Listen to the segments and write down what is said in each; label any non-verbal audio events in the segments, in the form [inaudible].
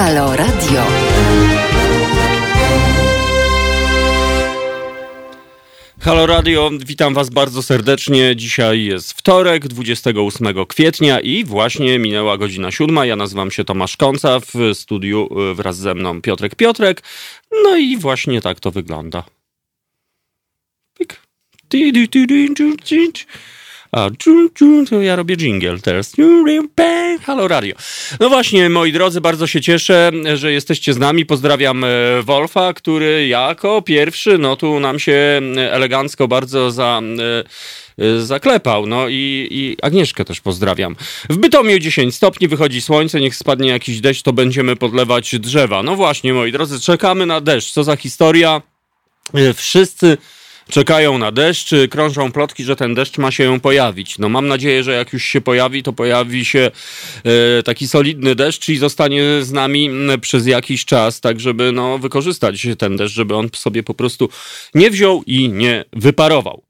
Halo Radio. Halo Radio, witam Was bardzo serdecznie. Dzisiaj jest wtorek, 28 kwietnia i właśnie minęła godzina siódma. Ja nazywam się Tomasz Konca, w studiu y, wraz ze mną Piotrek Piotrek. No i właśnie tak to wygląda. Pik. A, czu, to ja robię jingle teraz. Halo Radio. No właśnie, moi drodzy, bardzo się cieszę, że jesteście z nami. Pozdrawiam e, Wolfa, który jako pierwszy, no tu nam się elegancko bardzo za e, e, zaklepał. No i, i Agnieszkę też pozdrawiam. W Bytomiu 10 stopni, wychodzi słońce, niech spadnie jakiś deszcz, to będziemy podlewać drzewa. No właśnie, moi drodzy, czekamy na deszcz. Co za historia? Wszyscy czekają na deszcz, krążą plotki, że ten deszcz ma się pojawić. No mam nadzieję, że jak już się pojawi, to pojawi się e, taki solidny deszcz i zostanie z nami przez jakiś czas, tak żeby no, wykorzystać ten deszcz, żeby on sobie po prostu nie wziął i nie wyparował.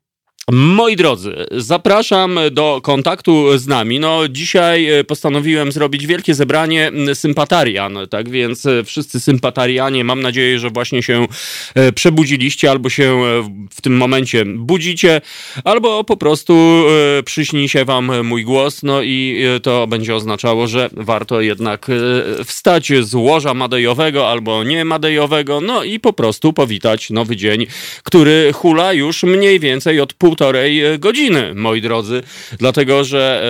Moi drodzy, zapraszam do kontaktu z nami. No, dzisiaj e, postanowiłem zrobić wielkie zebranie sympatarian, tak więc e, wszyscy sympatarianie, mam nadzieję, że właśnie się e, przebudziliście albo się w tym momencie budzicie, albo po prostu przyśni się wam mój głos, no i to będzie oznaczało, że warto jednak wstać z łoża madejowego albo nie madejowego, no i po prostu powitać nowy dzień, który hula już mniej więcej od pół półtorej e, godziny, moi drodzy, dlatego że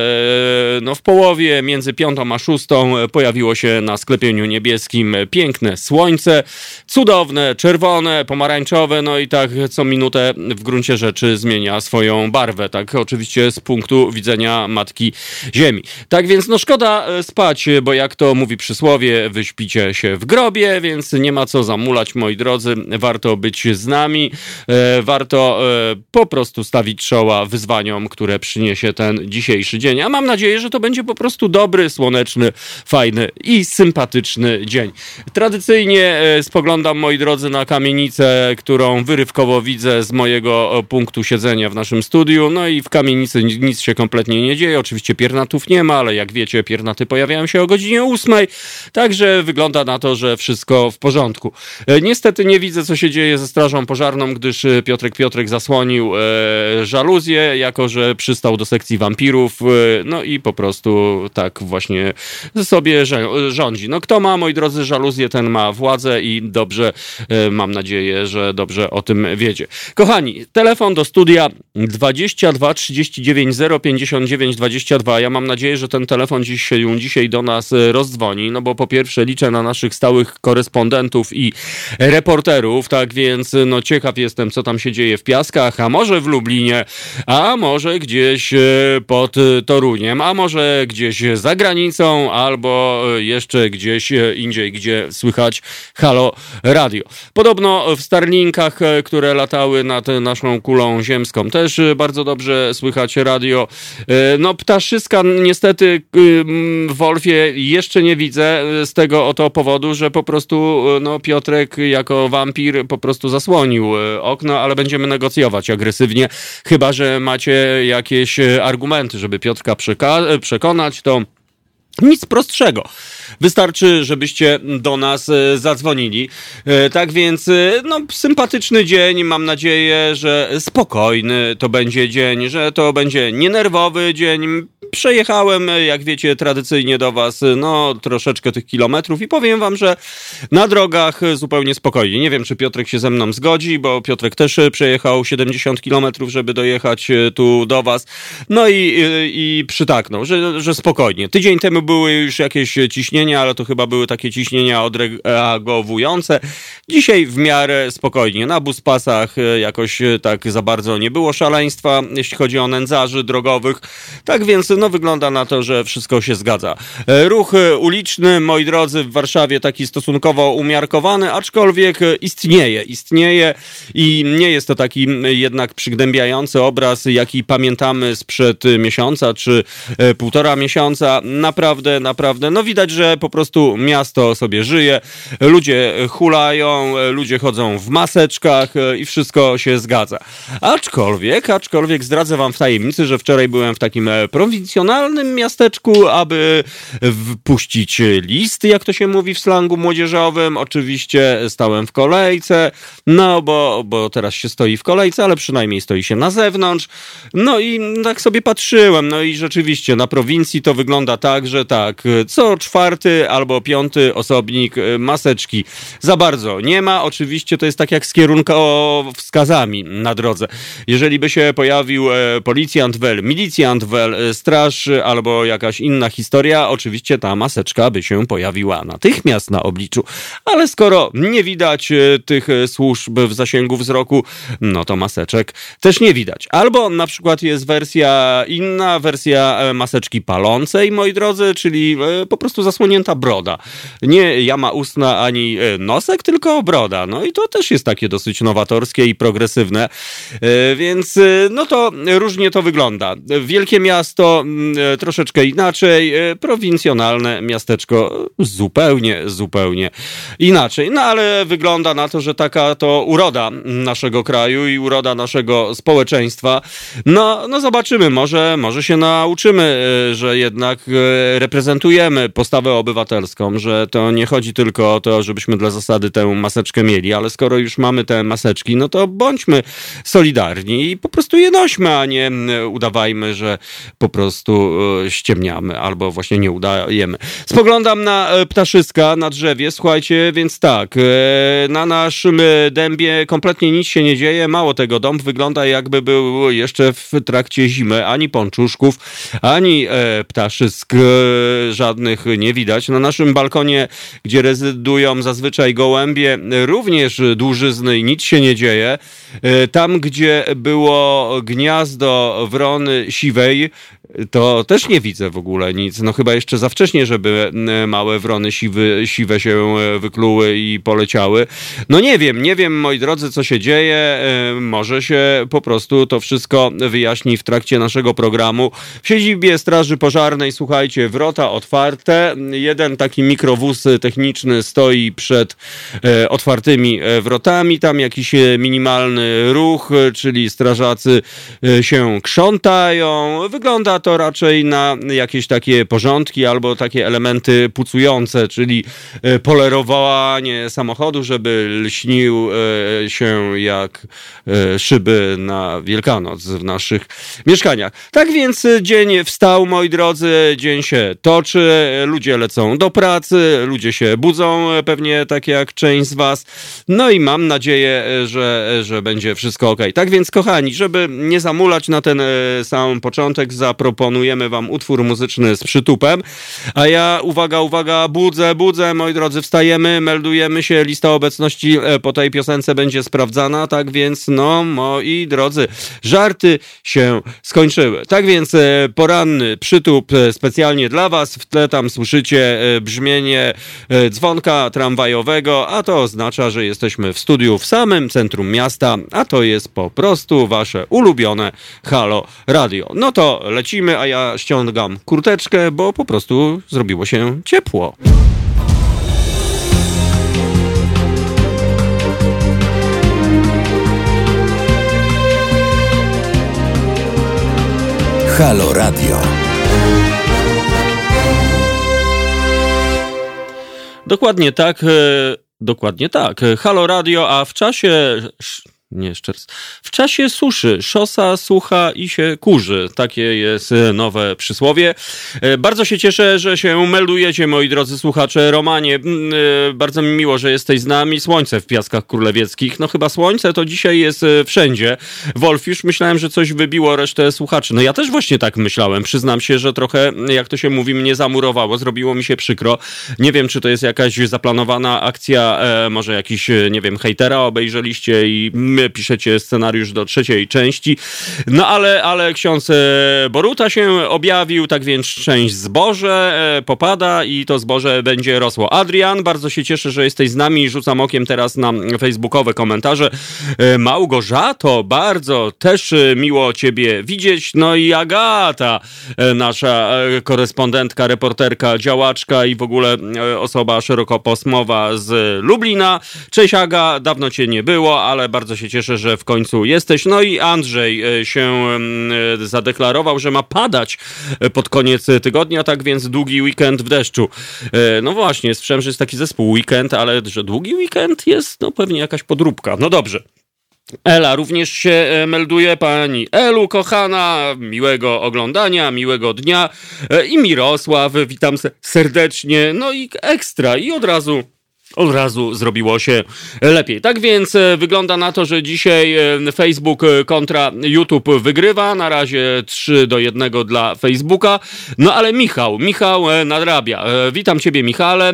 e, no, w połowie między piątą a szóstą pojawiło się na sklepieniu niebieskim piękne słońce, cudowne, czerwone, pomarańczowe, no i tak co minutę w gruncie rzeczy zmienia swoją barwę, tak oczywiście z punktu widzenia Matki Ziemi. Tak więc no szkoda e, spać, bo jak to mówi przysłowie, wyśpicie się w grobie, więc nie ma co zamulać, moi drodzy, warto być z nami, warto po prostu stać stawić czoła wyzwaniom, które przyniesie ten dzisiejszy dzień. A mam nadzieję, że to będzie po prostu dobry, słoneczny, fajny i sympatyczny dzień. Tradycyjnie e, spoglądam, moi drodzy, na kamienicę, którą wyrywkowo widzę z mojego e, punktu siedzenia w naszym studiu. No i w kamienicy nic się kompletnie nie dzieje. Oczywiście piernatów nie ma, ale jak wiecie, piernaty pojawiają się o godzinie ósmej. Także wygląda na to, że wszystko w porządku. E, niestety nie widzę, co się dzieje ze strażą pożarną, gdyż Piotrek Piotrek zasłonił żaluzję, jako że przystał do sekcji wampirów, e, no i po prostu tak właśnie sobie rządzi. No kto ma, moi drodzy, żaluzję, ten ma władzę i dobrze, e, mam nadzieję, że dobrze o tym wiedzie. Kochani, telefon do studia 22 39 059 22. Ja mam nadzieję, że ten telefon dziś się dzisiaj do nas rozdzwoni, no bo po pierwsze liczę na naszych stałych korespondentów i reporterów, tak więc no ciekaw jestem, co tam się dzieje w Piaskach, a może w Lublinie, Lublinie, a może gdzieś e, pod Toruniem, a może gdzieś za granicą, albo e, jeszcze gdzieś e, indziej, gdzie słychać Halo Radio. Podobno w Starlinkach, które latały nad naszą kulą ziemską, też bardzo dobrze słychać radio. No, ptaszyska niestety w Wolfie jeszcze nie widzę z tego oto powodu, że po prostu no, Piotrek jako wampir po prostu zasłonił okno, ale będziemy negocjować agresywnie Chyba, że macie jakieś e, argumenty, żeby Piotrka e, przekonać, to nic prostszego. Wystarczy, żebyście do nas e, zadzwonili. Tak więc, no, sympatyczny dzień. Mam nadzieję, że spokojny to będzie dzień, że to będzie nienerwowy dzień Przejechałem, jak wiecie, tradycyjnie do Was, no, troszeczkę tych kilometrów i powiem Wam, że na drogach zupełnie spokojnie. Nie wiem, czy Piotrek się ze mną zgodzi, bo Piotrek też przejechał 70 kilometrów, żeby dojechać e, tu do Was. No i, i przytaknął, że, że spokojnie. Tydzień temu były już jakieś ciśnienia, ale to chyba były takie ciśnienia odreagowujące. Dzisiaj w miarę spokojnie. Na buspasach e, jakoś e, tak za bardzo nie było szaleństwa, jeśli chodzi o nędzarzy drogowych. Tak więc no wygląda na to, że wszystko się zgadza. E, ruch uliczny, moi drodzy, w Warszawie taki stosunkowo umiarkowany, aczkolwiek istnieje, istnieje i nie jest to taki jednak przygnębiający obraz, jaki pamiętamy sprzed miesiąca czy półtora miesiąca. Naprawdę, naprawdę, no widać, że po prostu miasto sobie żyje, ludzie hulają, ludzie chodzą w maseczkach i wszystko się zgadza. Aczkolwiek, aczkolwiek zdradzę wam w tajemnicy, że wczoraj byłem w takim prowincji prowincjonalnym miasteczku, aby wpuścić list, jak to się mówi w slangu młodzieżowym. Oczywiście stałem w kolejce, no bo, bo teraz się stoi w kolejce, ale przynajmniej stoi się na zewnątrz. No i tak sobie patrzyłem, no i rzeczywiście na prowincji to wygląda tak, że tak, co czwarty albo piąty osobnik maseczki za bardzo nie ma. Oczywiście to jest tak jak z kierunkowskazami na drodze. Jeżeli by się pojawił e, policjant wel, milicjant wel, e, straż albo jakaś inna historia, oczywiście ta maseczka by się pojawiła natychmiast na obliczu. Ale skoro nie widać e, tych służb w zasięgu wzroku, no to maseczek też nie widać. Albo na przykład jest wersja inna, wersja maseczki palącej, moi drodzy, czyli po prostu zasłonięta broda. Nie jama ustna ani nosek, tylko broda. No i to też jest takie dosyć nowatorskie i progresywne. Więc no to różnie to wygląda. Wielkie miasto mm, e, troszeczkę inaczej, e, prowincjonalne miasteczko zupełnie, zupełnie inaczej. No ale wygląda na to, że taka to uroda naszego kraju i uroda naszego społeczeństwa. No, no zobaczymy, może, może się nauczymy, e, że jednak reprezentujemy postawę obywatelską, że to nie chodzi tylko o to, żebyśmy dla zasady tę maseczkę mieli, ale skoro już mamy te maseczki, no to bądźmy solidarni i po prostu je nośmy, a nie udawajmy, że po prostu e, ściemniamy albo właśnie nie udajemy. Spoglądam na e, ptaszyska na drzewie, słuchajcie, więc tak, e, na naszym dębie kompletnie nic się nie dzieje, mało tego, dom wygląda jakby był jeszcze w trakcie zimy, ani pączuszków, ani ptaszysk żadnych nie widać. Na naszym balkonie, gdzie rezydują zazwyczaj gołębie, również dłużyzny i nic się nie dzieje. Tam, gdzie było gniazdo wrony siwej, to też nie widzę w ogóle nic. No chyba jeszcze za wcześnie, żeby małe wrony siwy, siwe się e, wykluły i poleciały. No nie wiem, nie wiem, moi drodzy, co się dzieje. E, może się po prostu to wszystko wyjaśni w trakcie naszego programu. W siedzibie Straży Pożarnej, słuchajcie, wrota otwarte. Jeden taki mikrowóz techniczny stoi przed e, otwartymi wrotami. Tam jakiś minimalny ruch, czyli strażacy się krzątają. Wygląda to raczej na jakieś takie porządki albo takie elementy pucujące, czyli e, polerowanie samochodu, żeby lśnił e, się jak e, szyby na Wielkanoc w naszych mieszkaniach. Tak więc dzień wstał, moi drodzy, dzień się toczy, ludzie lecą do pracy, ludzie się budzą, pewnie tak jak część z was. No i mam nadzieję, że, że będzie wszystko ok. Tak więc, kochani, żeby nie zamulać na ten sam początek, zaproponuję proponujemy wam utwór muzyczny z przytupem. A ja, uwaga, uwaga, budzę, budzę, moi drodzy, wstajemy, meldujemy się, lista obecności e, po tej piosence będzie sprawdzana, tak więc, no, moi drodzy, żarty się skończyły. Tak więc e, poranny przytup e, specjalnie dla was, w tle tam słyszycie brzmienie dzwonka tramwajowego, a to oznacza, że jesteśmy w studiu w samym centrum miasta, a to jest po prostu wasze ulubione Halo Radio. No to lecimy, a ja ściągam kurteczkę, bo po prostu zrobiło się ciepło. Halo Radio. Dokładnie tak. E, dokładnie tak. Halo Radio, a w czasie nie. W czasie suszy szosa sucha i się kurzy. Takie jest e, nowe przysłowie. E, bardzo się cieszę, że się meldujecie, moi drodzy słuchacze. Romanie, mm, e, bardzo mi miło, że jesteś z nami. Słońce w Piaskach Królewieckich. No chyba słońce to dzisiaj jest wszędzie. Wolf, już myślałem, że coś wybiło resztę słuchaczy. No ja też właśnie tak myślałem. Przyznam się, że trochę, jak to się mówi, mnie zamurowało. Zrobiło mi się przykro. Nie wiem, czy to jest jakaś zaplanowana akcja, może jakiś, nie wiem, hejtera obejrzeliście i piszecie scenariusz do trzeciej części. No ale, ale ksiądz e, Boruta się objawił, tak więc część zboże e, popada i to zboże będzie rosło. Adrian, bardzo się cieszę, że jesteś z nami. Rzucam okiem teraz na facebookowe komentarze. E, Małgorzato, bardzo też miło ciebie widzieć. No i Agata, nasza korespondentka, reporterka, działaczka i w ogóle osoba szerokopasmowa z Lublina. Cześć Aga, dawno cię nie było, ale bardzo się cieszę, że w końcu jesteś. No i Andrzej się zadeklarował, że ma padać pod koniec tygodnia, tak więc długi weekend w deszczu. No właśnie, słyszałem, że jest taki zespół weekend, ale że długi weekend jest, no pewnie jakaś podróbka. No dobrze. Ela również się e, melduje. Pani Elu, kochana, miłego oglądania, miłego dnia. E, I Mirosław, witam serdecznie. No i ekstra. I od razu od razu zrobiło się lepiej. Tak więc e, wygląda na to, że dzisiaj e, Facebook e, kontra YouTube wygrywa. Na razie 3 do 1 dla Facebooka. No ale Michał, Michał nadrabia. Witam Ciebie, Michale.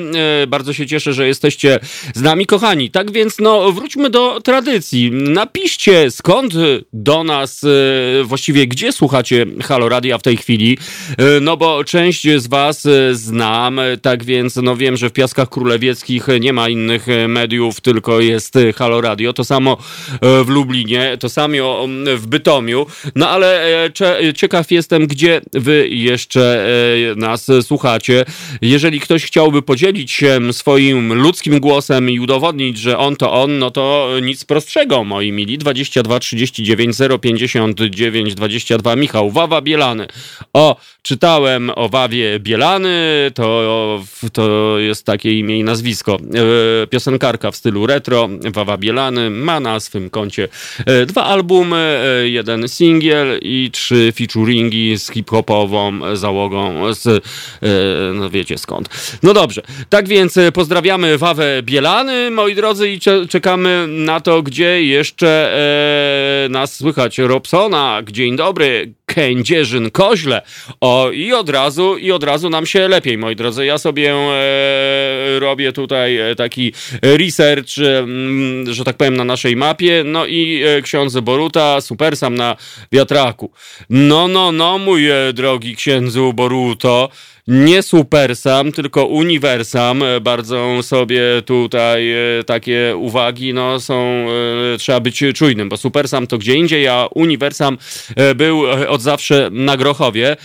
Bardzo się cieszę, że jesteście z nami, kochani. Tak więc, no, wróćmy do tradycji. Napiszcie, skąd do nas, właściwie gdzie słuchacie Halo Radia w tej chwili. No bo część z Was znam, tak więc, no wiem, że w Piaskach Królewieckich nie ma innych e, mediów, tylko jest e, Halo Radio. To samo e, w Lublinie, to samo w Bytomiu. No ale ciekaw jestem, gdzie wy jeszcze nas słuchacie. Jeżeli ktoś chciałby podzielić się swoim ludzkim głosem i udowodnić, że on to on, no to nic prostszego, moi mili. 22 39 059 22 Michał Wawa Bielany. O, czytałem o Wawie Bielany, to, to jest takie imię i nazwisko. E, piosenkarka w stylu retro, Wawa Bielany, ma na swym koncie e, dwa albumy, e, jeden singiel i trzy featuringi z hip-hopową załogą z, no wiecie skąd. No dobrze, tak więc pozdrawiamy Wawę Bielany, moi drodzy, i czekamy na to, gdzie jeszcze nas słychać. Robsona, dzień dobry, Kędzierzyn, Koźle. O, i od razu, i od razu nam się lepiej, moi drodzy. Ja sobie e, robię tutaj taki research, że tak powiem, na naszej mapie. No i e, ksiądz Boruta, super sam na wiatraku. No, no, no, mój e, drogi księdzu Boruto nie Supersam, tylko Uniwersam. E, bardzo sobie tutaj e, takie uwagi no, są, e, trzeba być czujnym, bo Supersam to gdzie indziej, a Uniwersam był od zawsze na Grochowie.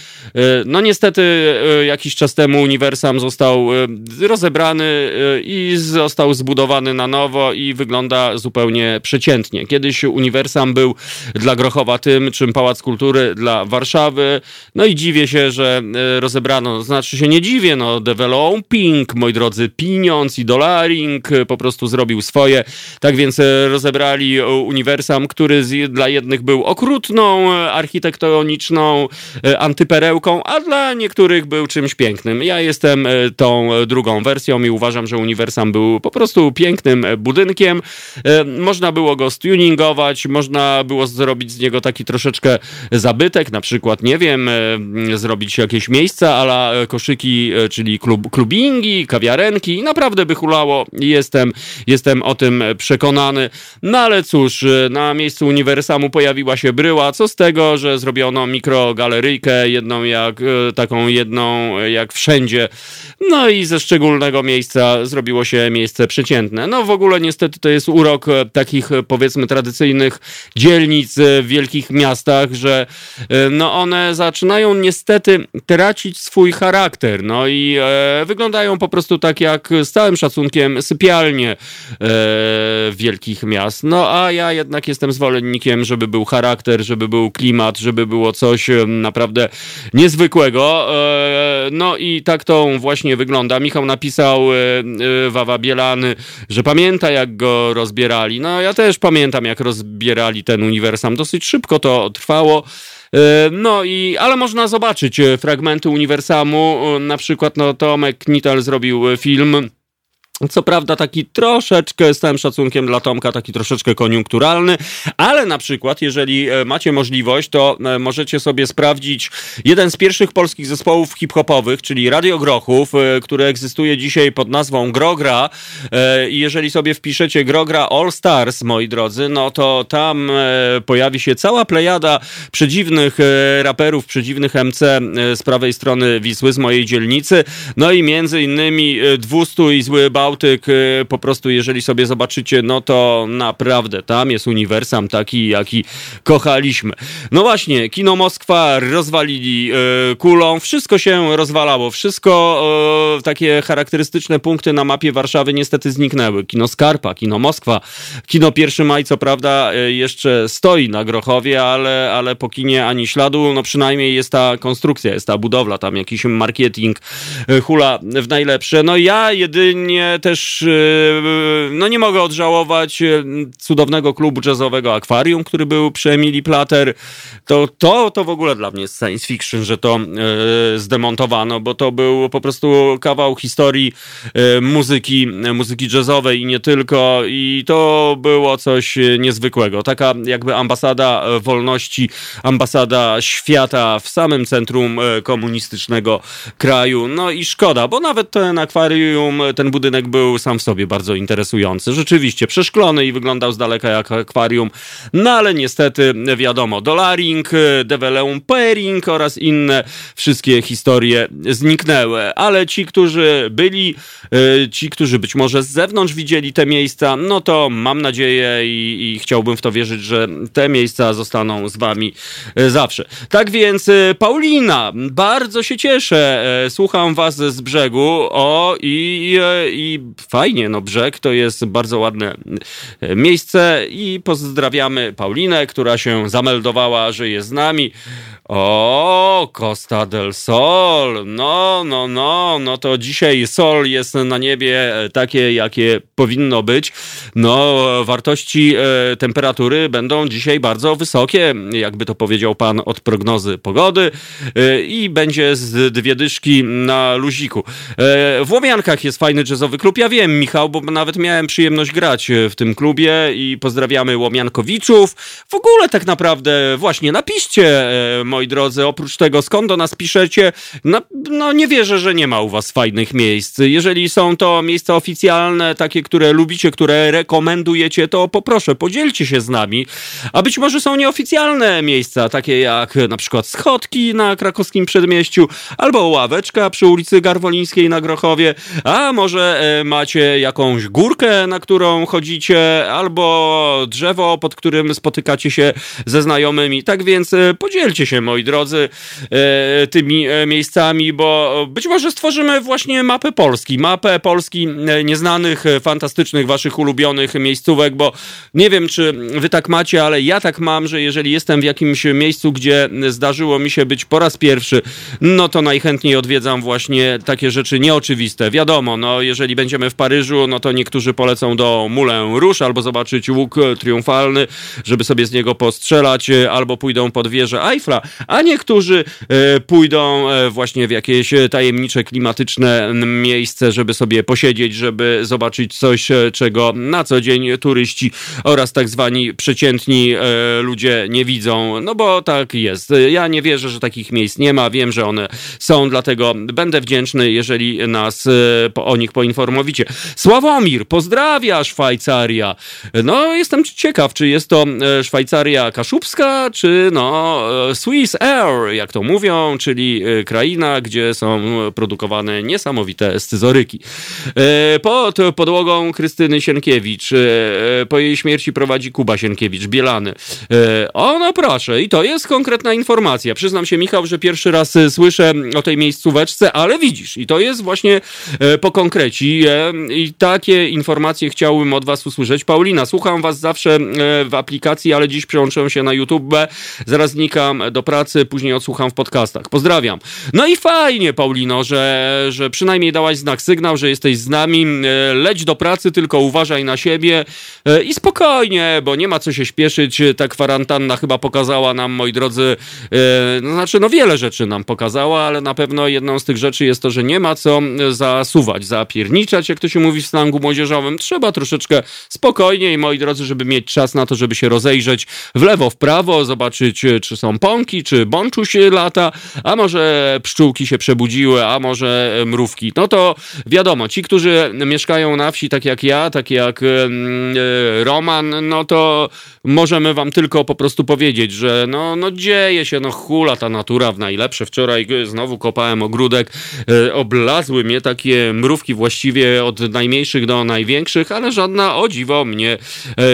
No niestety jakiś czas temu Uniwersam został rozebrany i został zbudowany na nowo i wygląda zupełnie przeciętnie. Kiedyś Uniwersam był dla Grochowa tym, czym Pałac Kultury dla Warszawy. No i dziwię się, że rozebrano znaczy się nie dziwię, no developing, moi drodzy, pieniądz i dolaring po prostu zrobił swoje. Tak więc e, rozebrali uniwersam, który z, dla jednych był okrutną, architektoniczną antyperełką, a dla niektórych był czymś pięknym. Ja jestem tą drugą wersją i uważam, że uniwersam był po prostu pięknym budynkiem. Można było go stuningować, można było zrobić z niego taki troszeczkę zabytek, na przykład, nie wiem, zrobić jakieś miejsca, ale koszyki, e, czyli klub, klubingi, kawiarenki. Naprawdę by hulało. Jestem, jestem o tym przekonany. No ale cóż, e, na miejscu uniwersamu pojawiła się bryła. Co z tego, że zrobiono mikrogaleryjkę, jedną jak, e, taką jedną jak wszędzie. No i ze szczególnego miejsca zrobiło się miejsce przeciętne. No w ogóle niestety to jest urok takich powiedzmy tradycyjnych dzielnic w wielkich miastach, że no one zaczynają niestety tracić swój charakter charakter. No i e, wyglądają po prostu tak jak z całym szacunkiem sypialnie e, wielkich miast. No a ja jednak jestem zwolennikiem, żeby był charakter, żeby był klimat, żeby było coś e, naprawdę niezwykłego. E, no i tak to właśnie wygląda. Michał napisał e, e, Wawa Bielany, że pamięta jak go rozbierali. No ja też pamiętam jak rozbierali ten uniwersam. Dosyć szybko to trwało. E, no i, ale można zobaczyć e, fragmenty Uniwersamu, e, na przykład no Tomek Nital zrobił film co prawda taki troszeczkę, z całym szacunkiem dla Tomka, taki troszeczkę koniunkturalny, ale na przykład, jeżeli e, macie możliwość, to e, możecie sobie sprawdzić jeden z pierwszych polskich zespołów hip-hopowych, czyli Radio Grochów, e, który egzystuje dzisiaj pod nazwą Grogra. I jeżeli sobie wpiszecie Grogra All Stars, moi drodzy, no to tam pojawi się cała plejada przedziwnych raperów, przedziwnych MC z prawej strony Wisły, z mojej dzielnicy, no i między innymi 200 i Zły Bał Bałtyk, e, po prostu jeżeli sobie zobaczycie, no to naprawdę tam jest uniwersam taki, jaki kochaliśmy. No właśnie, Kino Moskwa rozwalili e, kulą, wszystko się rozwalało, wszystko, e, takie charakterystyczne punkty na mapie Warszawy niestety zniknęły. Kino Skarpa, Kino Moskwa, Kino 1 Maj, co prawda jeszcze stoi na Grochowie, ale, ale po kinie ani śladu, no przynajmniej jest ta konstrukcja, jest ta budowla, tam jakiś marketing hula w najlepsze. No ja jedynie też, e, no nie mogę odżałować e, cudownego klubu jazzowego Akwarium, który był przy Emilii Plater. To, to, to w ogóle dla mnie jest science fiction, że to e, zdemontowano, bo to był po prostu kawał historii muzyki, muzyki jazzowej i nie tylko. I to było coś niezwykłego. Taka jakby ambasada wolności, ambasada świata w samym centrum komunistycznego kraju. No i szkoda, bo nawet ten akwarium, ten budynek był sam w sobie bardzo interesujący. Rzeczywiście przeszklony i wyglądał z daleka jak akwarium, no ale niestety wiadomo, Dolaring, Develeum Pairing oraz inne wszystkie historie zniknęły. Ale ci, którzy byli, e, ci, którzy być może z zewnątrz widzieli te miejsca, no to mam nadzieję i, i chciałbym w to wierzyć, że te miejsca zostaną z wami e, zawsze. Tak więc, e, Paulina, bardzo się cieszę. Słucham was z brzegu. O, i, i fajnie, no brzeg to jest bardzo ładne miejsce i pozdrawiamy Paulinę, która się zameldowała, że jest z nami. O, Costa del Sol. No, no, no, no to dzisiaj sol jest na niebie takie, jakie powinno być. No, wartości e, temperatury będą dzisiaj bardzo wysokie, jakby to powiedział pan od prognozy pogody e, i będzie z dwie dyszki na luziku. E, w Łomiankach jest fajny jazzowy klub. Ja wiem, Michał, bo nawet miałem przyjemność grać w tym klubie i pozdrawiamy Łomiankowiczów. W ogóle tak naprawdę właśnie napiszcie, e, moi drodzy, oprócz tego skąd do nas piszecie, no, no nie wierzę, że nie ma u was fajnych miejsc. Jeżeli są to miejsca oficjalne, takie, które lubicie, które rekomendujecie, to poproszę, podzielcie się z nami. A być może są nieoficjalne miejsca, takie jak na przykład schodki na krakowskim przedmieściu, albo ławeczka przy ulicy Garwolińskiej na Grochowie, a może e, macie jakąś górkę, na którą chodzicie, albo drzewo, pod którym spotykacie się ze znajomymi. Tak więc e, podzielcie się, moi drodzy, e, tymi miejscami, bo być może stworzymy właśnie mapę Polski. Mapę Polski nieznanych, fantastycznych, waszych ulubionych miejscówek, bo nie wiem, czy wy tak macie, ale ja tak mam, że jeżeli jestem w jakimś miejscu, gdzie zdarzyło mi się być po raz pierwszy, no to najchętniej odwiedzam właśnie takie rzeczy nieoczywiste. Wiadomo, no jeżeli będziemy w Paryżu, no to niektórzy polecą do Moulin Rouge albo zobaczyć łuk triumfalny, żeby sobie z niego postrzelać, albo pójdą pod wieżę Eiffla, a niektórzy e, pójdą e, właśnie w jakieś tajemnicze, klimatyczne miejsce, żeby sobie posiedzieć, żeby zobaczyć coś, e, czego na co dzień turyści oraz tak zwani przeciętni ludzie nie widzą. No bo tak jest. Ja nie wierzę, że takich miejsc nie ma. Wiem, że one są, dlatego będę wdzięczny, jeżeli nas o nich poinformowicie. Sławomir, pozdrawia Szwajcaria. No, jestem ciekaw, czy jest to Szwajcaria kaszubska, czy no Swiss Air, jak to mówią, czyli kraina, gdzie są produkowane niesamowite scyzoryki. Pod podłogą Krystyny Sienkiewicz, po jej śmierci prowadzi Kuba Sienkiewicz, Bielany. O, no proszę, i to jest konkretna informacja. Przyznam się, Michał, że pierwszy raz słyszę o tej miejscóweczce, ale widzisz, i to jest właśnie po i takie informacje chciałbym od was usłyszeć. Paulina, słucham was zawsze w aplikacji, ale dziś przełączyłem się na YouTube, zaraz znikam do pracy, później odsłucham w podcastach. Pozdrawiam. No i fajnie, Paulino, że, że przynajmniej dałaś znak, sygnał, że jesteś z nami. Leć do pracy, tylko uważaj na siebie i spokojnie, bo nie ma co się śpieszyć. Ta kwarantanna chyba pokazała nam, moi drodzy, no znaczy, no wiele rzeczy nam pokazała, ale na pewno jedną z tych rzeczy jest to, że nie ma co zasuwać, zapierniczać, jak to się mówi w slangu młodzieżowym. Trzeba troszeczkę spokojniej, moi drodzy, żeby mieć czas na to, żeby się rozejrzeć w lewo, w prawo, zobaczyć, czy są pąki, czy bączuś lata, a może pszczółki się przebudziły, a może mrówki. No to wiadomo, ci, którzy mieszkają na wsi, tak jak ja, tak jak e, Roman, no to możemy wam tylko po prostu powiedzieć, że no, no dzieje się, no hula ta natura w najlepsze. Wczoraj znowu kopałem ogródek, e, oblazły mnie takie mrówki właściwie Od najmniejszych do największych, ale żadna o dziwo mnie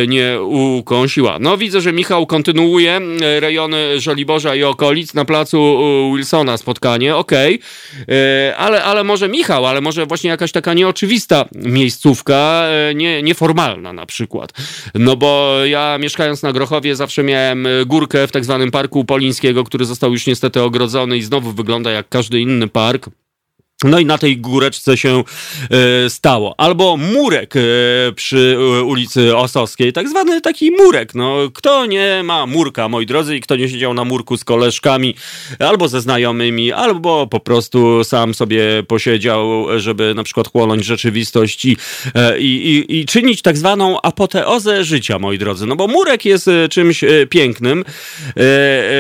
nie ukąsiła. No widzę, że Michał kontynuuje rejony Żoliborza i okolic na placu Wilsona spotkanie, okej, okay. ale, ale może Michał, ale może właśnie jakaś taka nieoczywista miejscówka, nie, nieformalna na przykład. No bo ja mieszkając na Grochowie zawsze miałem górkę w tak zwanym Parku Polińskiego, który został już niestety ogrodzony i znowu wygląda jak każdy inny park. No i na tej góreczce się e, stało. Albo murek e, przy e, ulicy Osowskiej, tak zwany taki murek. No, kto nie ma murka, moi drodzy, i kto nie siedział na murku z koleżkami, albo ze znajomymi, albo po prostu sam sobie posiedział, żeby na przykład chłonąć rzeczywistość i, i, i czynić tak zwaną apoteozę życia, moi drodzy. No bo murek jest czymś pięknym.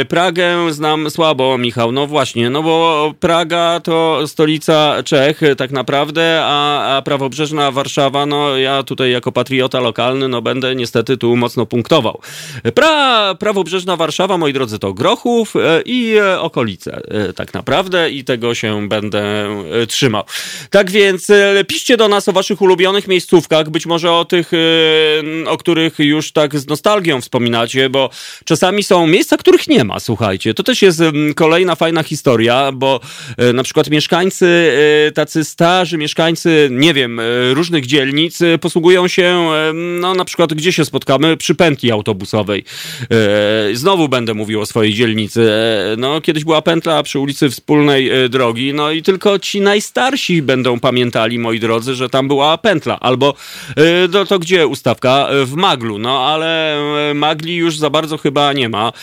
Pragę znam słabo, Michał. No właśnie, no bo Praga to stolica stolica Czech tak naprawdę, a, a prawobrzeżna Warszawa, no ja tutaj jako patriota lokalny, no będę niestety tu mocno punktował. Pra, prawobrzeżna Warszawa, moi drodzy, to Grochów e, i e, okolice e, tak naprawdę i tego się będę trzymał. Tak więc piszcie do nas o waszych ulubionych miejscówkach, być może o tych, o których już tak z nostalgią wspominacie, bo czasami są miejsca, których nie ma, słuchajcie. To też jest kolejna fajna historia, bo na przykład mieszkańcy Y, tacy starzy mieszkańcy, nie wiem, y, różnych dzielnic y, posługują się, no na przykład gdzie się spotkamy? Przy pętli autobusowej. Znowu będę mówił o swojej dzielnicy. No kiedyś była pętla przy ulicy Wspólnej Drogi, no i tylko ci najstarsi będą pamiętali, moi drodzy, że tam była pętla. Albo no to gdzie ustawka? W Maglu, no ale Magli już za bardzo chyba nie ma.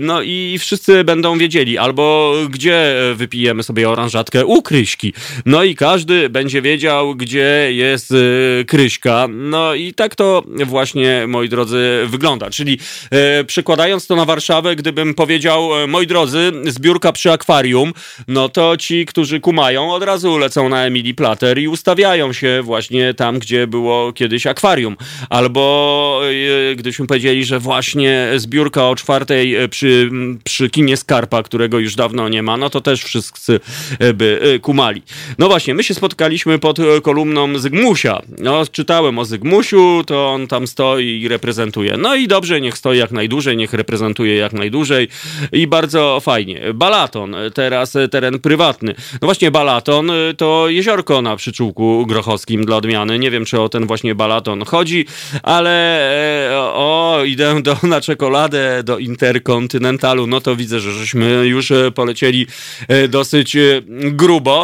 No i wszyscy będą wiedzieli. Albo gdzie wypijemy sobie oranżatkę? Ukryj Kryśki. No i każdy będzie wiedział, gdzie jest y, Kryśka. No i tak to właśnie, moi drodzy, wygląda. Czyli e, przekładając to na Warszawę, gdybym powiedział, e, moi drodzy, zbiórka przy akwarium, no to ci, którzy kumają, od razu lecą na Emilii Plater i ustawiają się właśnie tam, gdzie było kiedyś akwarium. Albo e, gdybyśmy powiedzieli, że właśnie zbiórka o czwartej przy, przy kinie Skarpa, którego już dawno nie ma, no to też wszyscy by kumali kumali. No właśnie, my się spotkaliśmy pod e, kolumną Zygmusia. No, czytałem o Zygmusiu, to on tam stoi i reprezentuje. No i dobrze, niech stoi jak najdłużej, niech reprezentuje jak najdłużej i bardzo fajnie. Balaton, teraz teren prywatny. No właśnie, Balaton e, to jeziorko na przyczółku grochowskim dla odmiany. Nie wiem, czy o ten właśnie Balaton chodzi, ale e, o, idę do, na czekoladę do Interkontynentalu. No to widzę, że żeśmy już polecieli dosyć grubo.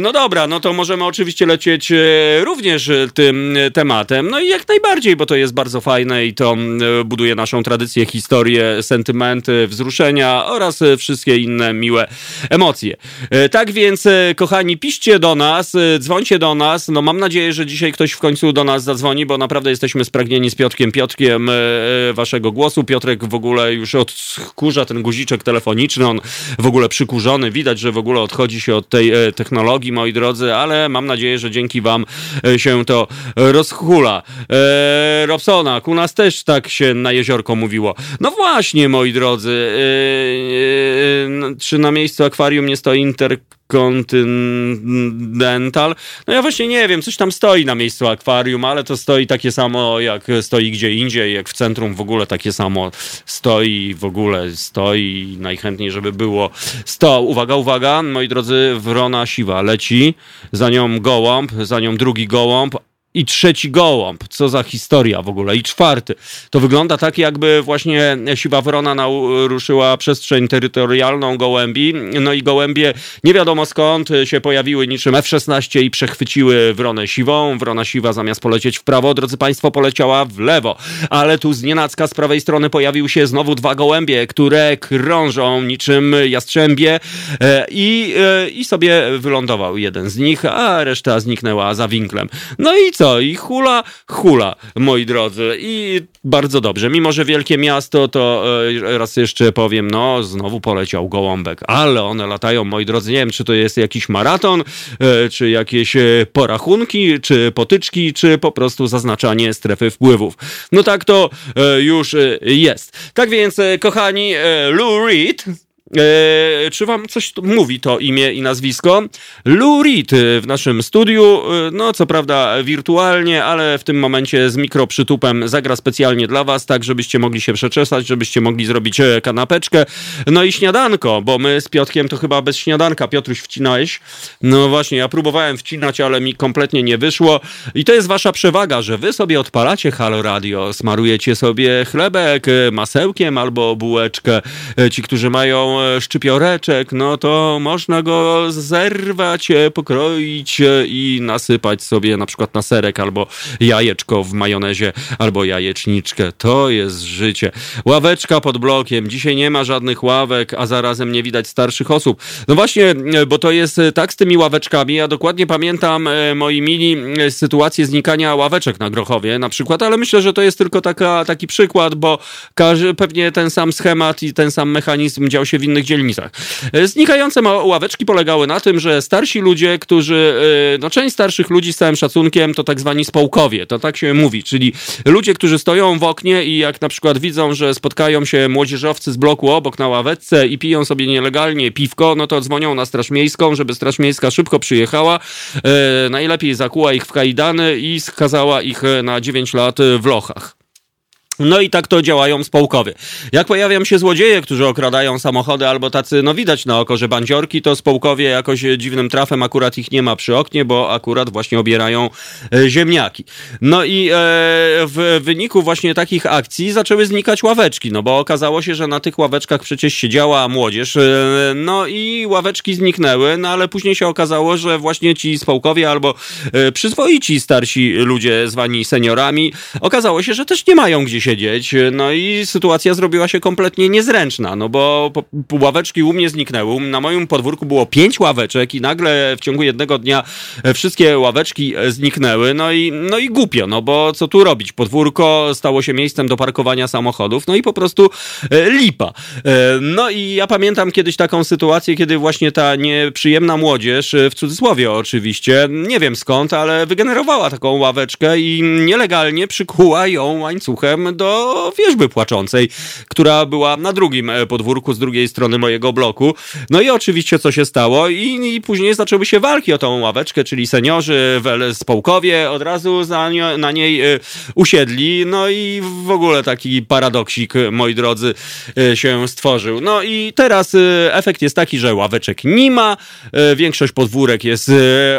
no dobra, no to możemy oczywiście lecieć e, również e, tym tematem. No i jak najbardziej, bo to jest bardzo fajne i to buduje naszą tradycję, historię, sentymenty, wzruszenia oraz wszystkie inne miłe emocje. Tak więc, kochani, piszcie do nas, dzwońcie do nas. No mam nadzieję, że dzisiaj ktoś w końcu do nas zadzwoni, bo naprawdę jesteśmy spragnieni z Piotrkiem Piotrkiem waszego głosu. Piotrek w ogóle już odkurza ten guziczek telefoniczny, on w ogóle przykurzony. Widać, że w ogóle odchodzi się od tej technologii, moi drodzy, ale mam nadzieję, że dzięki wam e, się to rozchula. Eee, Robsona, u nas też tak się na jeziorko mówiło. No właśnie, moi drodzy, eee, czy na miejscu akwarium nie stoi inter Continental. No ja właśnie nie wiem, coś tam stoi na miejscu akwarium, ale to stoi takie samo, jak stoi gdzie indziej, jak w centrum w ogóle takie samo stoi, w ogóle stoi najchętniej, żeby było sto. Uwaga, uwaga, moi drodzy, wrona siwa leci, za nią gołąb, za nią drugi gołąb, i trzeci gołąb. Co za historia w ogóle. I czwarty. To wygląda tak, jakby właśnie siwa wrona naruszyła przestrzeń terytorialną gołębi. No i gołębie nie wiadomo skąd się pojawiły niczym F-16 i przechwyciły wronę siwą. Wrona siwa zamiast polecieć w prawo, drodzy państwo, poleciała w lewo. Ale tu z nienacka z prawej strony pojawił się znowu dwa gołębie, które krążą niczym jastrzębie e, i, e, i sobie wylądował jeden z nich, a reszta zniknęła za winklem. No i co? I hula, hula, moi drodzy. I bardzo dobrze. Mimo, że wielkie miasto, to e, raz jeszcze powiem, no, znowu poleciał gołąbek. Ale one latają, moi drodzy. Nie wiem, czy to jest jakiś maraton, e, czy jakieś e, porachunki, czy potyczki, czy po prostu zaznaczanie strefy wpływów. No tak to już jest. Tak więc, kochani, Lou Reed E, czy wam coś mówi to imię i nazwisko? Lou Reed w naszym studiu, e, no co prawda wirtualnie, ale w tym momencie z mikroprzytupem zagra specjalnie dla was, tak żebyście mogli się przeczesać, żebyście mogli zrobić e, kanapeczkę. No i śniadanko, bo my z Piotkiem to chyba bez śniadanka. Piotruś, wcinałeś? No właśnie, ja próbowałem wcinać, ale mi kompletnie nie wyszło. I to jest wasza przewaga, że wy sobie odpalacie Halo Radio, smarujecie sobie chlebek masełkiem albo bułeczkę. Ci, którzy mają szczypioreczek, no to można go zerwać, e, pokroić e, i nasypać sobie na przykład na serek albo jajeczko w majonezie albo jajeczniczkę. To jest życie. Ławeczka pod blokiem. Dzisiaj nie ma żadnych ławek, a zarazem nie widać starszych osób. No właśnie, e, bo to jest tak z tymi ławeczkami. Ja dokładnie pamiętam, moi mili, sytuację znikania ławeczek na Grochowie na przykład, ale myślę, że to jest tylko taka, taki przykład, bo każdy, pewnie ten sam schemat i ten sam mechanizm dział się w innych dzielnicach. E, znikające ławeczki polegały na tym, że starsi ludzie, którzy, e, no część starszych ludzi z całym szacunkiem to tak zwani społkowie, to tak się mówi, czyli ludzie, którzy stoją w oknie i jak na przykład widzą, że spotkają się młodzieżowcy z bloku obok na ławeczce i piją sobie nielegalnie piwko, no to dzwonią na Straż Miejską, żeby Straż Miejska szybko przyjechała, e, najlepiej zakuła ich w kajdany i skazała ich na 9 lat w lochach. No i tak to działają społkowie. Jak pojawiają się złodzieje, którzy okradają samochody, albo tacy, no widać na oko, że bandziorki, to społkowie jakoś dziwnym trafem akurat ich nie ma przy oknie, bo akurat właśnie obierają e, ziemniaki. No i e, w wyniku właśnie takich akcji zaczęły znikać ławeczki, no bo okazało się, że na tych ławeczkach przecież siedziała młodzież, e, no i ławeczki zniknęły, no ale później się okazało, że właśnie ci społkowie albo e, przyzwoici starsi ludzie zwani seniorami, okazało się, że też nie mają gdzie się siedzieć, no i sytuacja zrobiła się kompletnie niezręczna, no bo ławeczki u mnie zniknęły. Na moim podwórku było pięć ławeczek i nagle w ciągu jednego dnia e, wszystkie ławeczki e, zniknęły, no i, no i głupio, no bo co tu robić? Podwórko stało się miejscem do parkowania samochodów, no i po prostu e, lipa. No i ja pamiętam kiedyś taką sytuację, kiedy właśnie ta nieprzyjemna młodzież, w cudzysłowie oczywiście, nie wiem skąd, ale wygenerowała taką ławeczkę i nielegalnie przykuła ją łańcuchem do wierzby płaczącej, która była na drugim e, podwórku z drugiej strony mojego bloku. No i oczywiście co się stało i, i później zaczęły się walki o tą ławeczkę, czyli seniorzy w Społkowie od razu za, na niej e, usiedli, no i w ogóle taki paradoksik, moi drodzy, e, się stworzył. No i teraz efekt jest taki, że ławeczek nie ma, większość podwórek jest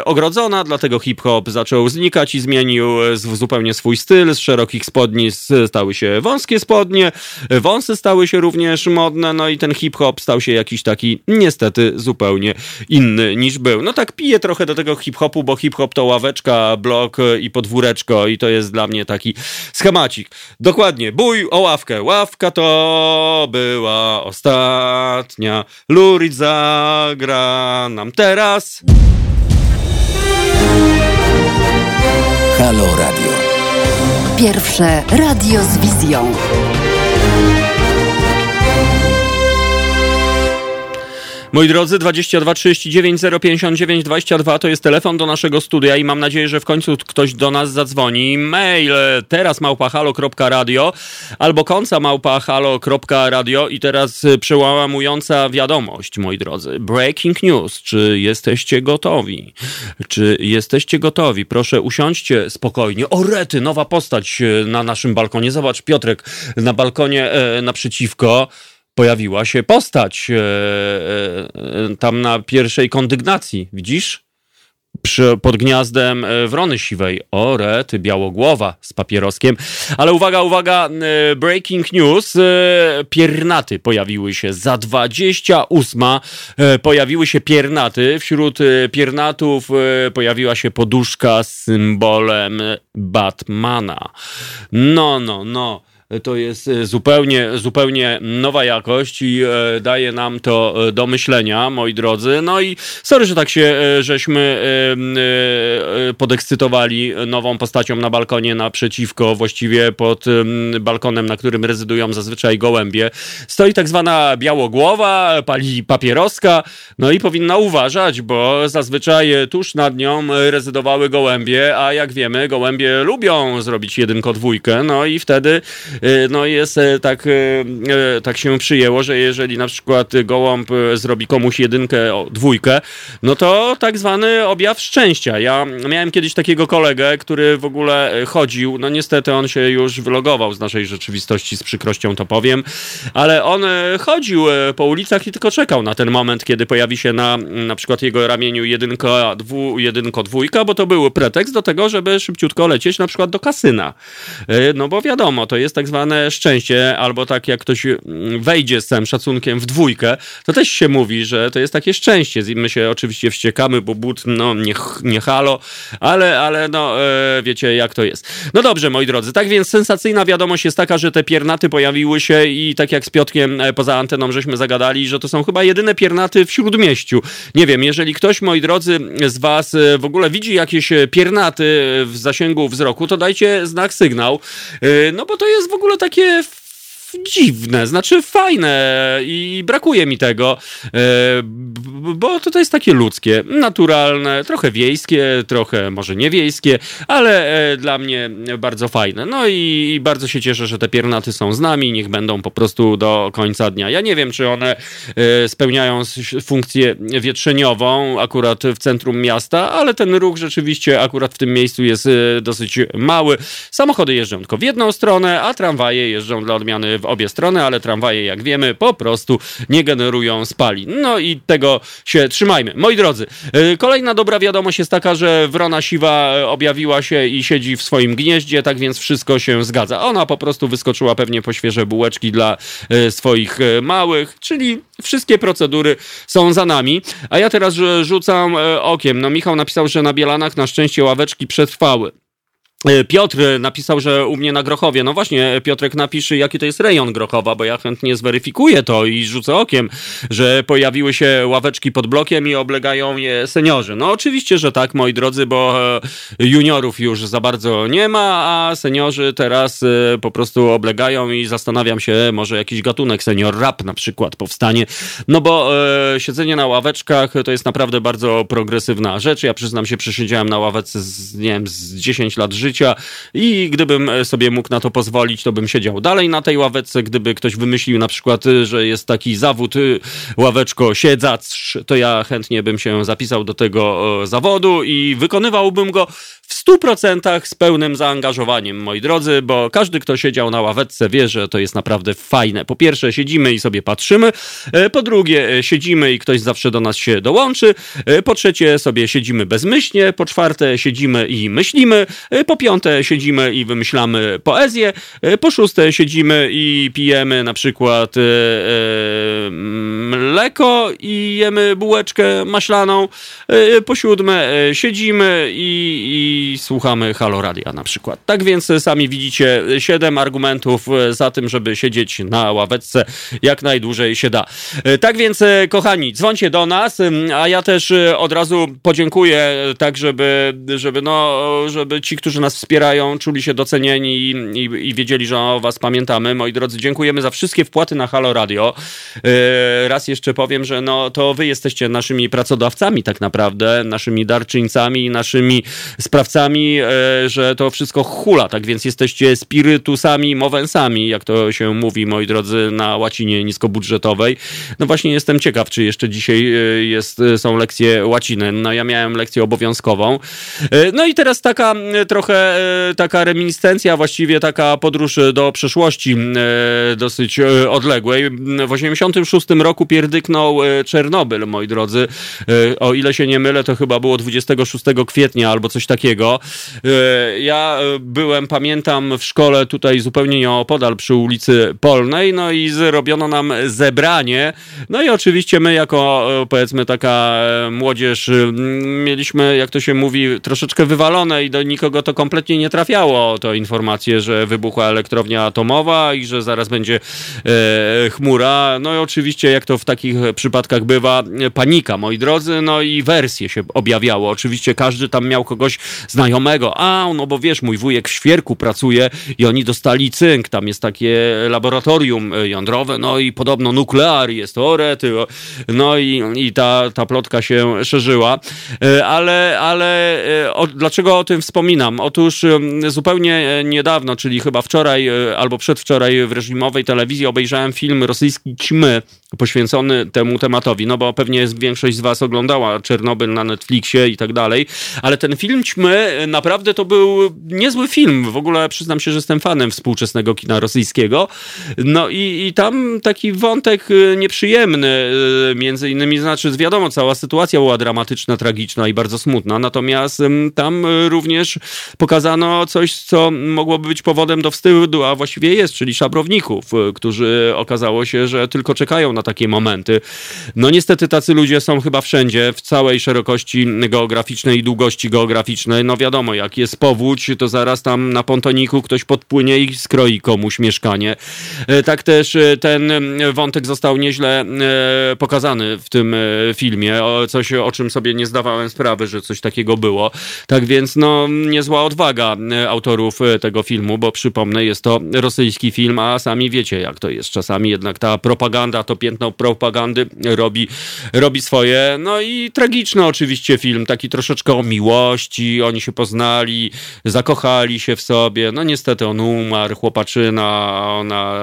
ogrodzona, dlatego hip-hop zaczął znikać i zmienił zupełnie swój styl, z szerokich spodni stały się wąskie spodnie, wąsy stały się również modne, no i ten hip-hop stał się jakiś taki niestety zupełnie inny niż był. No tak piję trochę do tego hip-hopu, bo hip-hop to ławeczka, blok i podwóreczko i to jest dla mnie taki schemacik. Dokładnie, bój o ławkę. Ławka to była ostatnia. Lurid zagra nam teraz. Halo Radio. Pierwsze radio z wizją. Moi drodzy, 22 39 059 22 to jest telefon do naszego studia i mam nadzieję, że w końcu ktoś do nas zadzwoni. Mail teraz małpahalo.radio albo końca małpahalo.radio i teraz przełamująca wiadomość, moi drodzy. Breaking news. Czy jesteście gotowi? Czy jesteście gotowi? Proszę usiądźcie spokojnie. O rety, nowa postać na naszym balkonie. Zobacz, Piotrek na balkonie e, naprzeciwko pojawiła się postać e, e, tam na pierwszej kondygnacji, widzisz? Przy, pod gniazdem e, wrony siwej. O, rety, białogłowa z papieroskiem. Ale uwaga, uwaga, e, breaking news. E, piernaty pojawiły się. Za 28 pojawiły się piernaty. Wśród piernatów pojawiła się poduszka z symbolem Batmana. No, no, no to jest e, zupełnie, zupełnie nowa jakość i e, daje nam to e, do myślenia, moi drodzy. No i sorry, że tak się żeśmy podekscytowali nową postacią na balkonie naprzeciwko, właściwie pod balkonem, na którym rezydują zazwyczaj gołębie. Stoi tak zwana białogłowa, pali papieroska, no i powinna uważać, bo zazwyczaj tuż nad nią rezydowały gołębie, a jak wiemy, gołębie lubią zrobić jedynko dwójkę, no i wtedy no jest tak, tak się przyjęło, że jeżeli na przykład gołąb zrobi komuś jedynkę, dwójkę, no to tak zwany objaw szczęścia. Ja miałem kiedyś takiego kolegę, który w ogóle chodził, no niestety on się już wylogował z naszej rzeczywistości, z przykrością to powiem, ale on chodził po ulicach i tylko czekał na ten moment, kiedy pojawi się na na przykład jego ramieniu jedynka, dwu, jedynko, dwójka, bo to był pretekst do tego, żeby szybciutko lecieć na przykład do kasyna. E, no bo wiadomo, to jest tak zwane szczęście, albo tak jak ktoś mm, wejdzie z całym szacunkiem w dwójkę, to też się mówi, że to jest takie szczęście. My się oczywiście wściekamy, bo but, no nie, nie halo, ale, ale no e, wiecie jak to jest. No dobrze, moi drodzy, tak więc sensacyjna wiadomość jest taka, że te piernaty pojawiły się i tak jak z Piotkiem e, poza anteną żeśmy zagadali, że to są chyba jedyne piernaty w Śródmieściu. Nie wiem, jeżeli ktoś, moi drodzy, z Was e, w ogóle widzi jakieś piernaty w zasięgu wzroku, to dajcie znak, sygnał. No bo to jest w ogóle takie dziwne, znaczy fajne i brakuje mi tego, bo to, jest takie ludzkie, naturalne, trochę wiejskie, trochę może nie wiejskie, ale dla mnie bardzo fajne. No i bardzo się cieszę, że te piernaty są z nami, niech będą po prostu do końca dnia. Ja nie wiem, czy one spełniają funkcję wietrzeniową akurat w centrum miasta, ale ten ruch rzeczywiście akurat w tym miejscu jest dosyć mały. Samochody jeżdżą tylko w jedną stronę, a tramwaje jeżdżą dla odmiany w obie strony, ale tramwaje, jak wiemy, po prostu nie generują spalin. No i tego się trzymajmy. Moi drodzy, y, kolejna dobra wiadomość jest taka, że wrona siwa objawiła się i siedzi w swoim gnieździe, tak więc wszystko się zgadza. Ona po prostu wyskoczyła pewnie po świeże bułeczki dla y, swoich y, małych, czyli wszystkie procedury są za nami. A ja teraz rzucam okiem. No Michał napisał, że na Bielanach na szczęście ławeczki przetrwały. E, Piotr napisał, że u mnie na Grochowie. No właśnie, Piotrek napisze, jaki to jest rejon Grochowa, bo ja chętnie zweryfikuję to i rzucę okiem, że pojawiły się ławeczki pod blokiem i oblegają je seniorzy. No oczywiście, że tak, moi drodzy, bo e, juniorów już za bardzo nie ma, a seniorzy teraz e, po prostu oblegają i zastanawiam się, może jakiś gatunek senior rap na przykład powstanie. No bo e, siedzenie na ławeczkach to jest naprawdę bardzo progresywna rzecz. Ja przyznam się, przesiedziałem na ławeczce z, nie wiem, z 10 lat życia życia i gdybym e, sobie mógł na to pozwolić, to bym siedział dalej na tej ławeczce. Gdyby ktoś wymyślił na przykład, e, że jest taki zawód e, ławeczko siedzacz, to ja chętnie bym się zapisał do tego zawodu i wykonywałbym go w 100% z pełnym zaangażowaniem, moi drodzy, bo każdy, kto siedział na ławeczce, wie, że to jest naprawdę fajne. Po pierwsze, siedzimy i sobie patrzymy. Po drugie, siedzimy i ktoś zawsze do nas się dołączy. Po trzecie, sobie siedzimy bezmyślnie. Po czwarte, siedzimy i myślimy. Po piąte siedzimy i wymyślamy poezję, e, po szóste siedzimy i pijemy na przykład e, e, mleko i jemy bułeczkę maślaną, po siódme siedzimy i, i słuchamy Halo Radia na przykład. Tak więc sami widzicie siedem argumentów za tym, żeby siedzieć na ławeczce jak najdłużej się da. Tak więc kochani, dzwońcie do nas, a ja też od razu podziękuję tak, żeby, żeby no, żeby ci, którzy nas nas wspierają, czuli się docenieni i, i, i, wiedzieli, że o was pamiętamy. Moi drodzy, dziękujemy za wszystkie wpłaty na Halo Radio. Yy, raz jeszcze powiem, że no, to wy jesteście naszymi pracodawcami tak naprawdę, naszymi darczyńcami, naszymi sprawcami, yy, że to wszystko hula, tak więc jesteście spirytusami, mowensami, jak to się mówi, moi drodzy, na łacinie niskobudżetowej. No właśnie jestem ciekaw, czy jeszcze dzisiaj yy, jest, są lekcje łaciny. No ja miałem lekcję obowiązkową. No i teraz taka trochę E, taka reminiscencja, właściwie taka podróż do przeszłości e, dosyć e, odległej. W 86 roku pierdyknął Czernobyl, moi drodzy. O ile się nie mylę, to chyba było 26 kwietnia albo coś takiego. Ja byłem, pamiętam, w szkole tutaj zupełnie nieopodal przy ulicy Polnej, no i zrobiono nam zebranie. No i oczywiście my jako, powiedzmy, taka młodzież mieliśmy, jak to się mówi, troszeczkę wywalone i do nikogo to kompletnie kompletnie nie trafiało to informacje, że wybuchła elektrownia atomowa i że zaraz będzie e, chmura. No i oczywiście, jak to w takich przypadkach bywa, panika, moi drodzy, no i wersje się objawiało. Oczywiście każdy tam miał kogoś znajomego. A, no bo wiesz, mój wujek w Świerku pracuje i oni dostali cynk. Tam jest takie laboratorium jądrowe, no i podobno nuklear jest, orety, no i, i ta, ta plotka się szerzyła. E, ale, ale e, o, dlaczego o tym wspominam? O Otóż zupełnie niedawno, czyli chyba wczoraj albo przedwczoraj w reżimowej telewizji obejrzałem film rosyjski Ćmy poświęcony temu tematowi, no bo pewnie większość z was oglądała Czernobyl na Netflixie i tak dalej, ale ten film Ćmy naprawdę to był niezły film. W ogóle przyznam się, że jestem fanem współczesnego kina rosyjskiego. No i, i tam taki wątek nieprzyjemny, między innymi, znaczy wiadomo, cała sytuacja była dramatyczna, tragiczna i bardzo smutna, natomiast tam również pokazano coś, co mogłoby być powodem do wstydu, a właściwie jest, czyli szabrowników, którzy okazało się, że tylko czekają na takie momenty. No niestety tacy ludzie są chyba wszędzie, w całej szerokości geograficznej i długości geograficznej. No wiadomo, jak jest powódź, to zaraz tam na pontoniku ktoś podpłynie i skroi komuś mieszkanie. E, tak też e, ten wątek został nieźle e, pokazany w tym filmie. Coś, o czym sobie nie zdawałem sprawy, że coś takiego było. Tak więc, no, niezła odwaga autorów tego filmu, bo przypomnę, jest to rosyjski film, a sami wiecie, jak to jest. Czasami jednak ta propaganda, to piętno propagandy robi, robi swoje. No i tragiczny oczywiście film, taki troszeczkę o miłości. Oni się poznali, zakochali się w sobie. No niestety on umarł, chłopaczyna, ona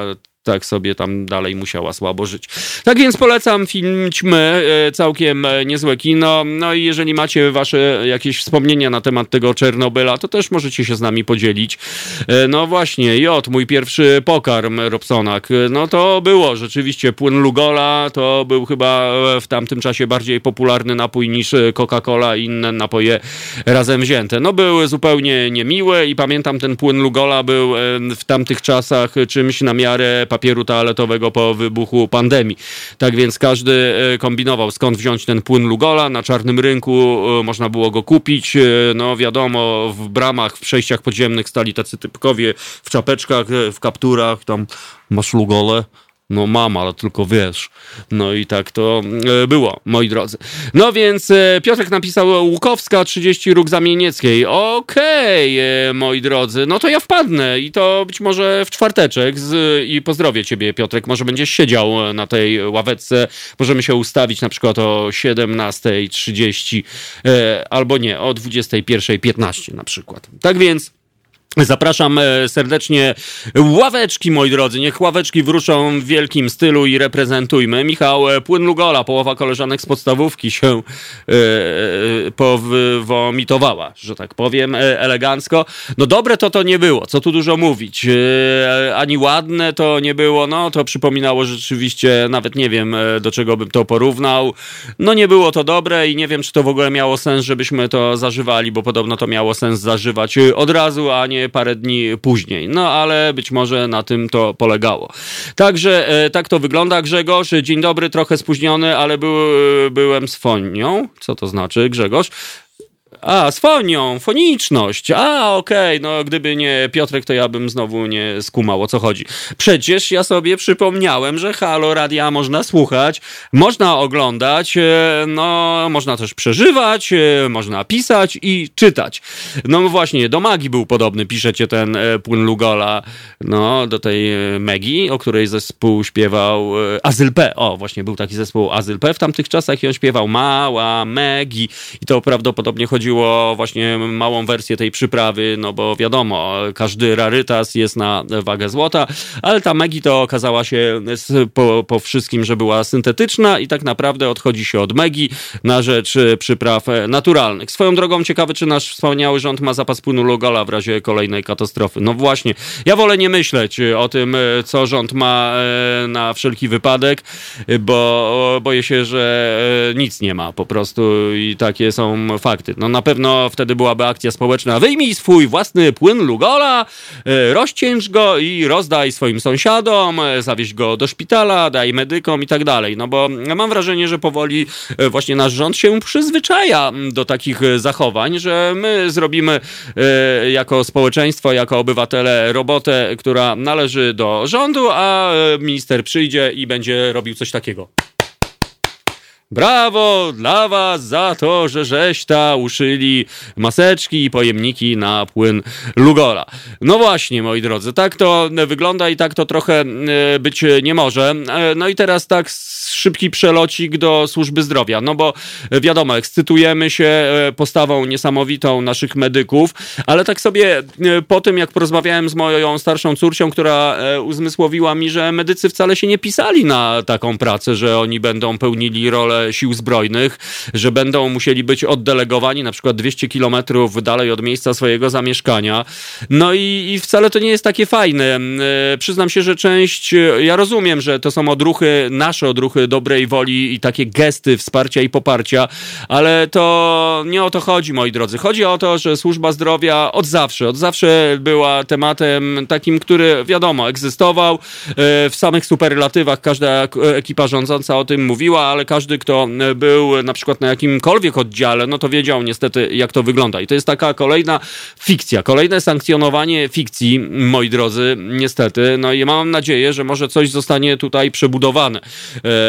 tak sobie tam dalej musiała słabo żyć. Tak więc polecam film Ćmy, e, całkiem e, niezłe kino. No i jeżeli macie wasze jakieś wspomnienia na temat tego Czernobyla, to też możecie się z nami podzielić. E, no właśnie, J, mój pierwszy pokarm Robsonak. No to było rzeczywiście płyn Lugola, to był chyba w tamtym czasie bardziej popularny napój niż Coca-Cola i inne napoje razem wzięte. No był zupełnie niemiły i pamiętam ten płyn Lugola był w tamtych czasach czymś na miarę papieru toaletowego po wybuchu pandemii. Tak więc każdy e, kombinował, skąd wziąć ten płyn Lugola. Na czarnym rynku e, można było go kupić. E, no wiadomo, w bramach, w przejściach podziemnych stali tacy typkowie w czapeczkach, w kapturach, tam masz Lugole no mam, ale tylko wiesz. No i tak to e, było, moi drodzy. No więc e, Piotrek napisał Łukowska 30 róg zamienieckiej. Okej, okay, e, moi drodzy, no to ja wpadnę i to być może w czwarteczek z, i pozdrowię ciebie Piotrek, może będziesz siedział na tej ławeczce, możemy się ustawić na przykład o 17.30 albo nie, o 21.15 na przykład. Tak więc Zapraszam e, serdecznie ławeczki, moi drodzy. Niech ławeczki wruszą w wielkim stylu i reprezentujmy. Michał e, Płyn Lugola, połowa koleżanek z podstawówki się powomitowała, że tak powiem, elegancko. No dobre to to nie było, co tu dużo mówić. E, ani ładne to nie było, no to przypominało rzeczywiście, nawet nie wiem, do czego bym to porównał. No nie było to dobre i nie wiem, czy to w ogóle miało sens, żebyśmy to zażywali, bo podobno to miało sens zażywać od razu, a nie parę dni później. No ale być może na tym to polegało. Także e, tak to wygląda. Grzegorz, dzień dobry, trochę spóźniony, ale był, byłem z Fonią. Co to znaczy, Grzegorz? A, z fonią, foniczność. A, okej, okay. no gdyby nie Piotrek, to ja bym znowu nie skumał, o co chodzi. Przecież ja sobie przypomniałem, że Halo Radia można słuchać, można oglądać, e, no, można też przeżywać, e, można pisać i czytać. No właśnie, do Magii był podobny, piszecie ten e, płyn Lugola, no, do tej Megi, o której zespół śpiewał Azyl P. O, właśnie, był taki zespół Azyl P w tamtych czasach i on śpiewał Mała Megi i to prawdopodobnie chodziło chodziło właśnie małą wersję tej przyprawy, no bo wiadomo, każdy rarytas jest na wagę złota, ale ta Megi to okazała się po, po wszystkim, że była syntetyczna i tak naprawdę odchodzi się od Megi na rzecz przypraw naturalnych. Swoją drogą ciekawy, czy nasz wspomniały rząd ma zapas płynu Logola w razie kolejnej katastrofy. No właśnie, ja wolę nie myśleć o tym, co rząd ma e, na wszelki wypadek, bo boję się, że e, nic nie ma po prostu i takie są fakty. No na pewno wtedy byłaby akcja społeczna. Wyjmij swój własny płyn Lugola, e, rozcięż go i rozdaj swoim sąsiadom, e, zawieź go do szpitala, daj medykom i tak dalej. No bo mam wrażenie, że powoli e, właśnie nasz rząd się przyzwyczaja do takich zachowań, że my zrobimy jako społeczeństwo, jako obywatele robotę, która należy do rządu, a minister przyjdzie i będzie robił coś takiego. Brawo dla was za to, że żeśta uszyli maseczki i pojemniki na płyn Lugola. No właśnie, moi drodzy, tak to wygląda i tak to trochę e, być nie może. E, no i teraz tak szybki przelocik do służby zdrowia, no bo wiadomo, ekscytujemy się e, postawą niesamowitą naszych medyków, ale tak sobie po tym, jak porozmawiałem z moją starszą córcią, która uzmysłowiła mi, że medycy wcale się nie pisali na taką pracę, że oni będą pełnili rolę sił zbrojnych, że będą musieli być oddelegowani na przykład 200 kilometrów dalej od miejsca swojego zamieszkania. No i, i wcale to nie jest takie fajne. E, przyznam się, że część, ja rozumiem, że to są odruchy, nasze odruchy dobrej woli i takie gesty wsparcia i poparcia, ale to nie o to chodzi, moi drodzy. Chodzi o to, że służba zdrowia od zawsze, od zawsze była tematem takim, który wiadomo, egzystował. E, w samych superlatywach każda ekipa rządząca o tym mówiła, ale każdy, kto e, był na przykład na jakimkolwiek oddziale, no to wiedział niestety, jak to wygląda. I to jest taka kolejna fikcja, kolejne sankcjonowanie fikcji, moi drodzy, niestety. No i mam nadzieję, że może coś zostanie tutaj przebudowane.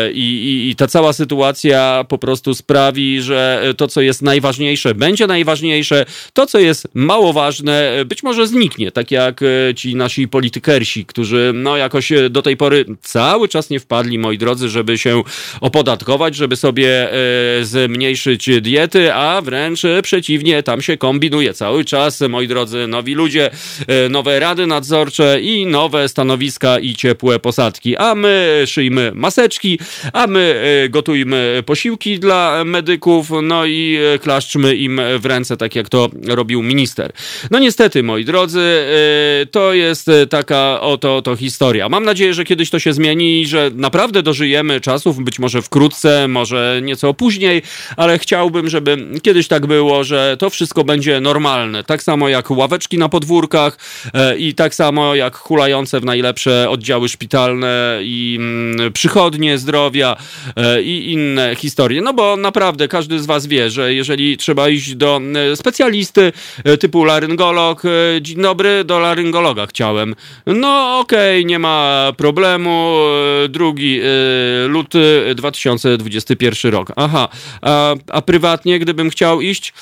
E, I, i, i ta cała sytuacja po prostu sprawi, że to, co jest najważniejsze, będzie najważniejsze, to, co jest mało ważne, być może zniknie, tak jak e, ci nasi politykersi, którzy no jakoś do tej pory cały czas nie wpadli, moi drodzy, żeby się opodatkować, żeby sobie e, zmniejszyć diety, a wręcz przeciwnie, tam się kombinuje cały czas, moi drodzy, nowi ludzie, e, nowe rady nadzorcze i nowe stanowiska i ciepłe posadki. A my szyjmy maseczki, a my e, gotujmy posiłki dla medyków, no i klaszczmy im w ręce, tak jak to robił minister. No niestety, moi drodzy, to jest taka oto to historia. Mam nadzieję, że kiedyś to się zmieni i że naprawdę dożyjemy czasów, być może wkrótce, może nieco później, ale chciałbym, żeby kiedyś tak było, że to wszystko będzie normalne. Tak samo jak ławeczki na podwórkach e, i tak samo jak hulające w najlepsze oddziały szpitalne i mm, przychodnie zdrowia e, i inne historie. No bo naprawdę każdy z was wie, że jeżeli trzeba iść do e, specjalisty typu laryngolog, dzień dobry, do laryngologa chciałem. No okej, okay, nie ma problemu. Drugi luty 2020 2021 rok. Aha, a, a prywatnie, gdybym chciał iść,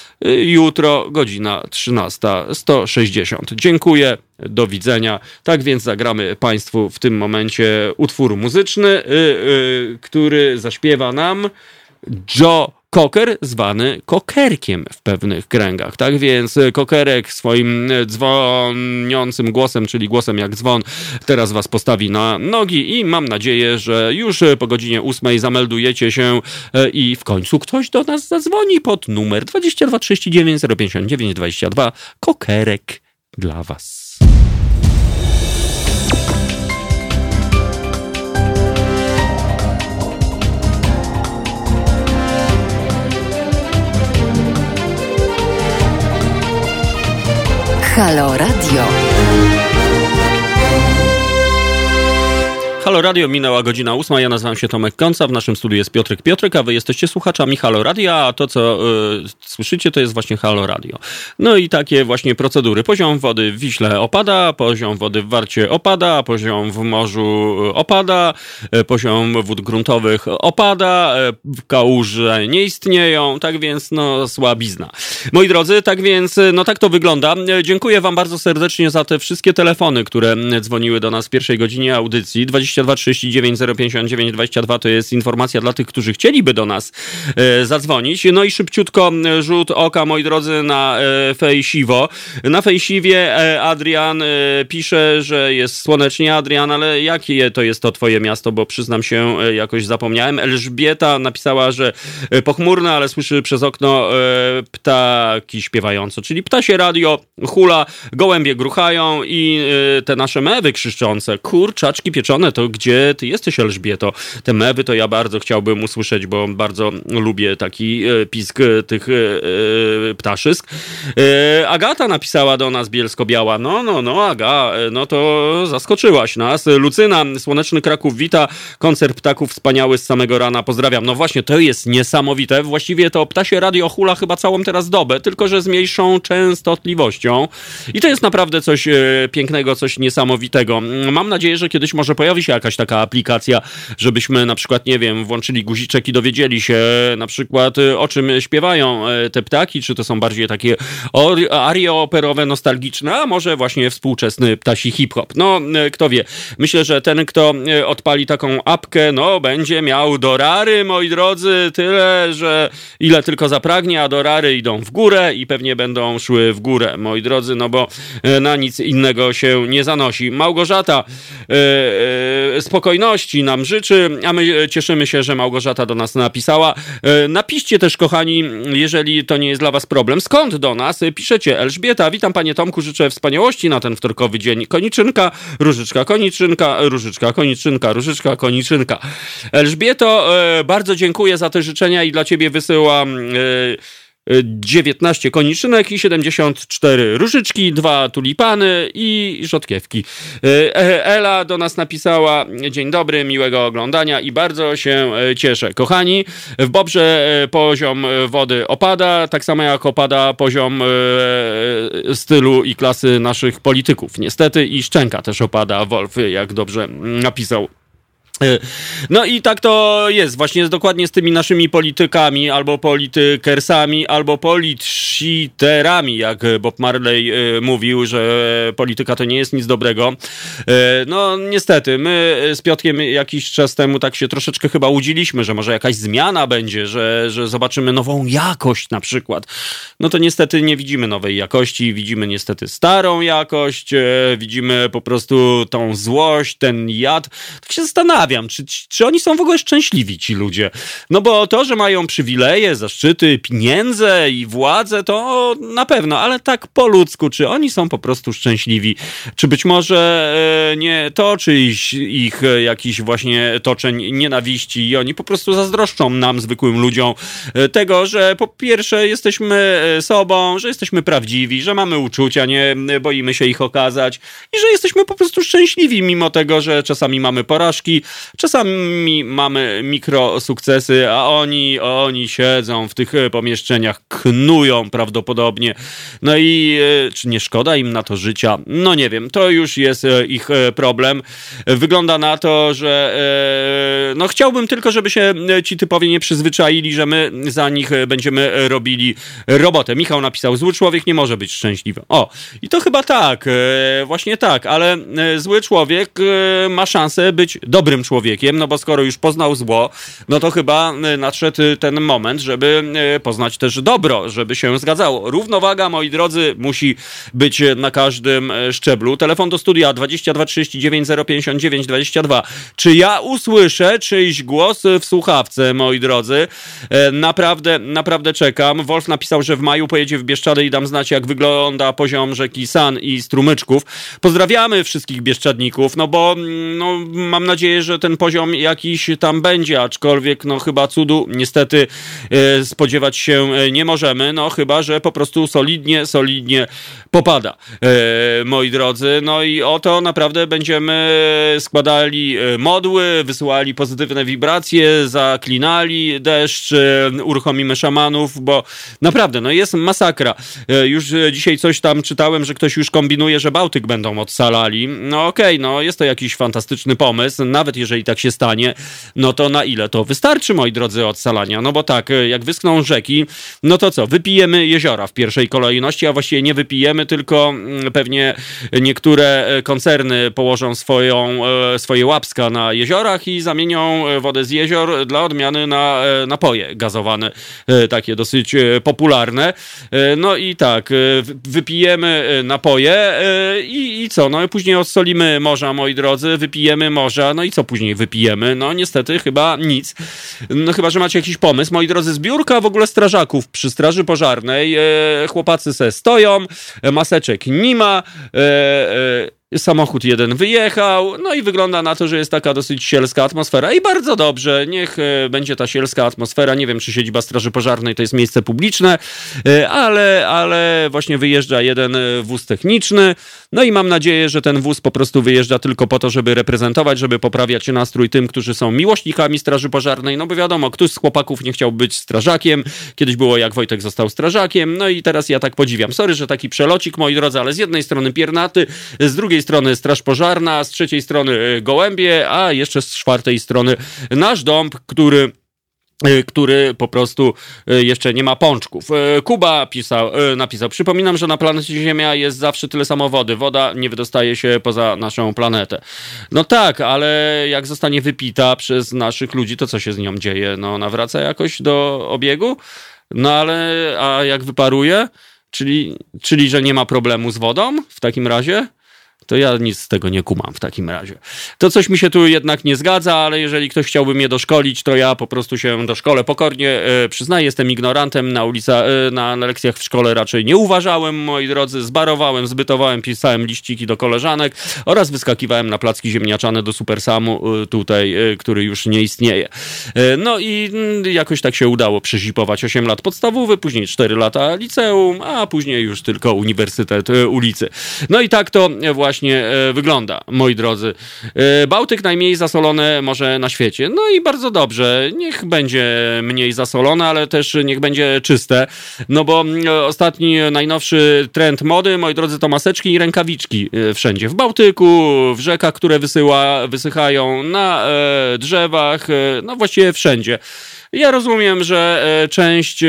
jutro godzina 13.160. Dziękuję, do widzenia. Tak więc zagramy Państwu w tym momencie utwór muzyczny, yy, yy, który zaśpiewa nam Joe koker zwany kokerkiem w pewnych kręgach. Tak więc kokerek swoim dzwoniącym głosem, czyli głosem jak dzwon, teraz was postawi na nogi i mam nadzieję, że już po godzinie ósmej zameldujecie się e, i w końcu ktoś do nas zadzwoni pod numer 22 39 059 22. Kokerek dla was. Halo Radio. Halo Radio, minęła godzina ósma, ja nazywam się Tomek Konca, w naszym studiu jest Piotrek Piotrek, a wy jesteście słuchaczami Halo Radio, a to co y, słyszycie to jest właśnie Halo Radio. No i takie właśnie procedury. Poziom wody w Wiśle opada, poziom wody w Warcie opada, poziom w morzu opada, y, poziom wód gruntowych opada, y, kałuże nie istnieją, tak więc no słabizna. Moi drodzy, tak więc no tak to wygląda. Dziękuję wam bardzo serdecznie za te wszystkie telefony, które dzwoniły do nas w pierwszej godzinie audycji. 20 22 39 059 22 to jest informacja dla tych, którzy chcieliby do nas e, zadzwonić. No i szybciutko rzut oka, moi drodzy, na e, Fejsiwo. Na Fejsiwie e, Adrian e, pisze, że jest słonecznie. Adrian, ale jakie to jest to twoje miasto, bo przyznam się, e, jakoś zapomniałem. Elżbieta napisała, że e, pochmurne, ale słyszy przez okno ptaki śpiewające, czyli ptasie radio, hula, gołębie gruchają i te nasze mewy krzyszczące, kurczaczki pieczone, to gdzie ty jesteś, Elżbieto? Te mewy to ja bardzo chciałbym usłyszeć, bo bardzo lubię taki e, pisk e, tych e, ptaszysk. Agata napisała do nas Bielsko-Biała. No, no, no, Aga, no to zaskoczyłaś nas. Lucyna, Słoneczny Kraków wita, koncert ptaków wspaniały z samego rana, pozdrawiam. No właśnie, to jest niesamowite. Właściwie to ptasie radio hula chyba całą teraz dobę, tylko że z mniejszą częstotliwością. I to jest naprawdę coś pięknego, coś niesamowitego. Mam nadzieję, że kiedyś może pojawi się się jakaś taka aplikacja, żebyśmy na przykład, nie wiem, włączyli guziczek i dowiedzieli się na przykład o czym śpiewają te ptaki, czy to są bardziej takie arie operowe, nostalgiczne, a może właśnie współczesny ptasi hip-hop. No, kto wie. Myślę, że ten, kto odpali taką apkę, no, będzie miał dorary, moi drodzy, tyle, że ile tylko zapragnie, a dorary idą w górę i pewnie będą szły w górę, moi drodzy, no bo e, na nic innego się nie zanosi. Małgorzata e, e, spokojności nam życzy, a my cieszymy się, że Małgorzata do nas napisała. E, napiszcie też, kochani, jeżeli to nie jest dla was problem, skąd do nas piszecie. Elżbieta, witam panie Tomku, życzę wspaniałości na ten wtorkowy dzień. Koniczynka, różyczka, koniczynka, różyczka, koniczynka, różyczka, koniczynka. Elżbieto, e, bardzo dziękuję za te życzenia i dla ciebie wysyłam... 19 koniczynek i 74 różyczki, dwa tulipany i rzodkiewki. E, e, Ela do nas napisała dzień dobry, miłego oglądania i bardzo się e, cieszę. Kochani, w Bobrze poziom wody opada, tak samo jak opada poziom stylu i klasy naszych polityków. Niestety i Szczęka też opada, Wolf, jak dobrze napisał E, no i tak to jest, właśnie jest dokładnie z tymi naszymi politykami, albo politykersami, albo politshiterami, jak Bob Marley e, mówił, że polityka to nie jest nic dobrego. E, no niestety, my z Piotkiem jakiś czas temu tak się troszeczkę chyba łudziliśmy, że może jakaś zmiana będzie, że, że zobaczymy nową jakość na przykład. No to niestety nie widzimy nowej jakości, widzimy niestety starą jakość, widzimy po prostu tą złość, ten jad. Tak się zastanawiam, zastanawiam, czy, czy oni są w ogóle szczęśliwi, ci ludzie. No bo to, że mają przywileje, zaszczyty, pieniądze i władzę, to na pewno, ale tak po ludzku, czy oni są po prostu szczęśliwi? Czy być może e, nie toczy ich, ich jakiś właśnie toczeń nienawiści i oni po prostu zazdroszczą nam, zwykłym ludziom, e, tego, że po pierwsze jesteśmy e, sobą, że jesteśmy prawdziwi, że mamy uczucia, nie boimy się ich okazać i że jesteśmy po prostu szczęśliwi, mimo tego, że czasami mamy porażki, Czasami mamy mikrosukcesy, a oni, oni siedzą w tych e, pomieszczeniach, knują prawdopodobnie. No i e, czy nie szkoda im na to życia? No nie wiem, to już jest e, ich problem. Wygląda na to, że no chciałbym tylko, żeby się ci typowie nie przyzwyczaili, że my za nich będziemy robili robotę. Michał napisał, zły człowiek nie może być szczęśliwy. O, i to chyba tak, właśnie tak, ale zły człowiek ma szansę być dobrym człowiekiem, no bo skoro już poznał zło, no to chyba e, nadszedł ten moment, żeby e, poznać też dobro, żeby się zgadzało. Równowaga, moi drodzy, musi być na każdym e, szczeblu. Telefon do studia 22 39 059 22. Czy ja usłyszę czyjś głos w słuchawce, moi drodzy? Naprawdę, naprawdę czekam. Wolf napisał, że w maju pojedzie w Bieszczady i dam znać, jak wygląda poziom rzeki San i strumyczków. Pozdrawiamy wszystkich bieszczadników, no bo mm, no, mam nadzieję, że ten poziom jakiś tam będzie, aczkolwiek no chyba cudu niestety e, spodziewać się e, nie możemy, no chyba, że po prostu solidnie, solidnie popada, e, moi drodzy. No i oto naprawdę będziemy składali modły, wysyłali pozytywne wibracje, zaklinali deszcz, uruchomimy szamanów, bo naprawdę, no jest masakra. Już dzisiaj coś tam czytałem, że ktoś już kombinuje, że Bałtyk będą odsalali. No okej, okay, no jest to jakiś fantastyczny pomysł, nawet jeżeli jeżeli tak się stanie, no to na ile to wystarczy, moi drodzy, odsalania? No bo tak, jak wyschną rzeki, no to co, wypijemy jeziora w pierwszej kolejności, a właściwie nie wypijemy, tylko mm, pewnie niektóre e, koncerny położą swoją, e, swoje łapska na jeziorach i zamienią e, wodę z jezior dla odmiany na napoje gazowane, takie dosyć popularne. No i tak, wypijemy napoje i, i co? No i później odsolimy morza, moi drodzy, wypijemy morza, no i co później? wypijemy. No niestety chyba nic. No chyba, że macie jakiś pomysł. Moi drodzy, zbiórka w ogóle strażaków przy Straży Pożarnej. E, chłopacy se stoją, maseczek nie ma. E, e, Samochód jeden wyjechał, no i wygląda na to, że jest taka dosyć sielska atmosfera. I bardzo dobrze, niech e, będzie ta sielska atmosfera. Nie wiem, czy siedziba Straży Pożarnej to jest miejsce publiczne, e, ale, ale właśnie wyjeżdża jeden e, wóz techniczny, no i mam nadzieję, że ten wóz po prostu wyjeżdża tylko po to, żeby reprezentować, żeby poprawiać nastrój tym, którzy są miłośnikami Straży Pożarnej, no bo wiadomo, któż z chłopaków nie chciał być strażakiem, kiedyś było jak Wojtek został strażakiem, no i teraz ja tak podziwiam. Sorry, że taki przelocik, moi drodzy, ale z jednej strony piernaty, z drugiej drugiej strony Straż Pożarna, z trzeciej strony gołębie, a jeszcze z czwartej strony nasz dąb, który Y, który po prostu y, jeszcze nie ma pączków. Kuba pisał, napisał, przypominam, że na planecie Ziemia jest zawsze tyle samo wody. Woda nie wydostaje się poza naszą planetę. No tak, ale jak zostanie wypita przez naszych ludzi, to co się z nią dzieje? No nawraca jakoś do obiegu? No ale, a jak wyparuje? Czyli, czyli, że nie ma problemu z wodą w takim razie? To ja nic z tego nie kumam w takim razie. To coś mi się tu jednak nie zgadza, ale jeżeli ktoś chciałby mnie doszkolić, to ja po prostu się doszkolę pokornie. E, przyznaję, jestem ignorantem. Na, ulica, e, na, lekcjach w szkole raczej nie uważałem, moi drodzy. Zbarowałem, zbytowałem, pisałem liściki do koleżanek oraz wyskakiwałem na placki ziemniaczane do Supersamu e, tutaj, e, który już nie istnieje. E, no i mm, jakoś tak się udało przezipować 8 lat podstawowy, później 4 lata liceum, a później już tylko Uniwersytet ulicy. No i tak to właśnie właśnie e, wygląda, moi drodzy. E, Bałtyk najmniej zasolone morze na świecie. No i bardzo dobrze. Niech będzie mniej zasolone, ale też niech będzie czyste. No bo mm, ostatni, najnowszy trend mody, moi drodzy, to maseczki i rękawiczki e, wszędzie. W Bałtyku, w rzekach, które wysyła, wysychają, na e, drzewach, e, no właściwie wszędzie. Ja rozumiem, że e, część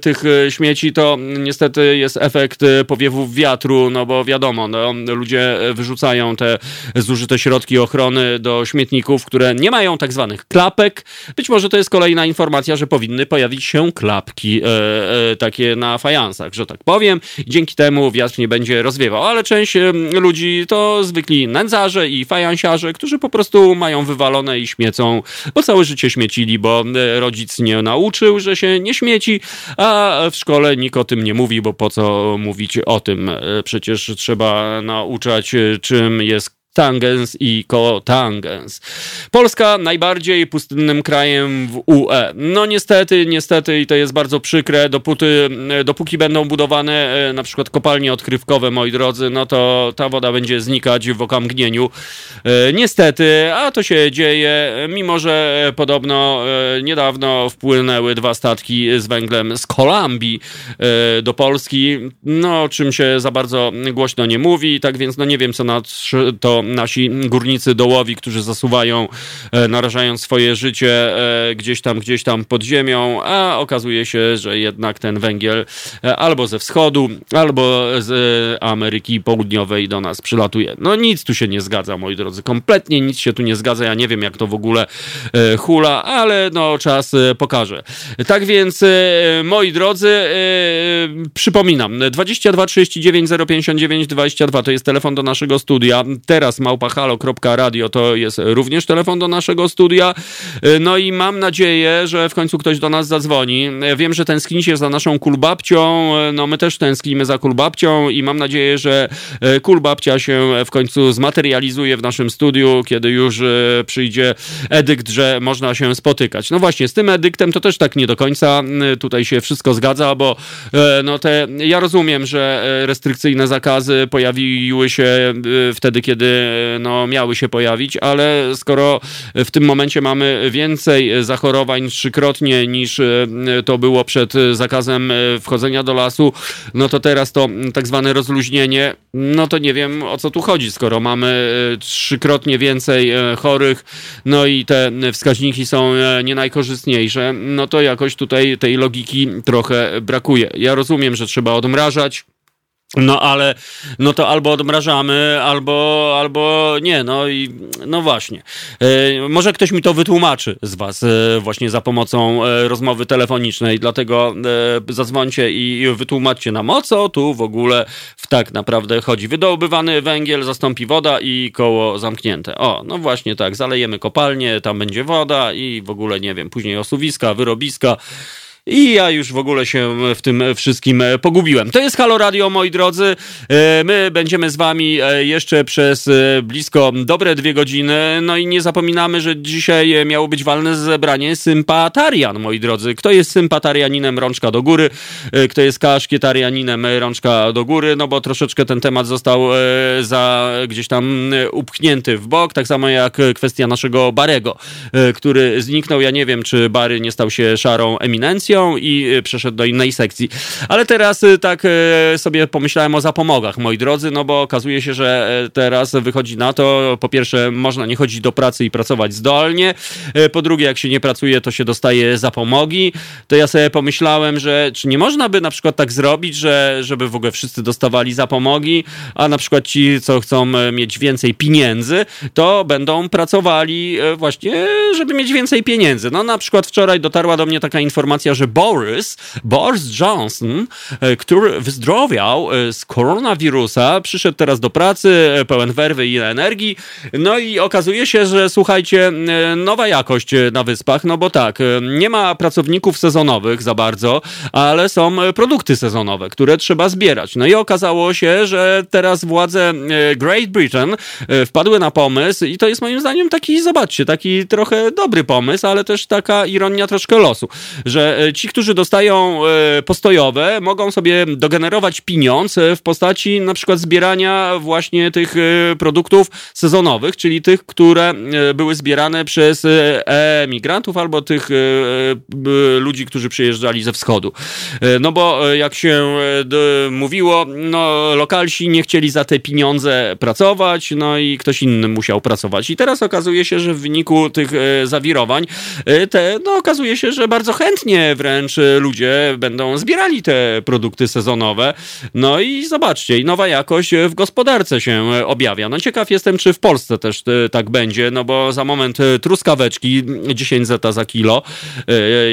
tych e, śmieci to niestety jest efekt e, powiewów wiatru, no bo wiadomo, no, ludzie wyrzucają te zużyte środki ochrony do śmietników, które nie mają tak zwanych klapek. Być może to jest kolejna informacja, że powinny pojawić się klapki e, e, takie na fajansach, że tak powiem. Dzięki temu wiatr nie będzie rozwiewał, ale część ludzi to zwykli nędzarze i fajansiarze, którzy po prostu mają wywalone i śmiecą, bo całe życie śmiecili, bo rodzic nie nauczył, że się nie śmieci, a w szkole nikt o tym nie mówi, bo po co mówić o tym? E, przecież trzeba nauczać, czym jest tangens i kotangens. Polska najbardziej pustynnym krajem w UE. No niestety, niestety i to jest bardzo przykre, dopóty, dopóki będą budowane e, na przykład kopalnie odkrywkowe, moi drodzy, no to ta woda będzie znikać w okamgnieniu. E, niestety, a to się dzieje, mimo że podobno e, niedawno wpłynęły dwa statki z węglem z Kolumbii do Polski, no o czym się za bardzo głośno nie mówi, tak więc no nie wiem co na to nasi górnicy dołowi, którzy zasuwają, e, narażając swoje życie e, gdzieś tam, gdzieś tam pod ziemią, a okazuje się, że jednak ten węgiel e, albo ze wschodu, albo z Ameryki Południowej do nas przylatuje. No nic tu się nie zgadza, moi drodzy, kompletnie nic się tu nie zgadza. Ja nie wiem, jak to w ogóle hula, ale no czas pokaże. Tak więc, moi drodzy, przypominam, 22 39 059 22 to jest telefon do naszego studia. Teraz małpahalo.radio to jest również telefon do naszego studia. No i mam nadzieję, że w końcu ktoś do nas zadzwoni. Wiem, że tęsknicie za naszą kulbabcią, no my też tęsknimy za kulbabcią i mam nadzieję, że e, kulbabcia się w końcu zmaterializuje w naszym studiu, kiedy już e, przyjdzie edykt, że można się spotykać. No właśnie, z tym edyktem to też tak nie do końca tutaj się wszystko zgadza, bo e, no te, ja rozumiem, że restrykcyjne zakazy pojawiły się wtedy, kiedy no, miały się pojawić, ale skoro w tym momencie mamy więcej zachorowań trzykrotnie niż e, to było przed zakazem e, wchodzenia do lasu, no to teraz to tak zwane rozluźnienie, no to nie wiem o co tu chodzi, skoro mamy e, trzykrotnie więcej chorych, no i te wskaźniki są nie najkorzystniejsze, no to jakoś tutaj tej logiki trochę brakuje. Ja rozumiem, że trzeba odmrażać, no ale, no to albo odmrażamy, albo, albo nie, no i no właśnie. E, może ktoś mi to wytłumaczy z was e, właśnie za pomocą e, rozmowy telefonicznej, dlatego zadzwońcie i, i wytłumaczcie nam o co tu w ogóle w tak naprawdę chodzi. Wydobywany węgiel zastąpi woda i koło zamknięte. O, no właśnie tak, zalejemy kopalnię, tam będzie woda i w ogóle nie wiem, później osuwiska, wyrobiska. I ja już w ogóle się w tym wszystkim pogubiłem. To jest Halo Radio, moi drodzy. E, my będziemy z wami e, jeszcze przez e, blisko dobre dwie godziny. No i nie zapominamy, że dzisiaj miało być walne zebranie sympatarian, moi drodzy. Kto jest sympatarianinem, rączka do góry. Kto jest kaszkietarianinem, rączka do góry. No bo troszeczkę ten temat został za gdzieś tam upchnięty w bok. Tak samo jak kwestia naszego Barego, który zniknął. Ja nie wiem, czy Bary nie stał się szarą eminencją i przeszedł do innej sekcji. Ale teraz tak sobie pomyślałem o zapomogach, moi drodzy, no bo okazuje się, że teraz wychodzi na to, po pierwsze, można nie chodzić do pracy i pracować zdolnie, po drugie, jak się nie pracuje, to się dostaje zapomogi. To ja sobie pomyślałem, że czy nie można by na przykład tak zrobić, że żeby w ogóle wszyscy dostawali zapomogi, a na przykład ci, co chcą mieć więcej pieniędzy, to będą pracowali właśnie, żeby mieć więcej pieniędzy. No na przykład wczoraj dotarła do mnie taka informacja, że Boris, Boris Johnson, który wyzdrowiał z koronawirusa, przyszedł teraz do pracy pełen werwy i energii, no i okazuje się, że słuchajcie, nowa jakość na wyspach, no bo tak, nie ma pracowników sezonowych za bardzo, ale są produkty sezonowe, które trzeba zbierać. No i okazało się, że teraz władze Great Britain wpadły na pomysł i to jest moim zdaniem taki, zobaczcie, taki trochę dobry pomysł, ale też taka ironia troszkę losu, że ci, którzy dostają postojowe, mogą sobie dogenerować pieniądz w postaci na przykład zbierania właśnie tych produktów sezonowych, czyli tych, które były zbierane przez emigrantów albo tych ludzi, którzy przyjeżdżali ze wschodu. No bo jak się mówiło, no lokalsi nie chcieli za te pieniądze pracować, no i ktoś inny musiał pracować. I teraz okazuje się, że w wyniku tych zawirowań, te, no okazuje się, że bardzo chętnie wręcz ludzie będą zbierali te produkty sezonowe. No i zobaczcie, nowa jakość w gospodarce się objawia. No ciekaw jestem, czy w Polsce też tak będzie, no bo za moment truskaweczki 10 zeta za kilo,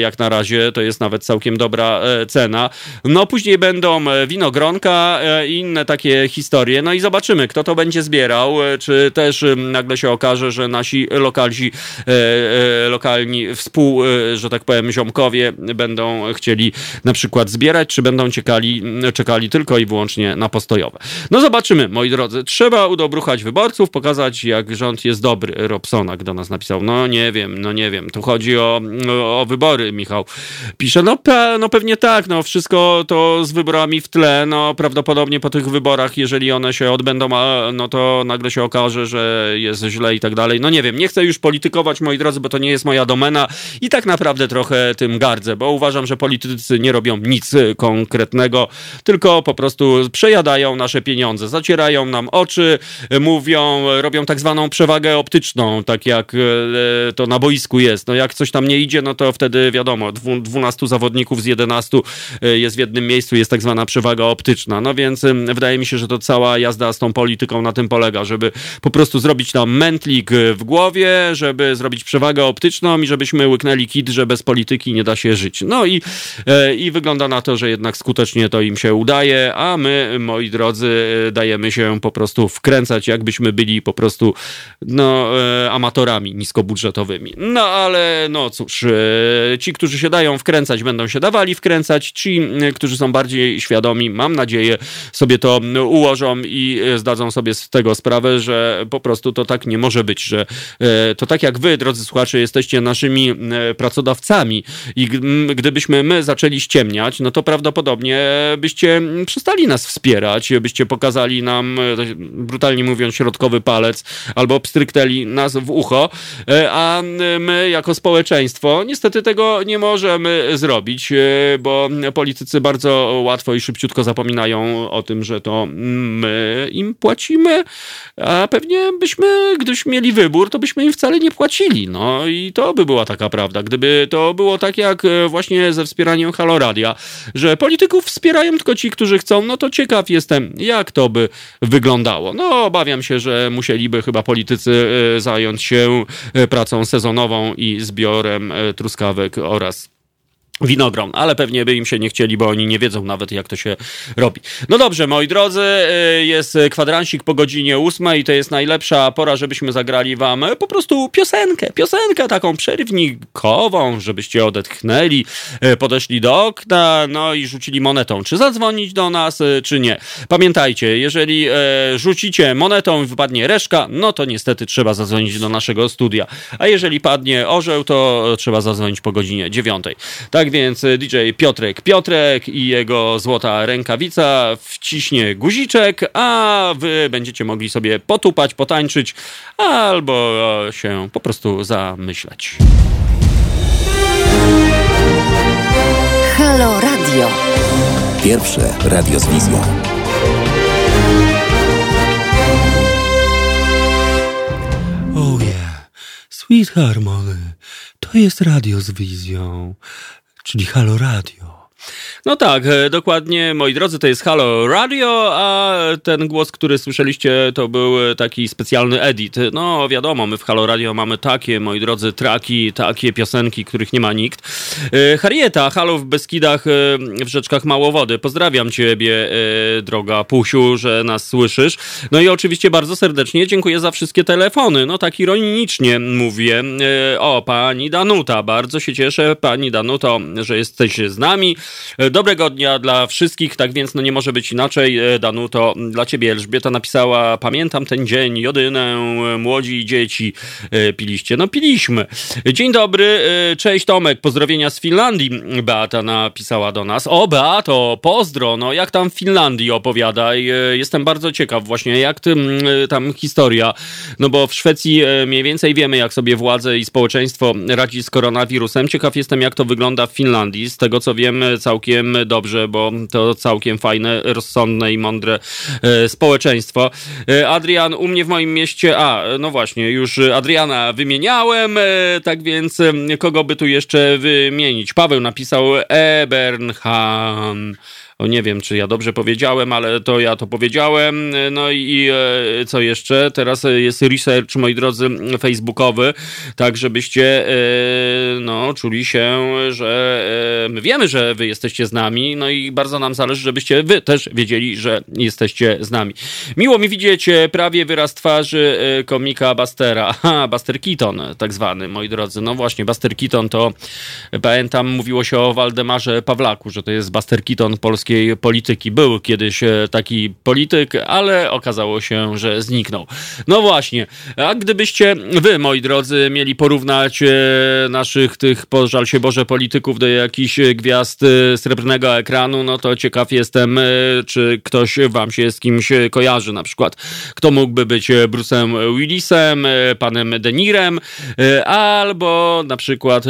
jak na razie to jest nawet całkiem dobra cena. No później będą winogronka i inne takie historie. No i zobaczymy, kto to będzie zbierał, czy też nagle się okaże, że nasi lokalzi, lokalni współ, że tak powiem, ziomkowie będą chcieli na przykład zbierać, czy będą czekali, czekali tylko i wyłącznie na postojowe. No zobaczymy, moi drodzy. Trzeba udobruchać wyborców, pokazać, jak rząd jest dobry. Robsonak do nas napisał. No nie wiem, no nie wiem. Tu chodzi o, o wybory, Michał. Pisze, no, pe, no pewnie tak, no wszystko to z wyborami w tle, no prawdopodobnie po tych wyborach, jeżeli one się odbędą, no to nagle się okaże, że jest źle i tak dalej. No nie wiem, nie chcę już politykować, moi drodzy, bo to nie jest moja domena i tak naprawdę trochę tym gardzę, bo uważam, że politycy nie robią nic konkretnego, tylko po prostu przejadają nasze pieniądze, zacierają nam oczy, mówią, robią tak zwaną przewagę optyczną, tak jak to na boisku jest. No jak coś tam nie idzie, no to wtedy wiadomo, 12 zawodników z 11 jest w jednym miejscu, jest tak zwana przewaga optyczna. No więc wydaje mi się, że to cała jazda z tą polityką na tym polega, żeby po prostu zrobić tam mętlik w głowie, żeby zrobić przewagę optyczną i żebyśmy łyknęli kit, że bez polityki nie da się żyć. No i, i wygląda na to, że jednak skutecznie to im się udaje, a my, moi drodzy, dajemy się po prostu wkręcać, jakbyśmy byli po prostu no, amatorami niskobudżetowymi. No ale no cóż, ci, którzy się dają wkręcać, będą się dawali wkręcać. Ci, którzy są bardziej świadomi, mam nadzieję, sobie to ułożą i zdadzą sobie z tego sprawę, że po prostu to tak nie może być, że to tak jak wy, drodzy słuchacze, jesteście naszymi pracodawcami i gdybyśmy my zaczęli ściemniać, no to prawdopodobnie byście przestali nas wspierać, byście pokazali nam, brutalnie mówiąc, środkowy palec albo obstryknęli nas w ucho, a my jako społeczeństwo niestety tego nie możemy zrobić, bo politycy bardzo łatwo i szybciutko zapominają o tym, że to my im płacimy, a pewnie byśmy, gdybyśmy mieli wybór, to byśmy im wcale nie płacili. No i to by była taka prawda. Gdyby to było tak jak właśnie ze wspieraniem Haloradia, że polityków wspierają tylko ci, którzy chcą, no to ciekaw jestem, jak to by wyglądało. No obawiam się, że musieliby chyba politycy zająć się pracą sezonową i zbiorem truskawek oraz winogron, ale pewnie by im się nie chcieli, bo oni nie wiedzą nawet, jak to się robi. No dobrze, moi drodzy, jest kwadransik po godzinie ósmej, to jest najlepsza pora, żebyśmy zagrali wam po prostu piosenkę, piosenkę taką przerywnikową, żebyście odetchnęli, podeszli do okna, no i rzucili monetą, czy zadzwonić do nas, czy nie. Pamiętajcie, jeżeli rzucicie monetą i wypadnie reszka, no to niestety trzeba zadzwonić do naszego studia, a jeżeli padnie orzeł, to trzeba zadzwonić po godzinie dziewiątej. Tak tak więc DJ Piotrek Piotrek i jego złota rękawica wciśnie guziczek, a wy będziecie mogli sobie potupać, potańczyć albo się po prostu zamyśleć. Radio. Pierwsze radio z wizją. Oh yeah, Sweet Harmony. To jest radio z wizją, czyli Halo Radio. No tak, e, dokładnie, moi drodzy, to jest Halo Radio, a ten głos, który słyszeliście, to był taki specjalny edit. No wiadomo, my w Halo Radio mamy takie, moi drodzy, traki, takie piosenki, których nie ma nikt. E, Harrieta, Halo w Beskidach, e, w Rzeczkach Mało Wody. Pozdrawiam ciebie, droga Pusiu, że nas słyszysz. No i oczywiście bardzo serdecznie dziękuję za wszystkie telefony. No tak ironicznie mówię. O, pani Danuta, bardzo się cieszę, pani Danuto, że jesteś z nami. Dobrego dnia dla wszystkich, tak więc no nie może być inaczej. E, Danuto, dla ciebie Elżbieta napisała, pamiętam ten dzień, jodynę, młodzi dzieci e, piliście. No piliśmy. Dzień dobry, e, cześć Tomek, pozdrowienia z Finlandii. Beata napisała do nas. O Beato, pozdro, no jak tam w Finlandii opowiadaj. Jestem bardzo ciekaw właśnie, jak tam historia. No bo w Szwecji mniej więcej wiemy, jak sobie władze i społeczeństwo radzi z koronawirusem. Ciekaw jestem, jak to wygląda w Finlandii. Z tego co wiem, całkiem dobrze, bo to całkiem fajne, rozsądne i mądre e, społeczeństwo. E, Adrian, u mnie w moim mieście, a no właśnie, już Adriana wymieniałem, e, tak więc kogo by tu jeszcze wymienić? Paweł napisał Ebernham. O, nie wiem, czy ja dobrze powiedziałem, ale to ja to powiedziałem. No i e, co jeszcze? Teraz jest research, moi drodzy, facebookowy, tak żebyście e, no, czuli się, że e, my wiemy, że wy jesteście z nami, no i bardzo nam zależy, żebyście wy też wiedzieli, że jesteście z nami. Miło mi widzieć prawie wyraz twarzy komika Bastera. Aha, Buster Keaton, tak zwany, moi drodzy. No właśnie, Buster Keaton to, pamiętam, mówiło się o Waldemarze Pawlaku, że to jest Buster Keaton polski polskiej polityki. Był kiedyś e, taki polityk, ale okazało się, że zniknął. No właśnie, a gdybyście wy, moi drodzy, mieli porównać e, naszych tych, pożal się Boże, polityków do jakichś gwiazd e, srebrnego ekranu, no to ciekaw jestem, czy ktoś wam się z kimś kojarzy na przykład. Kto mógłby być Bruce'em Willisem, panem Denirem, albo na przykład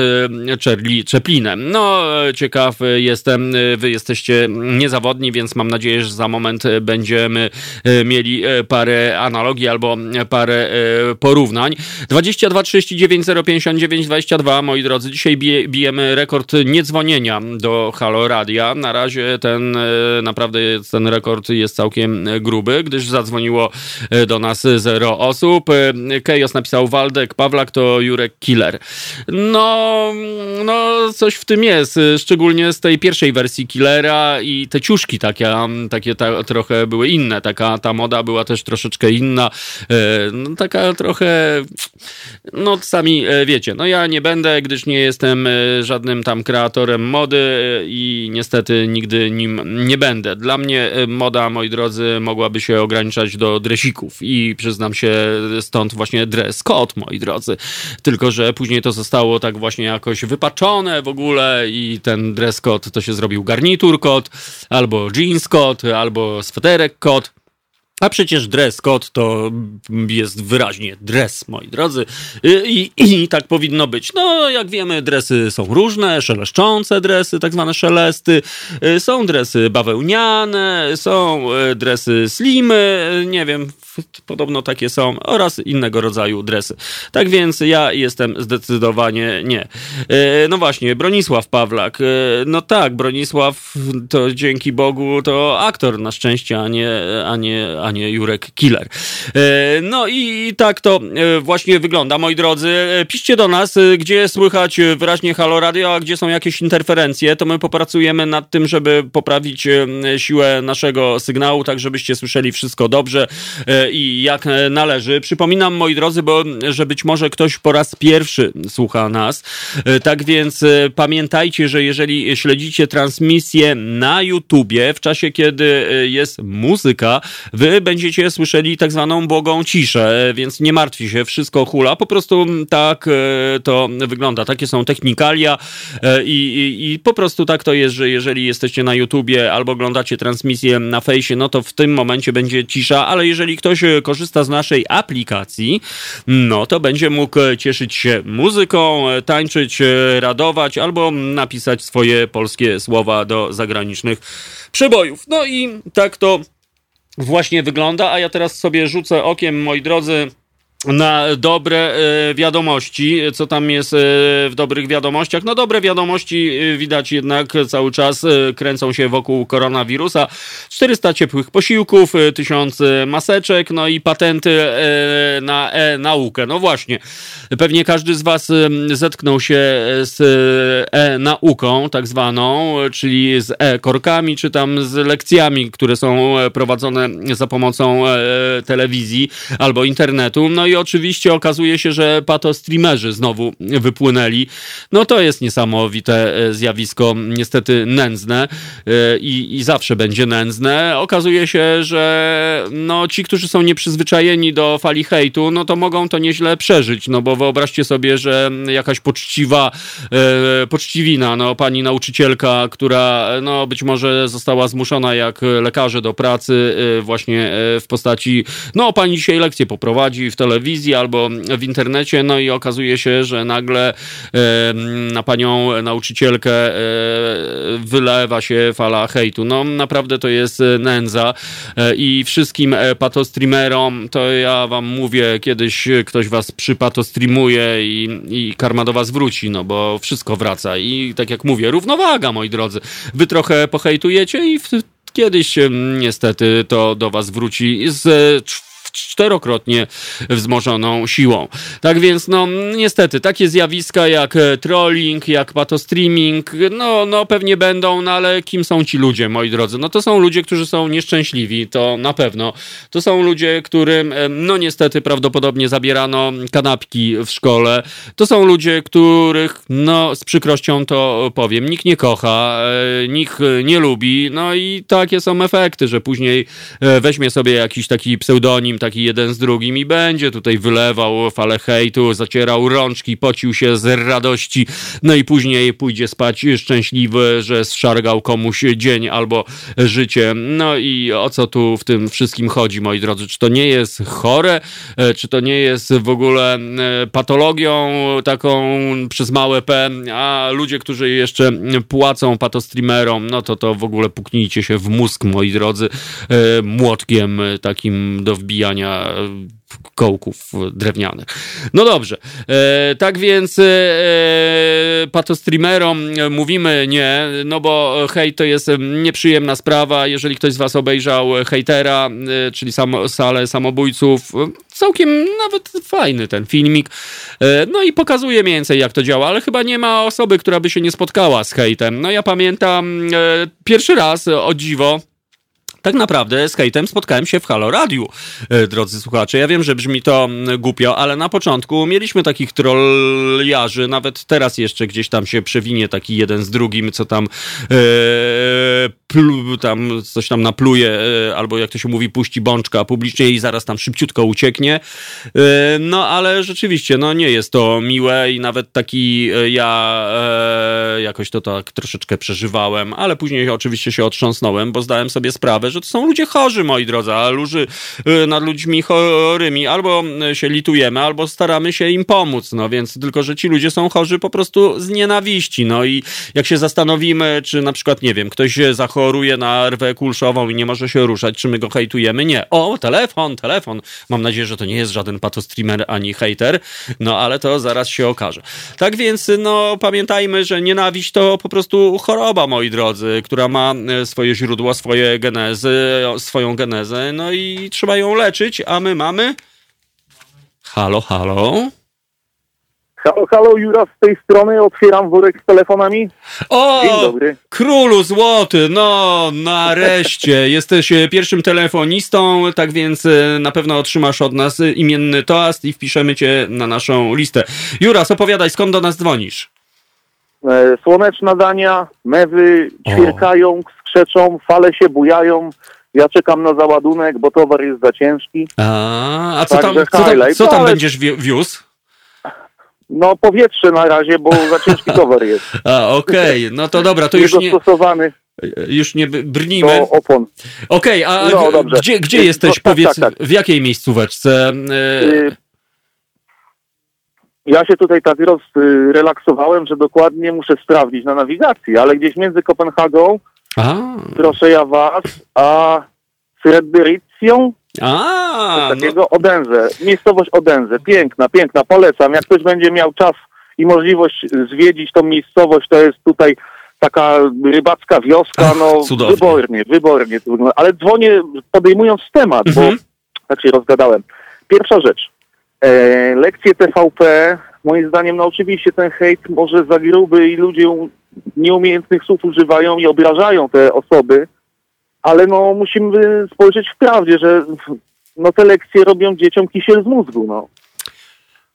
Charlie Chaplinem. No, ciekaw jestem, wy jesteście niezawodni, więc mam nadzieję, że za moment e, będziemy e, mieli e, parę analogii albo parę porównań. 22 39 059 22, moi drodzy, dzisiaj bijemy rekord niedzwonienia do Halo Radia. Na razie ten naprawdę ten rekord jest całkiem gruby, gdyż zadzwoniło do nas zero osób. Kejos napisał Waldek, Pawlak to Jurek Killer. No, no coś w tym jest, szczególnie z tej pierwszej wersji Killera i te ciuszki takie, takie ta, trochę były inne. Taka ta moda była też troszeczkę inna. E, no, taka trochę, no sami e, wiecie, no ja nie będę, gdyż nie jestem e, żadnym tam kreatorem mody i niestety nigdy nim nie będę. Dla mnie moda, moi drodzy, mogłaby się ograniczać do dresików i przyznam się stąd właśnie dress code, moi drodzy. Tylko, że później to zostało tak właśnie jakoś wypaczone w ogóle i ten dress code to się zrobił garnitur code, albo jeans kot, albo sweterek kot. A przecież dress code to jest wyraźnie dress, moi drodzy. I, I, I, tak powinno być. No, jak wiemy, dresy są różne, szeleszczące dresy, tak zwane szelesty. Są dresy bawełniane, są e, dresy slimy, nie wiem, podobno takie są, oraz innego rodzaju dresy. Tak więc ja jestem zdecydowanie nie. No właśnie, Bronisław Pawlak. No tak, Bronisław to dzięki Bogu to aktor na szczęście, a nie, a nie, a nie Jurek Killer. E, no i tak to właśnie wygląda, moi drodzy. Piszcie do nas, gdzie słychać wyraźnie Halo Radio, a gdzie są jakieś interferencje, to my popracujemy nad tym, żeby poprawić siłę naszego sygnału, tak żebyście słyszeli wszystko dobrze i jak należy. Przypominam, moi drodzy, bo że być może ktoś po raz pierwszy słucha nas. E, tak więc e, pamiętajcie, że jeżeli śledzicie transmisję na YouTubie w czasie, kiedy e, jest muzyka, wy będziecie słyszeli tak zwaną błogą ciszę, więc nie martwi się, wszystko hula. Po prostu tak to wygląda. Takie są technikalia i, i, i po prostu tak to jest, że jeżeli jesteście na YouTubie albo oglądacie transmisję na fejsie, no to w tym momencie będzie cisza, ale jeżeli ktoś korzysta z naszej aplikacji, no to będzie mógł cieszyć się muzyką, tańczyć, radować albo napisać swoje polskie słowa do zagranicznych przebojów. No i tak to właśnie wygląda, a ja teraz sobie rzucę okiem, moi drodzy, na dobre e, wiadomości. Co tam jest e, w dobrych wiadomościach? No dobre wiadomości e, widać jednak cały czas kręcą się wokół koronawirusa. 400 ciepłych posiłków, 1000 maseczek, no i patenty na e-naukę. No właśnie, pewnie każdy z was zetknął się z e-nauką tak zwaną, czyli z e-korkami, czy tam z lekcjami, które są prowadzone za pomocą telewizji albo internetu. No i oczywiście okazuje się, że patostreamerzy znowu wypłynęli. No to jest niesamowite e, zjawisko, niestety nędzne e, i, i zawsze będzie nędzne. Okazuje się, że no, ci, którzy są nieprzyzwyczajeni do fali hejtu, no to mogą to nieźle przeżyć, no bo wyobraźcie sobie, że jakaś poczciwa, e, poczciwina, no pani nauczycielka, która no być może została zmuszona jak lekarze do pracy właśnie w postaci, no pani dzisiaj lekcję poprowadzi w telewizji, telewizji albo w internecie, no i okazuje się, że nagle na panią nauczycielkę e, wylewa się fala hejtu. No naprawdę to jest nędza e, i wszystkim e, patostreamerom, to ja wam mówię, kiedyś ktoś was przypatostreamuje i, i karma do was wróci, no bo wszystko wraca i tak jak mówię, równowaga, moi drodzy. Wy trochę pohejtujecie i w, kiedyś niestety to do was wróci z czterokrotnie wzmożoną siłą. Tak więc, no niestety, takie zjawiska jak e, trolling, jak patostreaming, no, no pewnie będą, no ale kim są ci ludzie, moi drodzy? No to są ludzie, którzy są nieszczęśliwi, to na pewno. To są ludzie, którym, e, no niestety, prawdopodobnie zabierano kanapki w szkole. To są ludzie, których, no z przykrością to powiem, nikt nie kocha, e, nikt nie lubi, no i takie są efekty, że później weźmie sobie jakiś taki pseudonim, taki jeden z drugim i będzie tutaj wylewał falę hejtu, zacierał rączki, pocił się z radości, no i później pójdzie spać szczęśliwy, że zszargał komuś dzień albo życie. No i o co tu w tym wszystkim chodzi, moi drodzy? Czy to nie jest chore? E, czy to nie jest w ogóle e, patologią taką przez małe P? A ludzie, którzy jeszcze płacą patostreamerom, no to to w ogóle puknijcie się w mózg, moi drodzy, e, młotkiem takim do wbijania budowania kołków drewnianych. No dobrze, e, tak więc e, patostreamerom mówimy nie, no bo hej to jest nieprzyjemna sprawa. Jeżeli ktoś z was obejrzał hejtera, e, czyli sam, salę samobójców, całkiem nawet fajny ten filmik. E, no i pokazuje mniej więcej jak to działa, ale chyba nie ma osoby, która by się nie spotkała z hejtem. No ja pamiętam e, pierwszy raz, o dziwo, tak naprawdę z spotkałem się w Halo Radiu, e, drodzy słuchacze. Ja wiem, że brzmi to mm, głupio, ale na początku mieliśmy takich trolliarzy, nawet teraz jeszcze gdzieś tam się przewinie taki jeden z drugim, co tam, e, plu, tam coś tam napluje, e, albo jak to się mówi, puści bączka publicznie i zaraz tam szybciutko ucieknie. E, no ale rzeczywiście, no nie jest to miłe i nawet taki e, ja jakoś to tak troszeczkę przeżywałem, ale później oczywiście się otrząsnąłem, bo zdałem sobie sprawę, że to są ludzie chorzy, moi drodzy, a luży y, nad ludźmi chorymi albo y, się litujemy, albo staramy się im pomóc, no więc tylko, że ci ludzie są chorzy po prostu z nienawiści, no i jak się zastanowimy, czy na przykład, nie wiem, ktoś zachoruje na rwę kulszową i nie może się ruszać, czy my go hejtujemy? Nie. O, telefon, telefon. Mam nadzieję, że to nie jest żaden patostreamer ani hater, no ale to zaraz się okaże. Tak więc, no pamiętajmy, że nienawiść to po prostu choroba, moi drodzy, która ma y, swoje źródło, swoje genezy, swoją genezę, no i trzeba ją leczyć, a my mamy... Halo, halo? Halo, halo, Jura z tej strony, otwieram worek z telefonami. O, Dzień dobry. królu złoty, no nareszcie, [laughs] jesteś e, pierwszym telefonistą, tak więc e, na pewno otrzymasz od nas imienny toast i wpiszemy cię na naszą listę. Jura, opowiadaj, skąd do nas dzwonisz? E, słoneczna Dania, mewy ćwierkają, skrzeczą, fale się bujają. Ja czekam na załadunek, bo towar jest za ciężki. A, a co tam, co tam, co tam ale- będziesz wi- wiózł? No powietrze na razie, bo za ciężki [laughs] towar jest. A, okej, no to dobra, to już nie, Dostosowany już nie brnijmy. do opon. Okej, a No, gdzie, gdzie Y, jesteś, no, tak, powiedz, tak, tak. w jakiej miejscóweczce? E, Y, Ja się tutaj tak rozrelaksowałem, że dokładnie muszę sprawdzić na nawigacji, ale gdzieś między Kopenhagą, Proszę ja was, a Fredericyą, a, no, takiego Odense. Miejscowość Odense. Piękna, piękna, polecam. Jak ktoś będzie miał czas i możliwość zwiedzić tą miejscowość, to jest tutaj taka rybacka wioska, Ach, no cudownie. wybornie, wybornie. Ale dzwonię podejmując temat, Mhm. bo tak się rozgadałem. Pierwsza rzecz. E, lekcje TVP, moim zdaniem, no oczywiście ten hejt może za gruby i ludzie nieumiejętnych słów używają i obrażają te osoby, ale no musimy spojrzeć w prawdzie, że no te lekcje robią dzieciom kisiel z mózgu, no.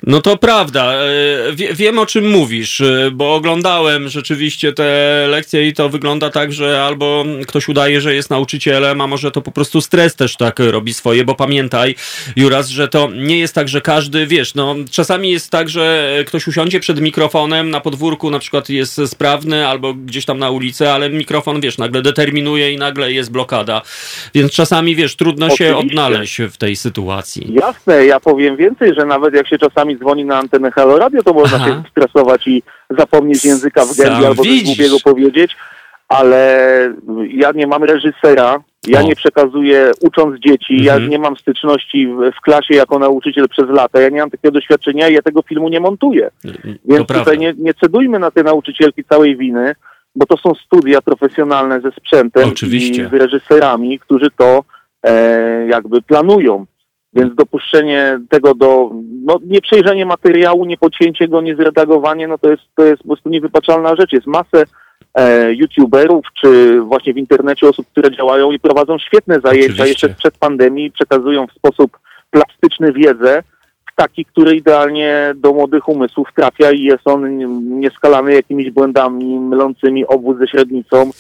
No to prawda. E, Wie, wiem o czym mówisz, e, bo oglądałem rzeczywiście te lekcje i to wygląda tak, że albo ktoś udaje, że jest nauczycielem, a może to po prostu stres też tak robi swoje, bo pamiętaj, Juras, że to nie jest tak, że każdy, wiesz, no czasami jest tak, że ktoś usiądzie przed mikrofonem na podwórku, na przykład jest sprawny albo gdzieś tam na ulicy, ale mikrofon, wiesz, nagle determinuje i nagle jest blokada. Więc czasami, wiesz, trudno się Oczywiście. odnaleźć w tej sytuacji. Jasne, ja powiem więcej, że nawet jak się czasami dzwoni na antenę Halo Radio, to można Aha. się stresować i zapomnieć języka w gębie Sam albo coś głupiego powiedzieć, ale ja nie mam reżysera, ja O. nie przekazuję ucząc dzieci, ja Mhm. nie mam styczności w, w klasie jako nauczyciel przez lata, ja nie mam takiego doświadczenia i ja tego filmu nie montuję. to Więc prawda. tutaj nie, nie cedujmy na te nauczycielki całej winy, bo to są studia profesjonalne ze sprzętem Oczywiście. i z reżyserami, którzy to e, jakby planują. Więc dopuszczenie tego do, no nieprzejrzenie materiału, niepocięcie go, niezredagowanie, no to jest, to jest po prostu niewybaczalna rzecz. Jest masę e, youtuberów, czy właśnie w internecie osób, które działają i prowadzą świetne zajęcia Oczywiście. jeszcze przed pandemii, przekazują w sposób plastyczny wiedzę, taki, który idealnie do młodych umysłów trafia i jest on nieskalany jakimiś błędami mylącymi obwód ze średnicą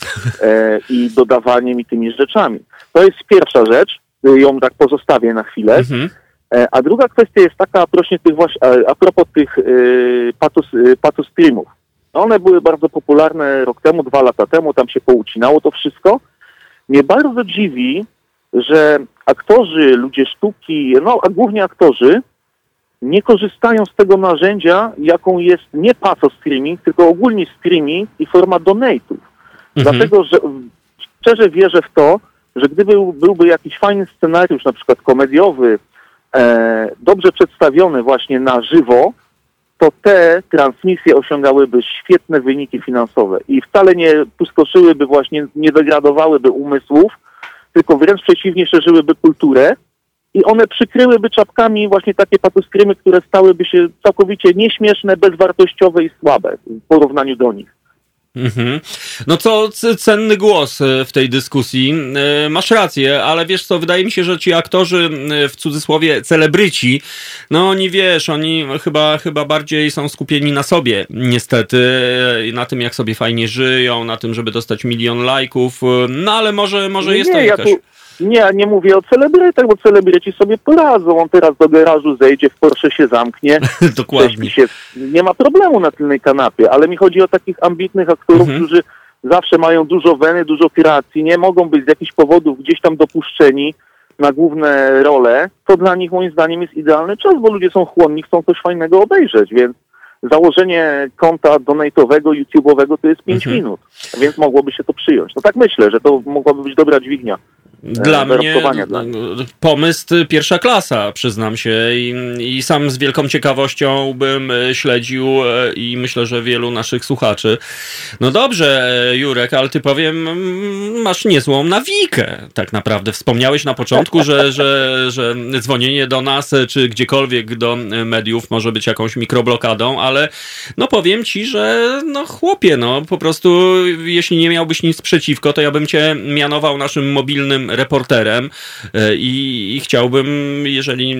e, i dodawaniem i tymi rzeczami. To jest pierwsza rzecz, ją tak pozostawię na chwilę. Mhm. E, A druga kwestia jest taka, prośnie tych właśnie, a- propos tych y, patus, y, patus streamów. One były bardzo popularne rok temu, dwa lata temu, tam się poucinało to wszystko. Mnie bardzo dziwi, że aktorzy, ludzie sztuki, no a głównie aktorzy, nie korzystają z tego narzędzia, jaką jest nie pato streaming, tylko ogólnie streaming i forma donate'ów. Mhm. Dlatego, że szczerze wierzę w to, że gdyby byłby jakiś fajny scenariusz, na przykład komediowy, e, dobrze przedstawiony właśnie na żywo, to te transmisje osiągałyby świetne wyniki finansowe i wcale nie pustoszyłyby właśnie, nie degradowałyby umysłów, tylko wręcz przeciwnie, szerzyłyby kulturę i one przykryłyby czapkami właśnie takie patuskrymy, które stałyby się całkowicie nieśmieszne, bezwartościowe i słabe w porównaniu do nich. Mhm. No co cenny głos e, w tej dyskusji. E, Masz rację, ale wiesz co, wydaje mi się, że ci aktorzy w cudzysłowie celebryci, no oni wiesz, oni chyba, chyba bardziej są skupieni na sobie, niestety, e, na tym jak sobie fajnie żyją, na tym, żeby dostać milion lajków, no ale może, może jest nie, to ja jakaś... tu, nie, nie mówię o celebrytach, bo celebryci sobie poradzą. On teraz do garażu zejdzie, w Porsche się zamknie, [laughs] Dokładnie. się. Nie ma problemu na tylnej kanapie, ale mi chodzi o takich ambitnych aktorów, Mhm. którzy zawsze mają dużo weny, dużo kreacji, nie mogą być z jakichś powodów gdzieś tam dopuszczeni na główne role. To dla nich moim zdaniem jest idealny czas, bo ludzie są chłonni, chcą coś fajnego obejrzeć, więc założenie konta donate'owego, YouTube'owego to jest 5 Mhm. minut, więc mogłoby się to przyjąć. No tak myślę, że to mogłaby być dobra dźwignia. Dla e, mnie dla no, pomysł pierwsza klasa, przyznam się, i, i sam z wielką ciekawością bym e, śledził e, i myślę, że wielu naszych słuchaczy. No dobrze, e, Jurek, ale ty powiem, mm, masz niezłą nawikę, tak naprawdę. Wspomniałeś na początku, że, że, że dzwonienie do nas, e, czy gdziekolwiek do e, mediów może być jakąś mikroblokadą, ale no powiem ci, że no chłopie, no po prostu jeśli nie miałbyś nic przeciwko, to ja bym cię mianował naszym mobilnym reporterem e, i, i chciałbym, jeżeli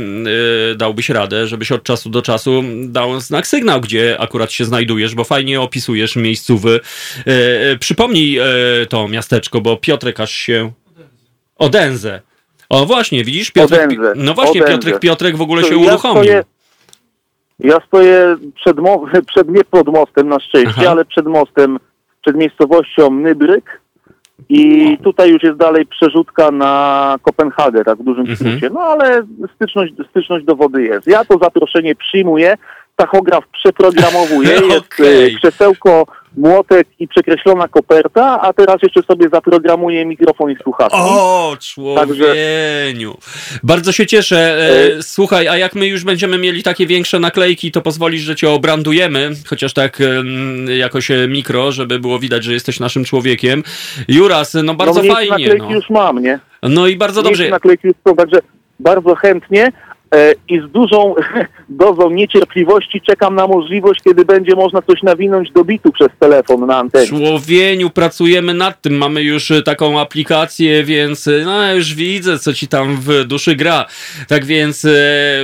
e, dałbyś radę, żebyś od czasu do czasu dał znak sygnał, gdzie akurat się znajdujesz, bo fajnie opisujesz miejscówy. E, Przypomnij to miasteczko, bo Piotrek aż się Odenzę. O właśnie, widzisz, Piotrek, Odenzę. no właśnie, Odenzę. Piotrek Piotrek w ogóle To się ja uruchomił. stoję- Ja stoję przed, [laughs] przed nie pod mostem na szczęście, Aha. ale przed mostem, przed miejscowością Nybryk i tutaj już jest dalej przerzutka na Kopenhagę, tak w dużym Mhm. skrócie. No ale styczność, styczność do wody jest. Ja to zaproszenie przyjmuję, tachograf przeprogramowuję, [laughs] jest Okej. y, krzesełko, młotek i przekreślona koperta, a teraz jeszcze sobie zaprogramuję mikrofon i słuchawki. O, człowieniu. Bardzo się cieszę. E, słuchaj, a jak my już będziemy mieli takie większe naklejki, to pozwolisz, że cię obrandujemy, chociaż tak jakoś e, mikro, żeby było widać, że jesteś naszym człowiekiem. Juras, no bardzo no, fajnie. naklejki No. już mam, nie? no i bardzo Mniejsze dobrze. naklejki już są, także bardzo chętnie e, i z dużą [laughs] dozą niecierpliwości czekam na możliwość, kiedy będzie można coś nawinąć do bitu przez telefon na antenie. Człowieniu, pracujemy nad tym, mamy już e, taką aplikację, więc e, no już widzę, co ci tam w duszy gra. Tak więc e,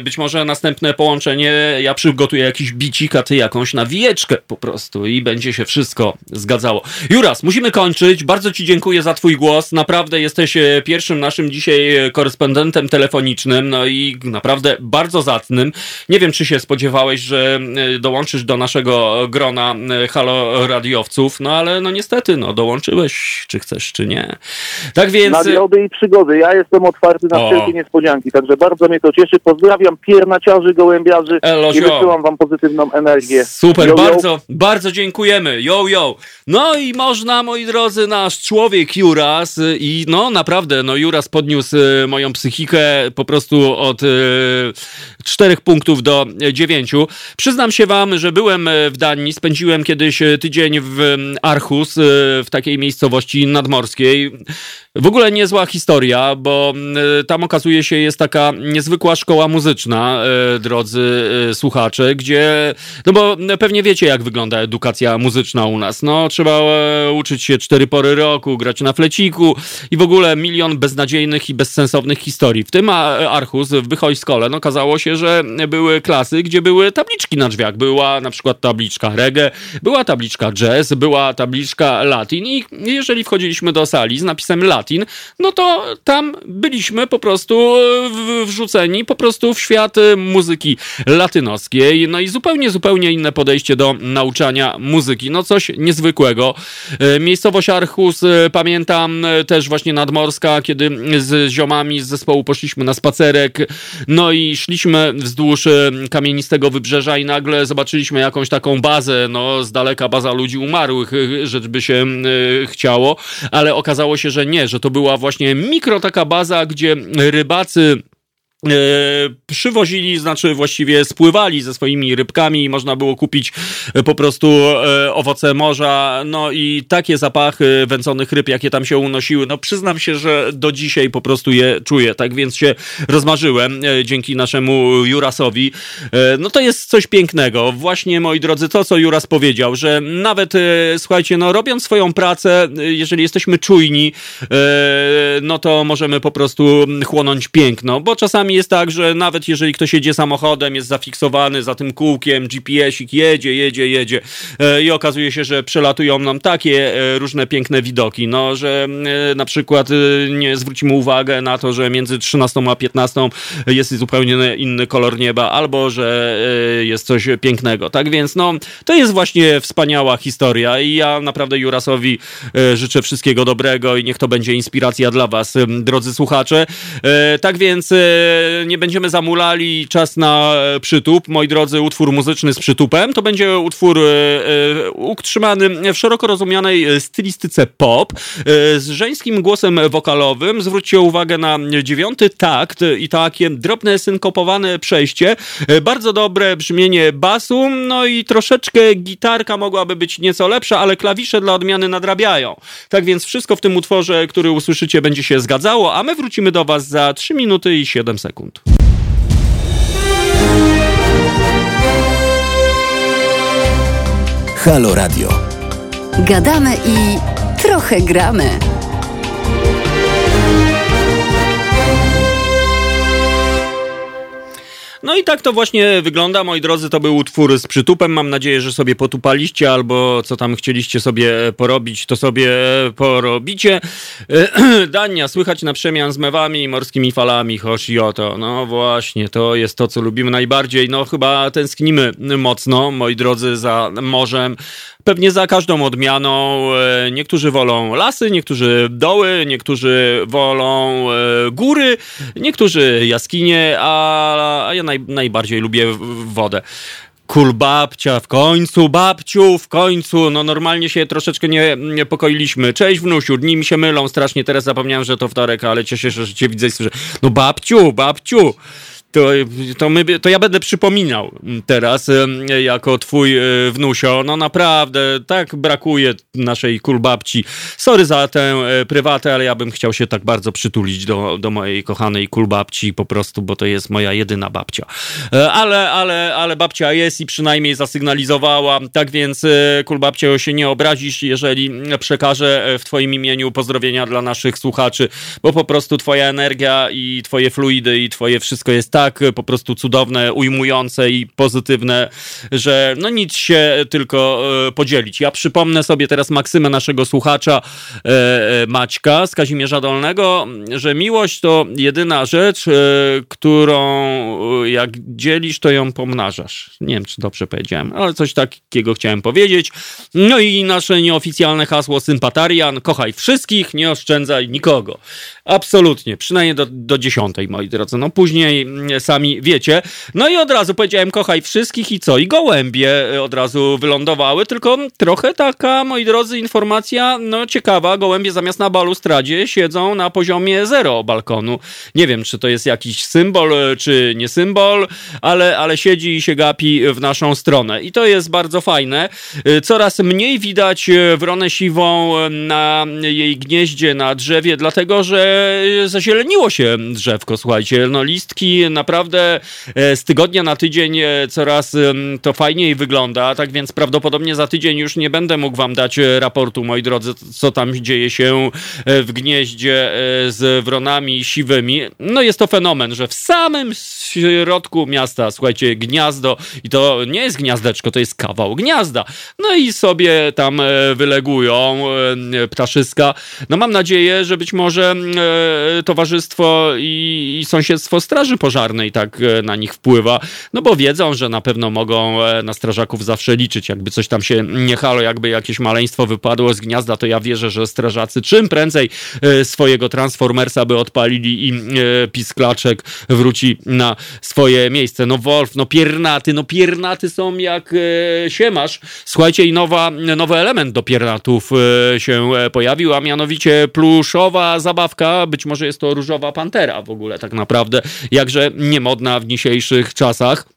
być może następne połączenie, ja przygotuję jakiś bicik, a ty jakąś nawijeczkę po prostu i będzie się wszystko zgadzało. Juras, musimy kończyć. Bardzo ci dziękuję za twój głos. Naprawdę jesteś e, pierwszym naszym dzisiaj e, korespondentem telefonicznym, no i naprawdę bardzo zacnym. Nie wiem, czy się spodziewałeś, że e, dołączysz do naszego grona e, halo radiowców, no ale no niestety, no dołączyłeś, czy chcesz, czy nie. Tak więc... Nagrody i przygody. Ja jestem otwarty na O. wszelkie niespodzianki, także bardzo mnie to cieszy. Pozdrawiam piernaciarzy, gołębiarzy Elo, i wysyłam wam pozytywną energię. Super, Yo, yo. bardzo, bardzo dziękujemy. Yo, yo. No i można, moi drodzy, nasz człowiek Juras y, i no naprawdę, no Juras podniósł y, moją psychikę po prostu od y, czterech punktów do dziewięciu. Przyznam się wam, że byłem y, w Danii, spędziłem kiedyś y, tydzień w Arhus, y, w takiej miejscowości nadmorskiej. W ogóle niezła historia, bo tam okazuje się jest taka niezwykła szkoła muzyczna, drodzy słuchacze, gdzie, no bo pewnie wiecie jak wygląda edukacja muzyczna u nas. No trzeba e, uczyć się cztery pory roku, grać na fleciku i w ogóle milion beznadziejnych i bezsensownych historii. W tym Archus, w Bychojskole, no okazało się, że były klasy, gdzie były tabliczki na drzwiach. Była na przykład tabliczka reggae, była tabliczka jazz, była tabliczka latin i jeżeli wchodziliśmy do sali z napisem latin, no to tam byliśmy po prostu e, wrzuceni po prostu w świat e, muzyki latynoskiej, no i zupełnie, zupełnie inne podejście do nauczania muzyki, no coś niezwykłego. E, Miejscowość Archus, pamiętam też właśnie nadmorska, kiedy z ziomami z zespołu poszliśmy na spacerek, no i szliśmy wzdłuż e, kamienistego wybrzeża i nagle zobaczyliśmy jakąś taką bazę, no z daleka baza ludzi umarłych, e, rzecz by się e, chciało, ale okazało się, że nie, że to była właśnie mikro taka baza, gdzie rybacy przywozili, znaczy właściwie spływali ze swoimi rybkami. I można było kupić e, po prostu e, owoce morza, no i takie zapachy wędzonych ryb, jakie tam się unosiły, no przyznam się, że do dzisiaj po prostu je czuję, tak więc się rozmarzyłem e, dzięki naszemu Jurasowi. E, No to jest coś pięknego. Właśnie, moi drodzy, to co Juras powiedział, że nawet, e, słuchajcie, no robiąc swoją pracę, e, jeżeli jesteśmy czujni, e, no to możemy po prostu chłonąć piękno, bo czasami jest tak, że nawet jeżeli ktoś jedzie samochodem, jest zafiksowany za tym kółkiem, GPS-ik jedzie, jedzie, jedzie e, i okazuje się, że przelatują nam takie e, różne piękne widoki, no, że e, na przykład nie zwrócimy uwagę na to, że między 13 a 15 jest zupełnie inny kolor nieba, albo że jest coś pięknego. Tak więc, no, to jest właśnie wspaniała historia i ja naprawdę Jurasowi życzę wszystkiego dobrego i niech to będzie inspiracja dla was, drodzy słuchacze. Tak więc nie będziemy zamulali czas na e, przytup. Moi drodzy, utwór muzyczny z przytupem to będzie utwór e, e, utrzymany w szeroko rozumianej stylistyce pop z żeńskim głosem wokalowym. Zwróćcie uwagę na dziewiąty takt i takie drobne synkopowane przejście. Bardzo dobre brzmienie basu, no i troszeczkę gitarka mogłaby być nieco lepsza, ale klawisze dla odmiany nadrabiają. Tak więc wszystko w tym utworze, który usłyszycie, będzie się zgadzało, a my wrócimy do Was za 3 minuty i 7 sekund. Halo Radio. Gadamy i trochę gramy. No i tak to właśnie wygląda, moi drodzy, to był utwór z przytupem, mam nadzieję, że sobie potupaliście albo co tam chcieliście sobie porobić, to sobie porobicie. [clears throat] Dania, słychać na przemian z mewami i morskimi falami, oto. No właśnie, to jest to, co lubimy najbardziej. No chyba tęsknimy mocno, moi drodzy, za morzem. Pewnie za każdą odmianą. E, niektórzy wolą lasy, niektórzy doły, niektórzy wolą e, góry, niektórzy jaskinie, a, ja naj, najbardziej lubię wodę. Kul babcia, w końcu, babciu, w końcu. No normalnie się troszeczkę nie niepokoiliśmy. Cześć wnusiu, dni mi się mylą strasznie. Teraz zapomniałem, że to wtorek, ale cieszę się, że cię widzę i słyszę. No babciu, babciu to, to, my, to ja będę przypominał teraz jako twój e, wnusio. No naprawdę, tak brakuje naszej kulbabci. Sorry za tę e, prywatę, ale ja bym chciał się tak bardzo przytulić do, do mojej kochanej kulbabci po prostu, bo to jest moja jedyna babcia. E, ale, ale, ale babcia jest i przynajmniej zasygnalizowała. Tak więc kulbabcio się nie obrazisz, jeżeli przekażę w twoim imieniu pozdrowienia dla naszych słuchaczy, bo po prostu twoja energia i twoje fluidy i twoje wszystko jest tak po prostu cudowne, ujmujące i pozytywne, że no nic się tylko e, podzielić. Ja przypomnę sobie teraz maksymę naszego słuchacza e, e, Maćka z Kazimierza Dolnego, że miłość to jedyna rzecz, którą jak dzielisz, to ją pomnażasz. Nie wiem, czy dobrze powiedziałem, ale coś takiego chciałem powiedzieć. No i nasze nieoficjalne hasło sympatarian, kochaj wszystkich, nie oszczędzaj nikogo. Absolutnie, przynajmniej do, do dziesiątej, moi drodzy. No później sami wiecie. No i od razu powiedziałem, kochaj wszystkich i co? I gołębie e, od razu wylądowały, tylko trochę taka, moi drodzy, informacja, no ciekawa. Gołębie zamiast na balustradzie siedzą na poziomie zero balkonu. Nie wiem, czy to jest jakiś symbol, e, czy nie symbol, ale, ale siedzi i się gapi w naszą stronę. I to jest bardzo fajne. E, coraz mniej widać wronę siwą na jej gnieździe, na drzewie, dlatego, że zazieleniło się drzewko, słuchajcie. No listki naprawdę e, z tygodnia na tydzień e, coraz to fajniej wygląda, tak więc prawdopodobnie za tydzień już nie będę mógł wam dać e, raportu, moi drodzy, co tam dzieje się w gnieździe z wronami siwymi. No jest to fenomen, że w samym środku miasta, słuchajcie, gniazdo i to nie jest gniazdeczko, to jest kawał gniazda. No i sobie tam wylegują ptaszyska. No mam nadzieję, że być może towarzystwo i, sąsiedztwo Straży Pożarnej tak e, na nich wpływa, no bo wiedzą, że na pewno mogą e, na strażaków zawsze liczyć. Jakby coś tam się nie halo, jakby jakieś maleństwo wypadło z gniazda, to ja wierzę, że strażacy czym prędzej e, swojego Transformersa by odpalili i pisklaczek wróci na swoje miejsce. No Wolf, no piernaty, no piernaty są jak siemasz. Słuchajcie, i nowa, nowy element do piernatów się pojawił, a mianowicie pluszowa zabawka, być może jest to różowa pantera w ogóle tak naprawdę, jakże niemodna w dzisiejszych czasach.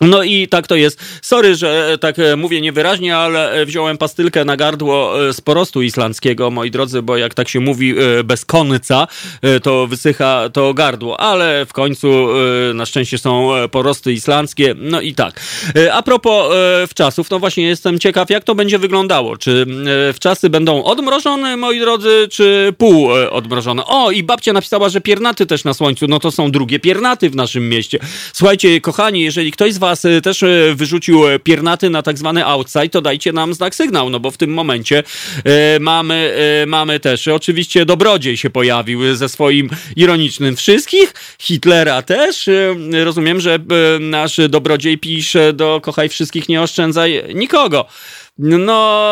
No i tak to jest. Sorry, że e, tak e, mówię niewyraźnie, ale e, wziąłem pastylkę na gardło z porostu islandzkiego, moi drodzy, bo jak tak się mówi bez końca, to wysycha to gardło, ale w końcu na szczęście są porosty islandzkie. No i tak. A propos wczasów, no właśnie jestem ciekaw, jak to będzie wyglądało. Czy wczasy będą odmrożone, moi drodzy, czy pół odmrożone? O, i babcia napisała, że piernaty też na słońcu. No to są drugie piernaty w naszym mieście. Słuchajcie, kochani, jeżeli ktoś z was was y, też y, wyrzucił y, piernaty na tak zwany outside, to dajcie nam znak sygnał, no bo w tym momencie mamy, mamy też, oczywiście Dobrodziej się pojawił ze swoim ironicznym wszystkich, Hitlera też. Rozumiem, że nasz Dobrodziej pisze do kochaj wszystkich, nie oszczędzaj nikogo. No,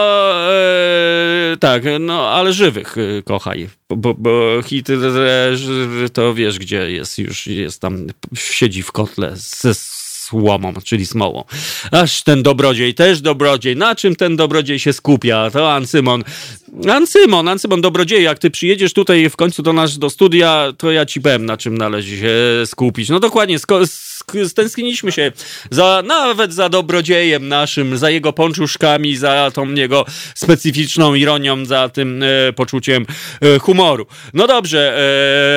e, tak, no, ale żywych kochaj, bo, bo Hitler to wiesz, gdzie jest już, jest tam, siedzi w kotle ze słomą, czyli smołą. Aż ten dobrodziej, też dobrodziej. Na czym ten dobrodziej się skupia? To Ancymon. Ancymon, Ancymon, dobrodziej, jak ty przyjedziesz tutaj w końcu do nas, do studia, to ja ci powiem, na czym należy się skupić. No dokładnie, stęskniliśmy się za, nawet za dobrodziejem naszym, za jego ponczuszkami, za tą jego specyficzną ironią, za tym e, poczuciem e, humoru. No dobrze,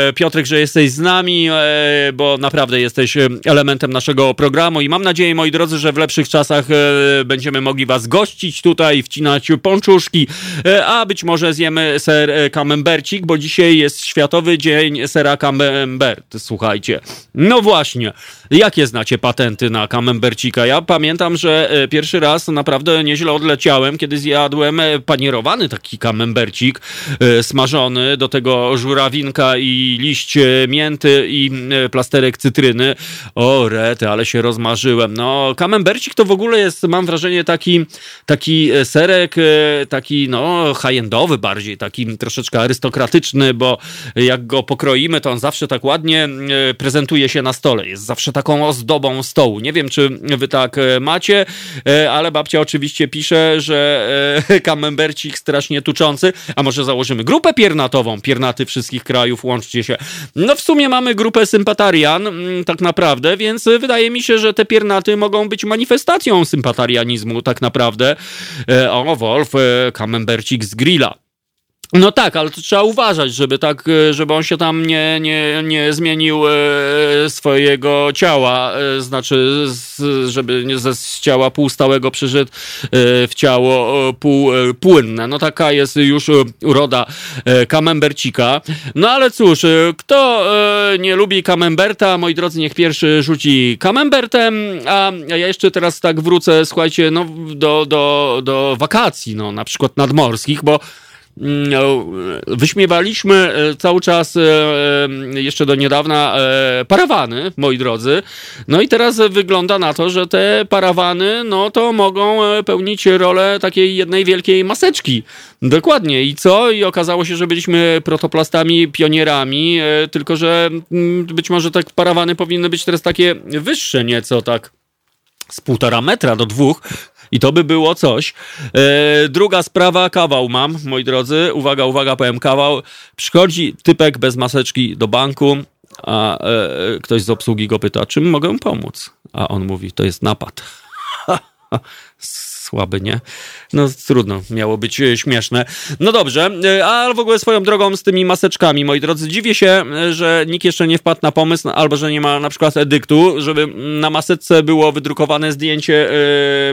e, Piotrek, że jesteś z nami, e, bo naprawdę jesteś e, elementem naszego programu programu i mam nadzieję, moi drodzy, że w lepszych czasach e, będziemy mogli was gościć tutaj, wcinać pączuszki, e, a być może zjemy ser e, camembercik, bo dzisiaj jest Światowy Dzień Sera Camembert, słuchajcie. No właśnie, jakie znacie patenty na camembercika? Ja pamiętam, że e, pierwszy raz naprawdę nieźle odleciałem, kiedy zjadłem e, panierowany taki camembercik, e, smażony, do tego żurawinka i liść e, mięty i e, plasterek cytryny. O, rety, ale się rozmarzyłem. No, camembercik to w ogóle jest, mam wrażenie, taki, taki e, serek, e, taki no high-endowy bardziej, taki troszeczkę arystokratyczny, bo jak go pokroimy, to on zawsze tak ładnie e, prezentuje się na stole. Jest zawsze taką ozdobą stołu. Nie wiem, czy wy tak macie, ale babcia oczywiście pisze, że [laughs] camembercik strasznie tuczący, a może założymy grupę piernatową, piernaty wszystkich krajów, łączcie się. No w sumie mamy grupę sympatarian, tak naprawdę, więc wydaje mi się, że te piernaty mogą być manifestacją sympatarianizmu, tak naprawdę. E, O, Wolf, e, camembercik z grilla. No tak, ale to trzeba uważać, żeby tak, e, żeby on się tam nie, nie, nie zmienił e, swojego ciała, e, znaczy, żeby nie z ciała półstałego przyszedł w ciało e, półpłynne. No taka jest już uroda kamembercika. No ale cóż, kto nie lubi kamemberta, moi drodzy, niech pierwszy rzuci kamembertem, a ja jeszcze teraz tak wrócę, słuchajcie, no do, do, do wakacji, no na przykład nadmorskich, bo wyśmiewaliśmy e, cały czas, e, e, jeszcze do niedawna, parawany, moi drodzy. No i teraz wygląda na to, że te parawany, no to mogą pełnić rolę takiej jednej wielkiej maseczki. Dokładnie. I co? I okazało się, że byliśmy protoplastami, pionierami, tylko że mm, być może tak parawany powinny być teraz takie wyższe nieco, tak z półtora metra do dwóch. I to by było coś. E, druga sprawa, kawał mam, moi drodzy. Uwaga, uwaga, powiem kawał. Przychodzi typek bez maseczki do banku, a e, ktoś z obsługi go pyta, czym mogę pomóc? A on mówi, to jest napad. [laughs] Słaby, nie? No trudno, miało być e, śmieszne. No dobrze, e, a w ogóle swoją drogą z tymi maseczkami, moi drodzy, dziwię się, e, że nikt jeszcze nie wpadł na pomysł, albo że nie ma na przykład edyktu, żeby na maseczce było wydrukowane zdjęcie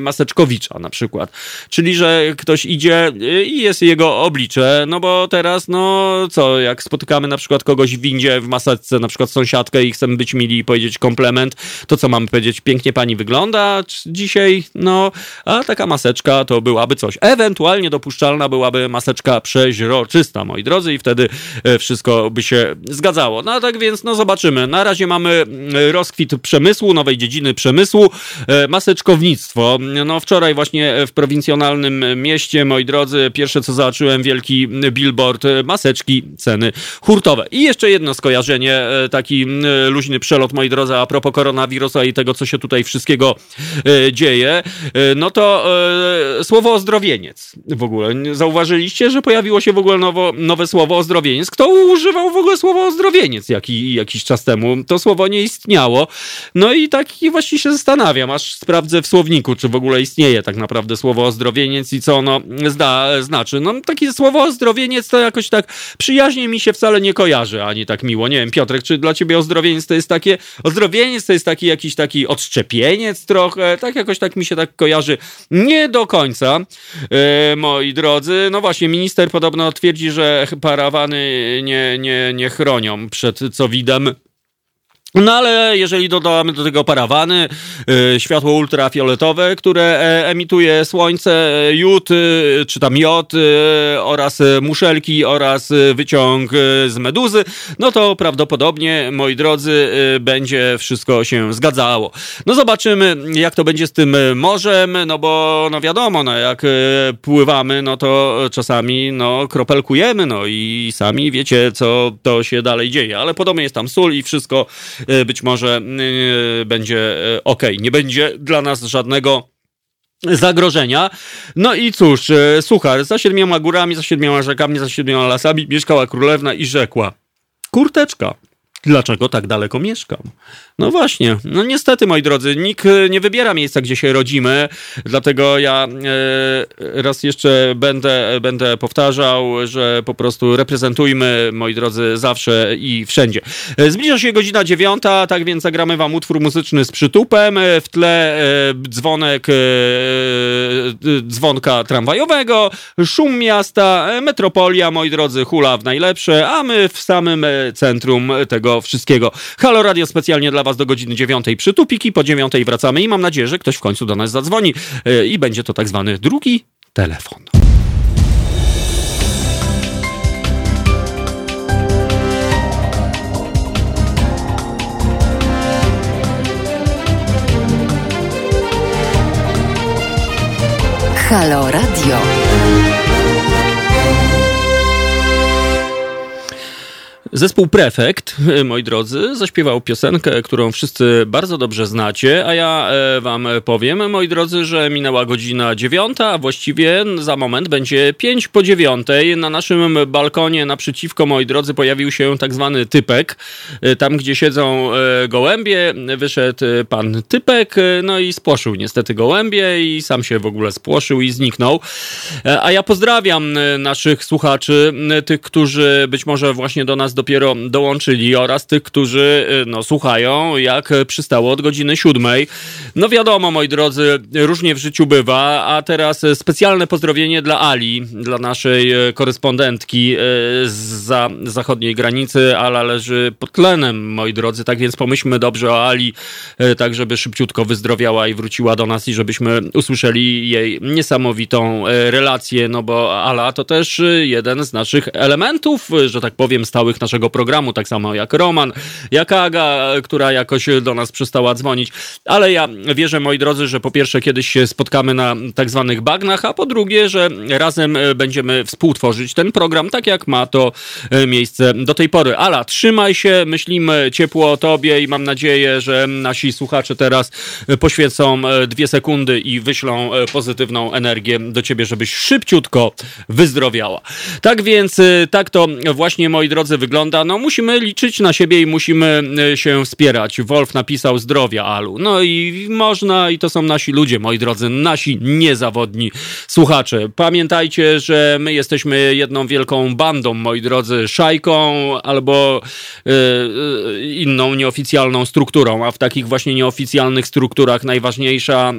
maseczkowicza na przykład. Czyli, że ktoś idzie i jest jego oblicze, no bo teraz, no co, jak spotykamy na przykład kogoś w windzie w maseczce, na przykład sąsiadkę i chcemy być mili i powiedzieć komplement, to co mamy powiedzieć? Pięknie pani wygląda dzisiaj, no, a taka maseczka to byłaby coś. Ewentualnie dopuszczalna byłaby maseczka przeźroczysta, moi drodzy, i wtedy e, wszystko by się zgadzało. No tak więc, no zobaczymy. Na razie mamy mm, rozkwit przemysłu, nowej dziedziny przemysłu, e, maseczkownictwo. No wczoraj właśnie w prowincjonalnym mieście, moi drodzy, pierwsze co zobaczyłem, wielki billboard, e, maseczki, ceny hurtowe. I jeszcze jedno skojarzenie, taki mm, luźny przelot, moi drodzy, a propos koronawirusa i tego, co się tutaj wszystkiego dzieje, no to słowo ozdrowieniec w ogóle. Zauważyliście, że pojawiło się w ogóle nowo, nowe słowo ozdrowieniec? Kto używał w ogóle słowa ozdrowieniec jaki, jakiś czas temu? To słowo nie istniało. No i tak właśnie się zastanawiam, aż sprawdzę w słowniku, czy w ogóle istnieje tak naprawdę słowo ozdrowieniec i co ono zda, znaczy. No takie słowo ozdrowieniec to jakoś tak przyjaźnie mi się wcale nie kojarzy, ani tak miło. Nie wiem, Piotrek, czy dla ciebie ozdrowieniec to jest takie, ozdrowieniec to jest taki jakiś taki odszczepieniec trochę, tak jakoś tak mi się tak kojarzy. Nie do końca, e, moi drodzy. No właśnie, minister podobno twierdzi, że parawany nie, nie, nie chronią przed COVID-em. No ale jeżeli dodamy do tego parawany, y, światło ultrafioletowe, które e, emituje słońce, e, jód, y, czy tam jod y, oraz muszelki oraz wyciąg z meduzy, no to prawdopodobnie, moi drodzy, będzie wszystko się zgadzało. No zobaczymy, jak to będzie z tym morzem, no bo no wiadomo, no jak pływamy, no to czasami no kropelkujemy, no i sami wiecie, co to się dalej dzieje, ale podobnie jest tam sól i wszystko być może y, będzie ok. Nie będzie dla nas żadnego zagrożenia. No i cóż, suchar, za siedmioma górami, za siedmioma rzekami, za siedmioma lasami mieszkała królewna i rzekła. Kurteczka, Dlaczego tak daleko mieszkam? No właśnie, no niestety moi drodzy, nikt e, nie wybiera miejsca, gdzie się rodzimy, dlatego ja e, raz jeszcze będę, będę powtarzał, że po prostu reprezentujmy, moi drodzy, zawsze i wszędzie. E, zbliża się godzina dziewiąta, tak więc zagramy wam utwór muzyczny z przytupem, w tle dzwonek dzwonka tramwajowego, szum miasta, metropolia, moi drodzy, hula w najlepsze, a my w samym centrum tego wszystkiego. Halo Radio specjalnie dla was do godziny dziewiątej przytupiki, po dziewiątej wracamy i mam nadzieję, że ktoś w końcu do nas zadzwoni e, i będzie to tak zwany drugi telefon. Halo Radio. Zespół Prefekt, [laughs] moi drodzy, zaśpiewał piosenkę, którą wszyscy bardzo dobrze znacie, a ja e, wam powiem, moi drodzy, że minęła godzina dziewiąta, a właściwie za moment będzie pięć po dziewiątej. Na naszym balkonie naprzeciwko, moi drodzy, pojawił się tak zwany typek. E, Tam, gdzie siedzą e, gołębie, wyszedł pan typek, no i spłoszył niestety gołębie i sam się w ogóle spłoszył i zniknął. A ja pozdrawiam naszych słuchaczy, tych, którzy być może właśnie do nas dopiero dołączyli oraz tych, którzy e, no, słuchają, jak przystało od godziny siódmej. No wiadomo, moi drodzy, różnie w życiu bywa, a teraz specjalne pozdrowienie dla Ali, dla naszej e, korespondentki z za zachodniej granicy. Ala leży pod tlenem, moi drodzy, tak więc pomyślmy dobrze o Ali, tak żeby szybciutko wyzdrowiała i wróciła do nas i żebyśmy usłyszeli jej niesamowitą relację, no bo Ala to też jeden z naszych elementów, że tak powiem, stałych naszego programu, tak samo jak Roman, jak Aga, która jakoś do nas przestała dzwonić. Ale ja wierzę, moi drodzy, że po pierwsze kiedyś się spotkamy na tak zwanych bagnach, a po drugie, że razem e, będziemy współtworzyć ten program, tak jak ma to e, miejsce do tej pory. Ala, trzymaj się, myślimy ciepło o tobie i mam nadzieję, że nasi słuchacze teraz e, poświęcą dwie sekundy i wyślą pozytywną energię do ciebie, żebyś szybciutko wyzdrowiała. Tak więc, tak to właśnie, moi drodzy, wygląda. No, musimy liczyć na siebie i musimy e, się wspierać. Wolf napisał zdrowia, Alu. No i można, i to są nasi ludzie, moi drodzy, nasi niezawodni słuchacze. Pamiętajcie, że my jesteśmy jedną wielką bandą, moi drodzy, szajką albo e, inną nieoficjalną strukturą, a w takich właśnie nieoficjalnych strukturach najważniejsza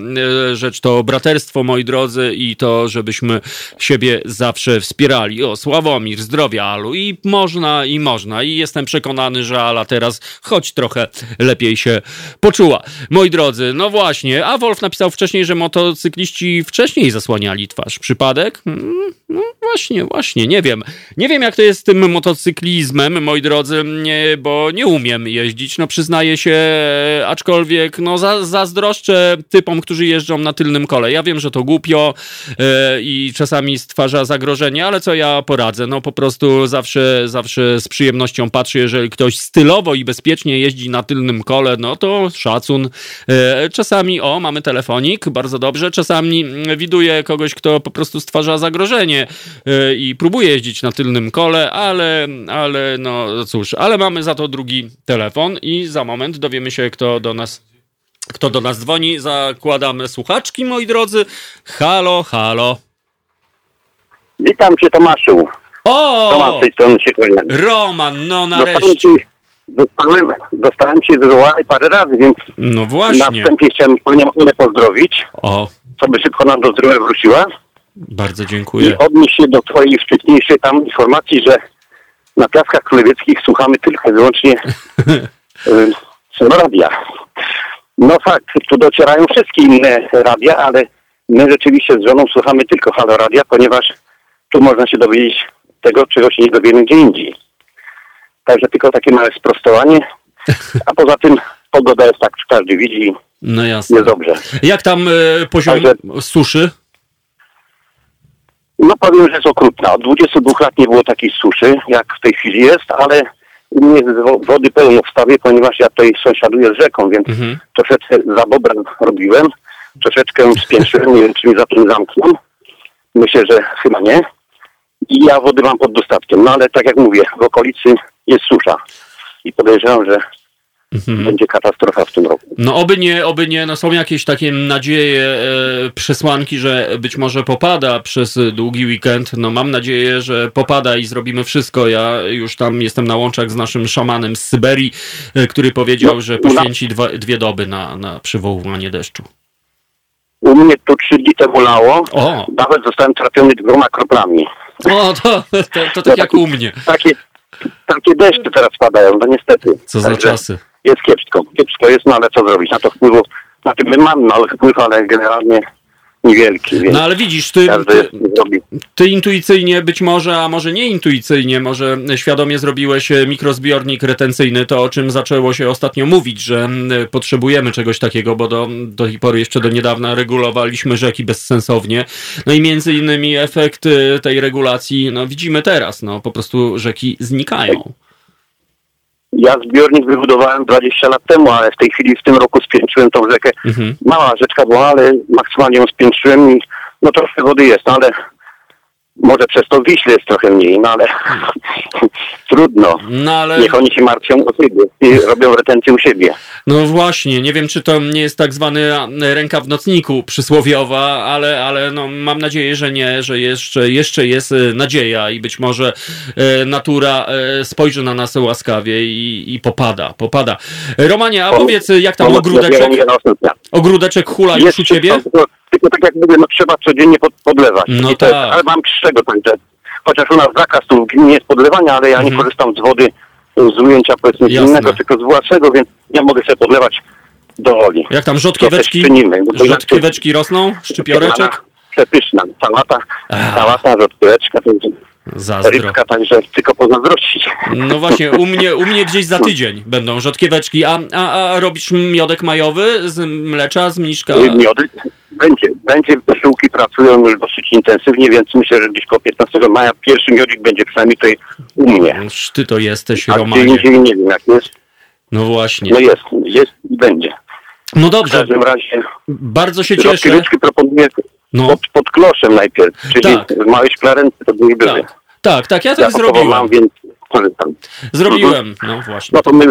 e, rzecz to braterstwo, moi drodzy, i to, żebyśmy siebie zawsze wspierali. O, Sławomir, zdrowia, Alu. I można, i można. I jestem przekonany, że Ala teraz choć trochę lepiej się poczuła. Moi drodzy, no właśnie, a Wolf napisał wcześniej, że motocykliści wcześniej zasłaniali twarz. Przypadek? Mm, No właśnie, właśnie, nie wiem. Nie wiem, jak to jest z tym motocyklizmem, moi drodzy, nie, bo nie umiem jeździć, no przyznaję się, aczkolwiek no za, zazdroszczę typom, którzy jeżdżą na tylnym kole. Ja wiem, że to głupio e, i czasami stwarza zagrożenie, ale co ja poradzę? No po prostu zawsze, zawsze z przyjemnością patrzę, jeżeli ktoś stylowo i bezpiecznie jeździ na tylnym kole, no to szacun. E, czasami, o, mamy telefonik, bardzo dobrze, czasami mm, widuję kogoś, kto po prostu stwarza zagrożenie e, i próbuje jeździć na tylnym kole, ale, ale no cóż, ale mamy za to drugi telefon i za moment dowiemy się, kto do nas kto do nas dzwoni. Zakładamy słuchaczki, moi drodzy. Halo, halo. Witam cię Tomaszu. O! z tej strony się. Roman, no Dostałem nareszcie. ci, dostałem, dostałem ci wywołanie parę razy, więc No na właśnie. wstępie chciałem panią pozdrowić, O, żeby szybko nam do zdrowia wróciła bardzo i dziękuję. odnieść się do twojej wcześniejszej tam informacji, że na Piaskach Królewieckich słuchamy tylko i wyłącznie y, [laughs] radia. No fakt, tu docierają wszystkie inne radia, ale my rzeczywiście z żoną słuchamy tylko Halo Radia, ponieważ tu można się dowiedzieć tego, czego się nie dowiemy gdzie indziej. Także tylko takie małe sprostowanie. A poza tym pogoda jest tak, każdy widzi, No jasne. jest dobrze. Jak tam e, poziom Także- suszy? No powiem, że jest okrutna. Od 22 lat nie było takiej suszy, jak w tej chwili jest, ale u mnie jest wo- wody pełno w stawie, ponieważ ja tutaj sąsiaduję z rzeką, więc Mhm. troszeczkę za bobrem robiłem, troszeczkę spiętrzyłem, nie wiem, czy mi za tym zamkną. Myślę, że chyba nie. I ja wody mam pod dostatkiem. No ale tak jak mówię, w okolicy jest susza. i podejrzewam, że Mhm. będzie katastrofa w tym roku. No oby nie, oby nie, no są jakieś takie nadzieje, e, przesłanki, że być może popada przez długi weekend. No mam nadzieję, że popada i zrobimy wszystko. Ja już tam jestem na łączach z naszym szamanem z Syberii, e, który powiedział, No, że poświęci dwa, dwie doby na, na przywoływanie deszczu. U mnie tu trzy dni temu lało, O, nawet zostałem trafiony dwoma kroplami. o to, to, to tak jak u mnie. Takie, takie deszcze teraz padają, no niestety. Co za Także czasy. Jest kiepsko, kiepsko jest, no ale co zrobić? Na to wpływu, na tym my mamy mały wpływ, ale generalnie niewielki, więc No ale widzisz, ty, ty. Ty intuicyjnie, być może, a może nie intuicyjnie, może świadomie zrobiłeś e, mikrozbiornik retencyjny, to o czym zaczęło się ostatnio mówić, że potrzebujemy czegoś takiego, bo do, do tej pory jeszcze do niedawna regulowaliśmy rzeki bezsensownie. No i między innymi efekt e, tej regulacji, no widzimy teraz, no po prostu rzeki znikają. Ja zbiornik wybudowałem 20 lat temu, ale w tej chwili w tym roku spiętrzyłem tą rzekę. Mhm. Mała rzeczka była, ale maksymalnie ją spiętrzyłem i no troszkę wody jest, no ale może przez to Wiśle jest trochę mniej, no ale [laughs] trudno. No ale... Niech oni się martwią o siebie i robią retencję u siebie. No właśnie, nie wiem, czy to nie jest tak zwany ręka w nocniku przysłowiowa, ale, ale no, mam nadzieję, że nie, że jeszcze, jeszcze jest e, nadzieja i być może e, natura e, spojrzy na nas łaskawie i, i popada, popada. Romanie, a powiedz, jak tam ogródeczek, ogródeczek hula już u ciebie? wszystko, tylko, tylko tak jak mówię, no trzeba codziennie pod, podlewać. No I to jest, tak. ale mam z czego także. Chociaż u nas zakaz tu nie jest podlewania, ale ja nie Mhm. korzystam z wody z ujęcia powiedzmy Jasne. innego, tylko z własnego, więc ja mogę sobie podlewać do woli. Jak tam rzodkieweczki? czynimy. Rzodkieweczki rosną? Szczypioreczek? Przepyszna. Sałata, Ach. sałata, rzodkieweczka, Zazdro. rybka, także tylko pozazdrościć. No właśnie, u mnie, u mnie gdzieś za tydzień będą rzodkieweczki. A, a, a robisz miodek majowy z mlecza, z mniszka? Miody będzie, będzie. Wysiłki pracują już dosyć intensywnie, więc myślę, że gdzieś koło 15 maja pierwszy miodik będzie przynajmniej tutaj u mnie. Noż Ty to jesteś, A gdzie Romanie. indziej nie wiem jak jest. No właśnie. No jest, jest i będzie. No W dobrze, każdym razie bardzo się cieszę. proponuję No, pod, pod kloszem najpierw, czyli Tak. w małej szklarence to były były. tak, tak, tak, ja Ja tak mam, zrobiłem. więc korzystam. Zrobiłem, no właśnie. No to my,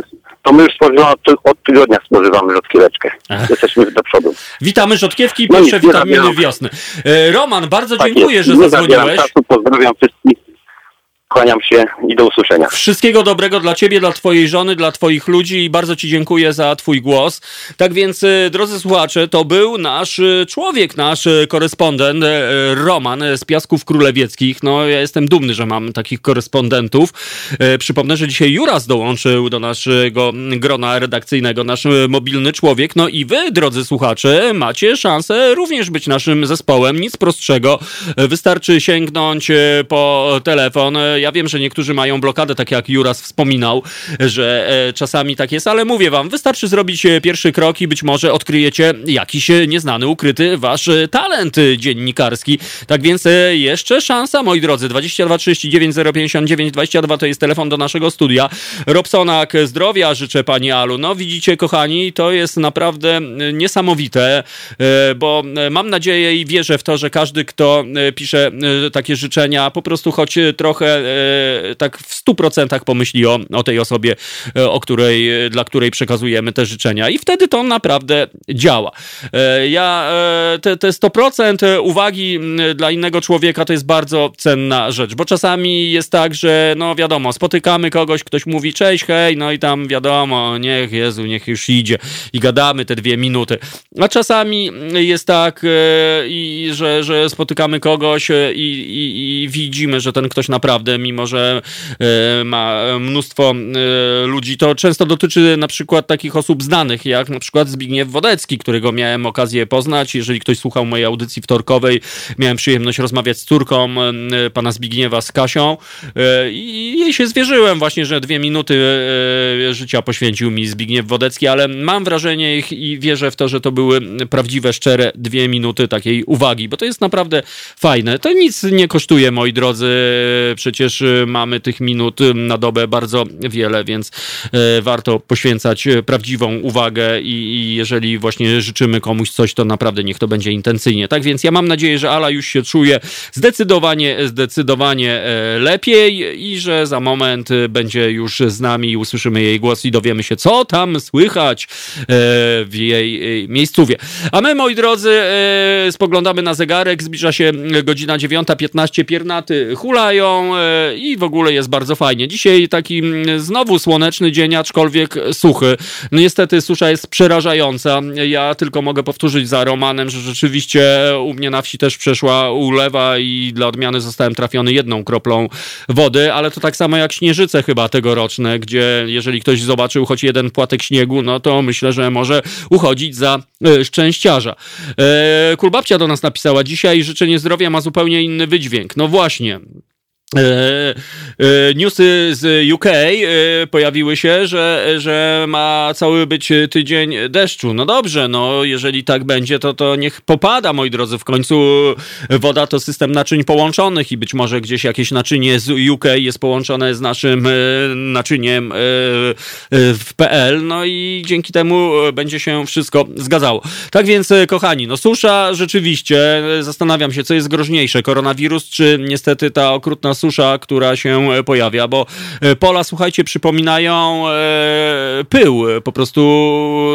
to my już spożywamy, od, ty- od tygodnia spożywamy rozkieweczkę. Ach. Jesteśmy do przodu. Witamy Rzodkiewki, No pierwsze witaminy wiosny. E, Roman, bardzo Tak dziękuję, jest. że Nie zadzwoniłeś. czasu, pozdrawiam wszystkich. Kłaniam się i do usłyszenia. Wszystkiego dobrego dla ciebie, dla twojej żony, dla twoich ludzi i bardzo ci dziękuję za twój głos. Tak więc, e, drodzy słuchacze, to był nasz e, człowiek, nasz e, korespondent Roman z Piasków Królewieckich. No, ja jestem dumny, że mam takich korespondentów. Przypomnę, że dzisiaj Juras dołączył do naszego grona redakcyjnego, nasz mobilny człowiek. No i wy, drodzy słuchacze, macie szansę również być naszym zespołem. Nic prostszego. Wystarczy sięgnąć po telefon. Ja wiem, że niektórzy mają blokadę, tak jak Juras wspominał, że e, czasami tak jest, ale mówię wam, wystarczy zrobić e, pierwszy krok i być może odkryjecie jakiś e, nieznany, ukryty wasz talent dziennikarski. Tak więc jeszcze szansa, moi drodzy. 22 39 059 22 to jest telefon do naszego studia. Robsonak, zdrowia życzę pani Alu. No widzicie, kochani, to jest naprawdę niesamowite, bo mam nadzieję i wierzę w to, że każdy, kto pisze takie życzenia, po prostu choć trochę tak w stu procentach pomyśli o, o tej osobie, e, o której, e, dla której przekazujemy te życzenia. I wtedy to naprawdę działa. E, Ja e, te, te 100% uwagi dla innego człowieka to jest bardzo cenna rzecz, bo czasami jest tak, że no wiadomo, spotykamy kogoś, ktoś mówi cześć, hej, no i tam wiadomo, niech Jezu, niech już idzie i gadamy te dwie minuty. A czasami jest tak, e, że, że spotykamy kogoś e, i, i, i widzimy, że ten ktoś naprawdę, mimo że e, ma mnóstwo e, ludzi, to często dotyczy na przykład takich osób znanych, jak na przykład Zbigniew Wodecki, którego miałem okazję poznać. Jeżeli ktoś słuchał mojej audycji wtorkowej, miałem przyjemność rozmawiać z córką e, pana Zbigniewa, z Kasią i jej się zwierzyłem właśnie, że dwie minuty życia poświęcił mi Zbigniew Wodecki, ale mam wrażenie i wierzę w to, że to były prawdziwe, szczere dwie minuty takiej uwagi, bo to jest naprawdę fajne. To nic nie kosztuje, moi drodzy, przecież przecież mamy tych minut na dobę bardzo wiele, więc warto poświęcać prawdziwą uwagę i, jeżeli właśnie życzymy komuś coś, to naprawdę niech to będzie intencyjnie. Tak więc ja mam nadzieję, że Ala już się czuje zdecydowanie, zdecydowanie lepiej i że za moment będzie już z nami i usłyszymy jej głos i dowiemy się, co tam słychać w jej miejscówie. A my, moi drodzy, spoglądamy na zegarek, zbliża się godzina 9.15, piernaty hulają i w ogóle jest bardzo fajnie. Dzisiaj taki znowu słoneczny dzień, aczkolwiek suchy. No niestety susza jest przerażająca. Ja tylko mogę powtórzyć za Romanem, że rzeczywiście u mnie na wsi też przeszła ulewa i dla odmiany zostałem trafiony jedną kroplą wody, ale to tak samo jak śnieżyce chyba tegoroczne, gdzie jeżeli ktoś zobaczył choć jeden płatek śniegu, no to myślę, że może uchodzić za e, szczęściarza. E, Kulbabcia do nas napisała dzisiaj, życzenie zdrowia ma zupełnie inny wydźwięk. No właśnie, newsy z UK e, pojawiły się, że, że ma cały być tydzień deszczu. No dobrze, no jeżeli tak będzie, to, to niech popada, moi drodzy. W końcu woda to system naczyń połączonych i być może gdzieś jakieś naczynie z UK jest połączone z naszym naczyniem w PL, no i dzięki temu będzie się wszystko zgadzało. Tak więc, kochani, no susza rzeczywiście, zastanawiam się, co jest groźniejsze, koronawirus, czy niestety ta okrutna susza, która się pojawia, bo e, pola, słuchajcie, przypominają e, pył, po prostu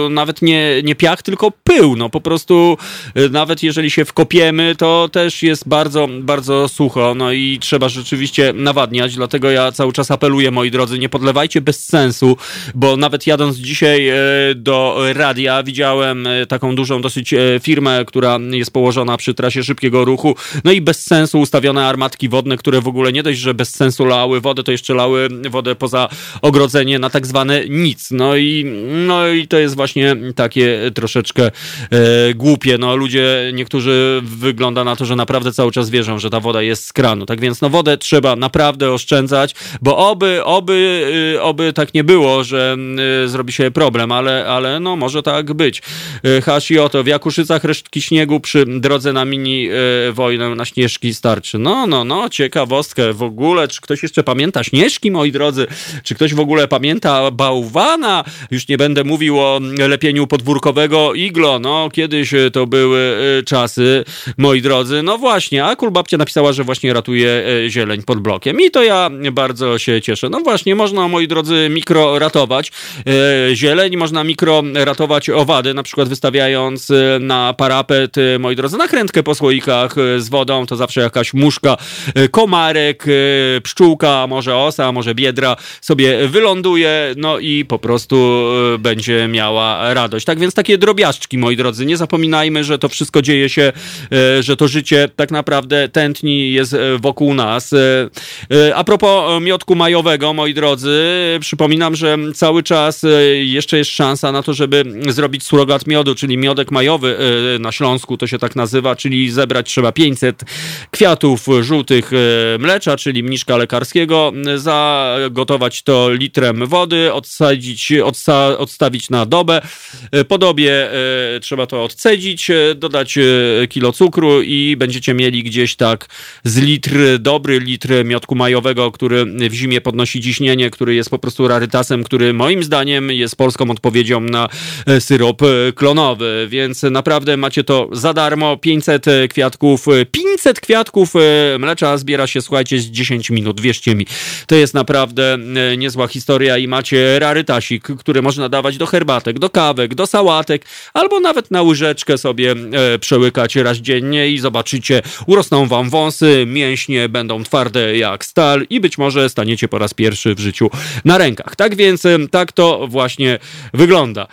nawet nie, nie piach, tylko pył, no po prostu e, nawet jeżeli się wkopiemy, to też jest bardzo, bardzo sucho, no i trzeba rzeczywiście nawadniać, dlatego ja cały czas apeluję, moi drodzy, nie podlewajcie bez sensu, bo nawet jadąc dzisiaj do radia, widziałem taką dużą dosyć firmę, która jest położona przy trasie szybkiego ruchu, no i bez sensu ustawione armatki wodne, które w ogóle nie nie dość, że bez sensu lały wodę, to jeszcze lały wodę poza ogrodzenie na tak zwane nic. No i, no i to jest właśnie takie troszeczkę e, głupie. No ludzie, niektórzy wygląda na to, że naprawdę cały czas wierzą, że ta woda jest z kranu. Tak więc no wodę trzeba naprawdę oszczędzać, bo oby, oby, y, oby tak nie było, że y, zrobi się problem, ale, ale no może tak być. Y, Hashi oto, w Jakuszycach resztki śniegu przy drodze na mini wojnę na Śnieżki starczy. No, no, no, ciekawostka w ogóle, czy ktoś jeszcze pamięta? Śnieżki, moi drodzy, czy ktoś w ogóle pamięta Bałwana, już nie będę mówił o lepieniu podwórkowego iglo, no kiedyś to były e, czasy, moi drodzy, no właśnie, a Kulbabcia napisała, że właśnie ratuje e, zieleń pod blokiem. I to ja bardzo się cieszę. No właśnie, można, moi drodzy, mikro ratować e, zieleń, można mikro ratować owady, na przykład wystawiając na parapet, moi drodzy, nakrętkę po słoikach z wodą, to zawsze jakaś muszka, komarek, E, pszczółka, może osa, może biedra sobie wyląduje, no i po prostu e, będzie miała radość. Tak więc takie drobiażdżki, moi drodzy, nie zapominajmy, że to wszystko dzieje się, e, że to życie tak naprawdę tętni jest wokół nas. A propos miodku majowego, moi drodzy, przypominam, że cały czas jeszcze jest szansa na to, żeby zrobić surogat miodu, czyli miodek majowy na Śląsku, to się tak nazywa, czyli zebrać trzeba 500 kwiatów żółtych mlecza, mlecza, czyli mniszka lekarskiego, zagotować to litrem wody, odsadzić, odsta odstawić na dobę. Po dobie e, trzeba to odcedzić, e, dodać e, kilo cukru i będziecie mieli gdzieś tak z litr, dobry litr miodku majowego, który w zimie podnosi ciśnienie, który jest po prostu rarytasem, który moim zdaniem jest polską odpowiedzią na syrop klonowy, więc naprawdę macie to za darmo, 500 kwiatków, 500 kwiatków mlecza zbiera się, słuchajcie, 10 minut, wierzcie mi. To jest naprawdę e, niezła historia i macie rarytasik, który można dawać do herbatek, do kawek, do sałatek, albo nawet na łyżeczkę sobie e, przełykać raz dziennie i zobaczycie, urosną wam wąsy, mięśnie będą twarde jak stal i być może staniecie po raz pierwszy w życiu na rękach. Tak więc e, tak to właśnie wygląda.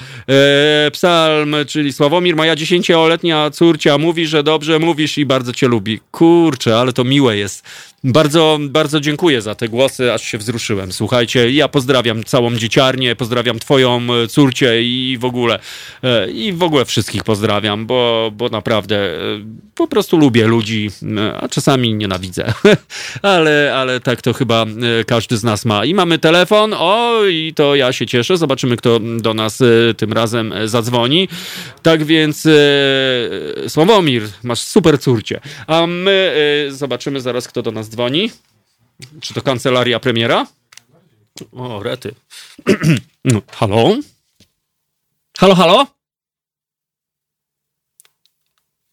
psalm, czyli Sławomir, moja dziesięcioletnia córcia mówi, że dobrze mówisz i bardzo cię lubi. Kurczę, ale to miłe jest. Bardzo, bardzo dziękuję za te głosy, aż się wzruszyłem. Słuchajcie, ja pozdrawiam całą dzieciarnię, pozdrawiam twoją e, córcię i w ogóle e, i w ogóle wszystkich pozdrawiam, bo, bo naprawdę e, po prostu lubię ludzi, a czasami nienawidzę. [laughs] ale, ale tak to chyba każdy z nas ma. I mamy telefon, o i to ja się cieszę. Zobaczymy, kto do nas tym razem zadzwoni. Tak więc Sławomir, masz super córcie. A my zobaczymy zaraz, kto do nas dzwoni. Czy to kancelaria premiera? O, rety. [clears throat] No, halo? Halo, halo?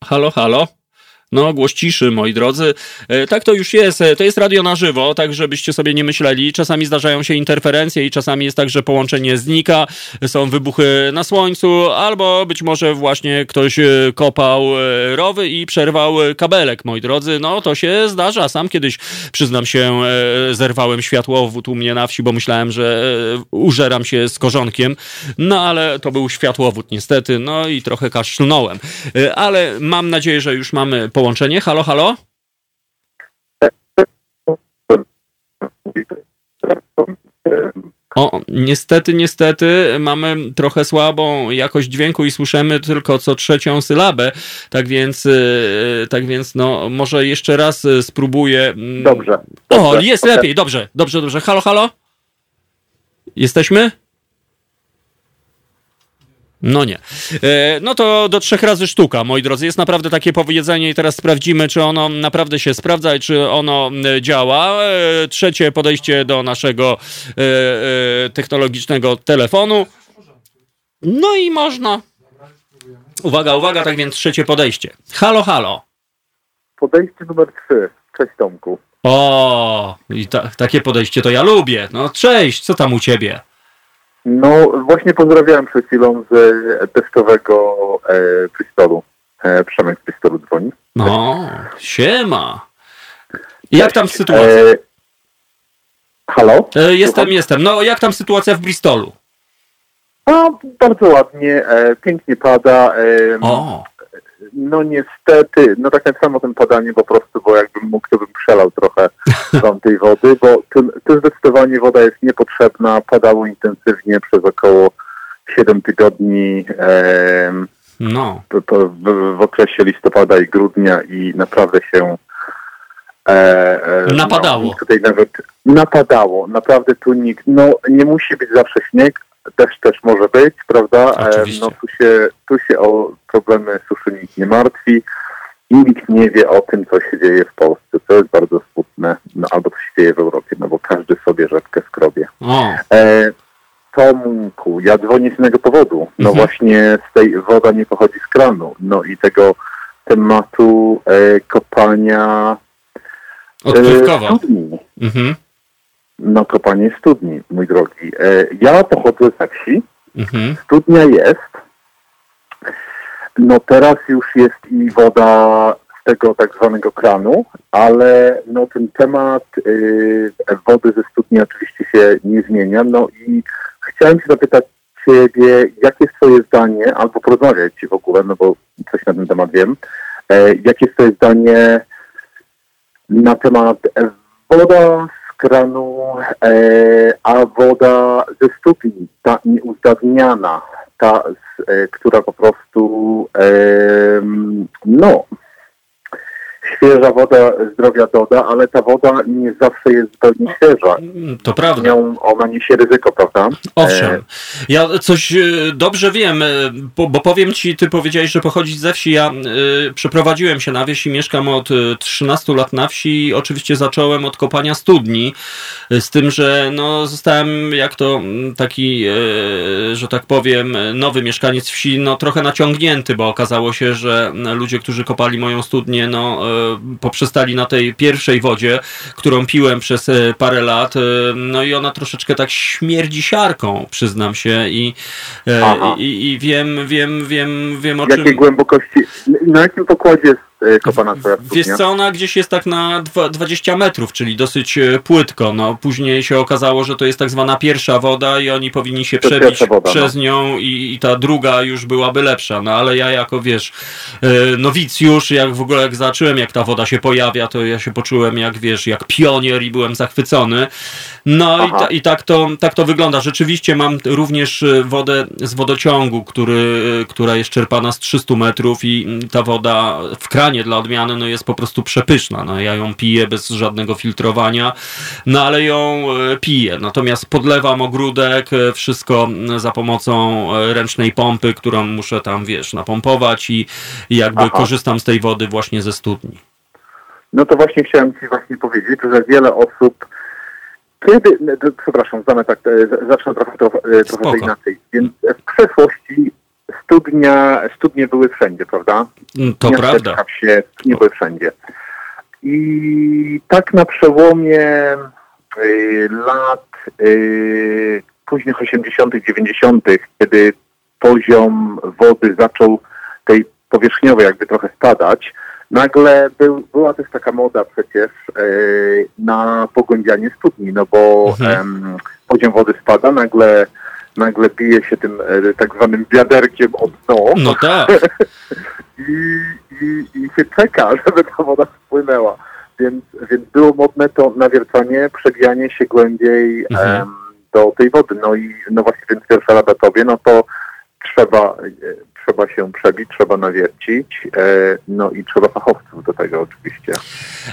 Halo, halo? No, głos ciszy, moi drodzy. E, tak to już jest. E, to jest radio na żywo, tak żebyście sobie nie myśleli. Czasami zdarzają się interferencje i czasami jest tak, że połączenie znika, są wybuchy na słońcu, albo być może właśnie ktoś e, kopał rowy i przerwał kabelek, moi drodzy. No, to się zdarza. Sam kiedyś, przyznam się, zerwałem światłowód u mnie na wsi, bo myślałem, że użeram się z korzonkiem. No, ale to był światłowód niestety. No i trochę kaszlnąłem. Ale mam nadzieję, że już mamy połączenie połączenie. Halo, halo? O, niestety, niestety mamy trochę słabą jakość dźwięku i słyszymy tylko co trzecią sylabę, tak więc, y, tak więc no, może jeszcze raz spróbuję. Dobrze. dobrze o, jest okay. lepiej, dobrze, dobrze, dobrze. Halo, halo? Jesteśmy? No nie. E, no to do trzech razy sztuka, moi drodzy. Jest naprawdę takie powiedzenie i teraz sprawdzimy, czy ono naprawdę się sprawdza i czy ono e, działa. E, trzecie podejście do naszego technologicznego telefonu. No i można. Uwaga, uwaga, tak więc trzecie podejście. Halo, halo. Podejście numer trzy. Cześć Tomku. O, i ta, takie podejście to ja lubię. No cześć, co tam u ciebie? No właśnie pozdrawiałem przed chwilą z e, testowego e, Bristolu. E, Przemek z Bristolu dzwoni. No, siema. Jak tam sytuacja? E, halo? E, jestem, Słucham? jestem. No jak tam sytuacja w Bristolu? A, bardzo ładnie, e, pięknie pada. E, o. No niestety, no tak samo ten padanie po prostu, bo jakbym mógł, to bym przelał trochę tam tej wody, bo tu, tu zdecydowanie woda jest niepotrzebna, padało intensywnie przez około 7 tygodni e, no. w, w, w, okresie listopada i grudnia i naprawdę się e, e, napadało. No, tutaj nawet napadało, naprawdę tu nikt, no nie musi być zawsze śnieg, też też może być, prawda? Oczywiście. No tu się, tu się o problemy suszy nikt nie martwi i nikt nie wie o tym, co się dzieje w Polsce, co jest bardzo smutne, no, albo co się dzieje w Europie, no bo każdy sobie rzepkę skrobie. E, Tomku, ja dzwonię z innego powodu. No mhm. właśnie z tej woda nie pochodzi z kranu. No i tego tematu e, kopania e, studni. Mhm na kopanie studni, mój drogi. E, ja pochodzę ze wsi. Mhm. Studnia jest. No teraz już jest i woda z tego tak zwanego kranu, ale no ten temat y, wody ze studni oczywiście się nie zmienia. No i chciałem się zapytać Ciebie, jakie jest Twoje zdanie, albo porozmawiać Ci w ogóle, no bo coś na ten temat wiem, e, jakie jest Twoje zdanie na temat woda kranu, e, a woda ze studni, ta nieuzgadniana, e, która po prostu, no, świeża woda zdrowia doda, ale ta woda nie zawsze jest zupełnie świeża. To prawda. Nią ona niesie ryzyko, prawda? Owszem. E, ja coś e, dobrze wiem, e, bo, bo powiem ci, ty powiedziałeś, że pochodzisz ze wsi. Ja y, przeprowadziłem się na wieś i mieszkam od 13 lat na wsi i oczywiście zacząłem od kopania studni, z tym, że no, zostałem jak to taki, y, że tak powiem, nowy mieszkaniec wsi, no trochę naciągnięty, bo okazało się, że ludzie, którzy kopali moją studnię, no poprzestali na tej pierwszej wodzie, którą piłem przez e, parę lat. E, no i ona troszeczkę tak śmierdzi siarką, przyznam się. I, e, i, i, wiem, wiem, wiem, wiem o czym... Jakiej głębokości, na jakim pokładzie kopana twoja Wiesz co, ona gdzieś jest tak na 20 metrów, czyli dosyć e, płytko. No, później się okazało, że to jest tak zwana pierwsza woda i oni powinni się przebić woda, przez no. nią i, i, ta druga już byłaby lepsza. No ale ja jako, wiesz, e, nowicjusz, jak w ogóle jak zacząłem, jak ta woda się pojawia, to ja się poczułem jak, wiesz, jak pionier i byłem zachwycony. No i, ta, i, tak, to, tak to wygląda. Rzeczywiście mam również wodę z wodociągu, który, która jest czerpana z 300 metrów i ta woda w kranie dla odmiany no jest po prostu przepyszna. No, ja ją piję bez żadnego filtrowania, no ale ją e, piję. Natomiast podlewam ogródek, e, wszystko za pomocą e, ręcznej pompy, którą muszę tam, wiesz, napompować i, jakby Aha. korzystam z tej wody właśnie ze studni. No to właśnie chciałem Ci właśnie powiedzieć, że wiele osób kiedy, przepraszam, zamę tak, zacznę trochę, to, trochę Spoko. inaczej. Więc w przeszłości studnia, studnie były wszędzie, prawda? Mm, To Miasteczka, prawda. wsie, nie były wszędzie. I tak na przełomie y, lat y, późnych 80., 90., kiedy poziom wody zaczął tej powierzchniowej jakby trochę spadać, nagle był, była też taka moda przecież y, na pogłębianie studni, no bo Mhm. em, poziom wody spada, nagle nagle bije się tym e, tak zwanym wiaderkiem o dno No tak. [laughs] i, i, i się czeka, [laughs] żeby ta woda spłynęła. Więc, więc było modne to nawiercanie, przebijanie się głębiej Mhm. em, do tej wody. No i no właśnie, więc pierwsza rada tobie, no to trzeba, e, trzeba się przebić, trzeba nawiercić, e, no i trzeba fachowców do tego oczywiście.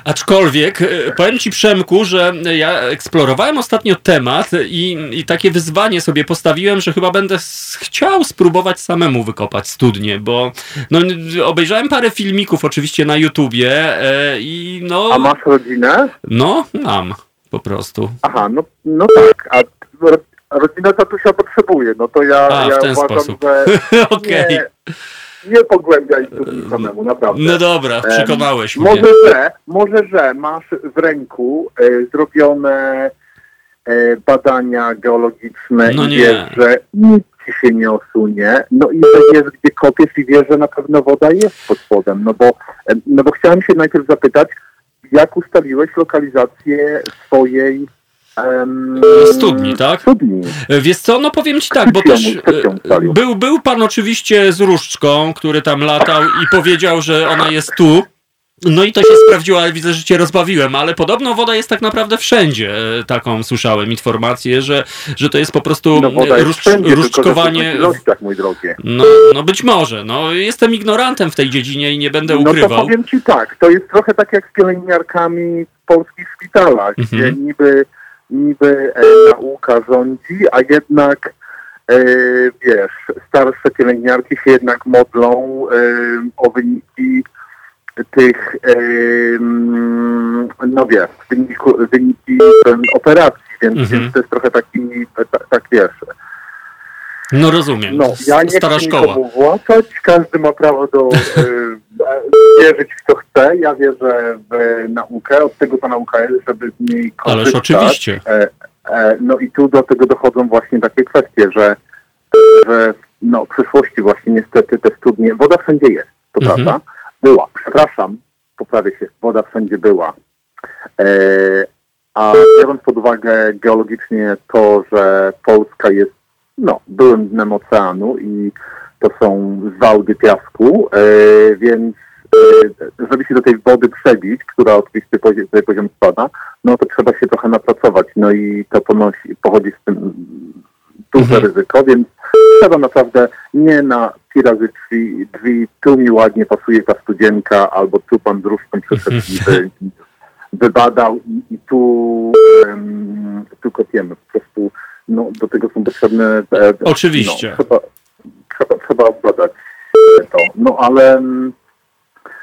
Aczkolwiek e, powiem ci Przemku, że ja eksplorowałem ostatnio temat i, i takie wyzwanie sobie postawiłem, że chyba będę chciał spróbować samemu wykopać studnię, bo no, obejrzałem parę filmików oczywiście na YouTubie e, i no, A masz rodzinę? no mam po prostu. Aha, no, no tak, a rodzina tatusia potrzebuje, no to ja, A, w ja uważam, sposób. że [laughs] Okej. nie, nie pogłębiaj studni samemu, naprawdę. No dobra, przekonałeś mnie. Może, że, może, że masz w ręku e, zrobione e, badania geologiczne No i nie. wiesz, że nic ci się nie osunie, no i wiesz, gdzie kopiesz i wiesz, że na pewno woda jest pod spodem, no bo, no bo chciałem się najpierw zapytać, jak ustaliłeś lokalizację swojej Studni, tak? Studni. Wiesz co, no powiem ci tak, bo też e, był, był pan oczywiście z różdżką, który tam latał i powiedział, że ona jest tu. No i to się sprawdziło, ale widzę, że cię rozbawiłem, ale podobno woda jest tak naprawdę wszędzie. E, Taką słyszałem informację, że, że to jest po prostu No e, różdżkowanie. ilościach, mój drogi. No, no być może. No, jestem ignorantem w tej dziedzinie i nie będę No to ukrywał. powiem ci tak, to jest trochę tak jak z pielęgniarkami w polskich szpitalach, Mhm. gdzie niby, niby e, nauka rządzi, a jednak e, wiesz, starsze pielęgniarki się jednak modlą e, o wyniki tych, no wiesz, wyniku, wyniki operacji, więc, Mhm. więc to jest trochę taki, tak, tak wiesz, No rozumiem. no, ja nie Stara chcę szkoła. każdy ma prawo do y, e, wierzyć w co chce. Ja wierzę w naukę, od tego ta nauka jest, żeby z niej korzystać. Ależ oczywiście. E, e, no i tu do tego dochodzą właśnie takie kwestie, że, że no, w przyszłości właśnie niestety te studnie, woda wszędzie jest, to Mhm. prawda? Była, przepraszam, poprawię się, woda wszędzie była. E, a biorąc pod uwagę geologicznie to, że Polska jest no, byłym dnem oceanu i to są zwałdy piasku, e, więc e, żeby się do tej wody przebić, która oczywiście poziom, tutaj poziom spada, no to trzeba się trochę napracować, no i to ponosi, pochodzi z tym duże Mhm. ryzyko, więc trzeba naprawdę nie na pi razy drzwi, drzwi, tu mi ładnie pasuje ta studzienka, albo tu pan z różką przyszedł i wy, wybadał i, i tu, em, tu kopiemy. Po prostu no, do tego są potrzebne... E, Oczywiście. No, trzeba, trzeba, trzeba to. No ale,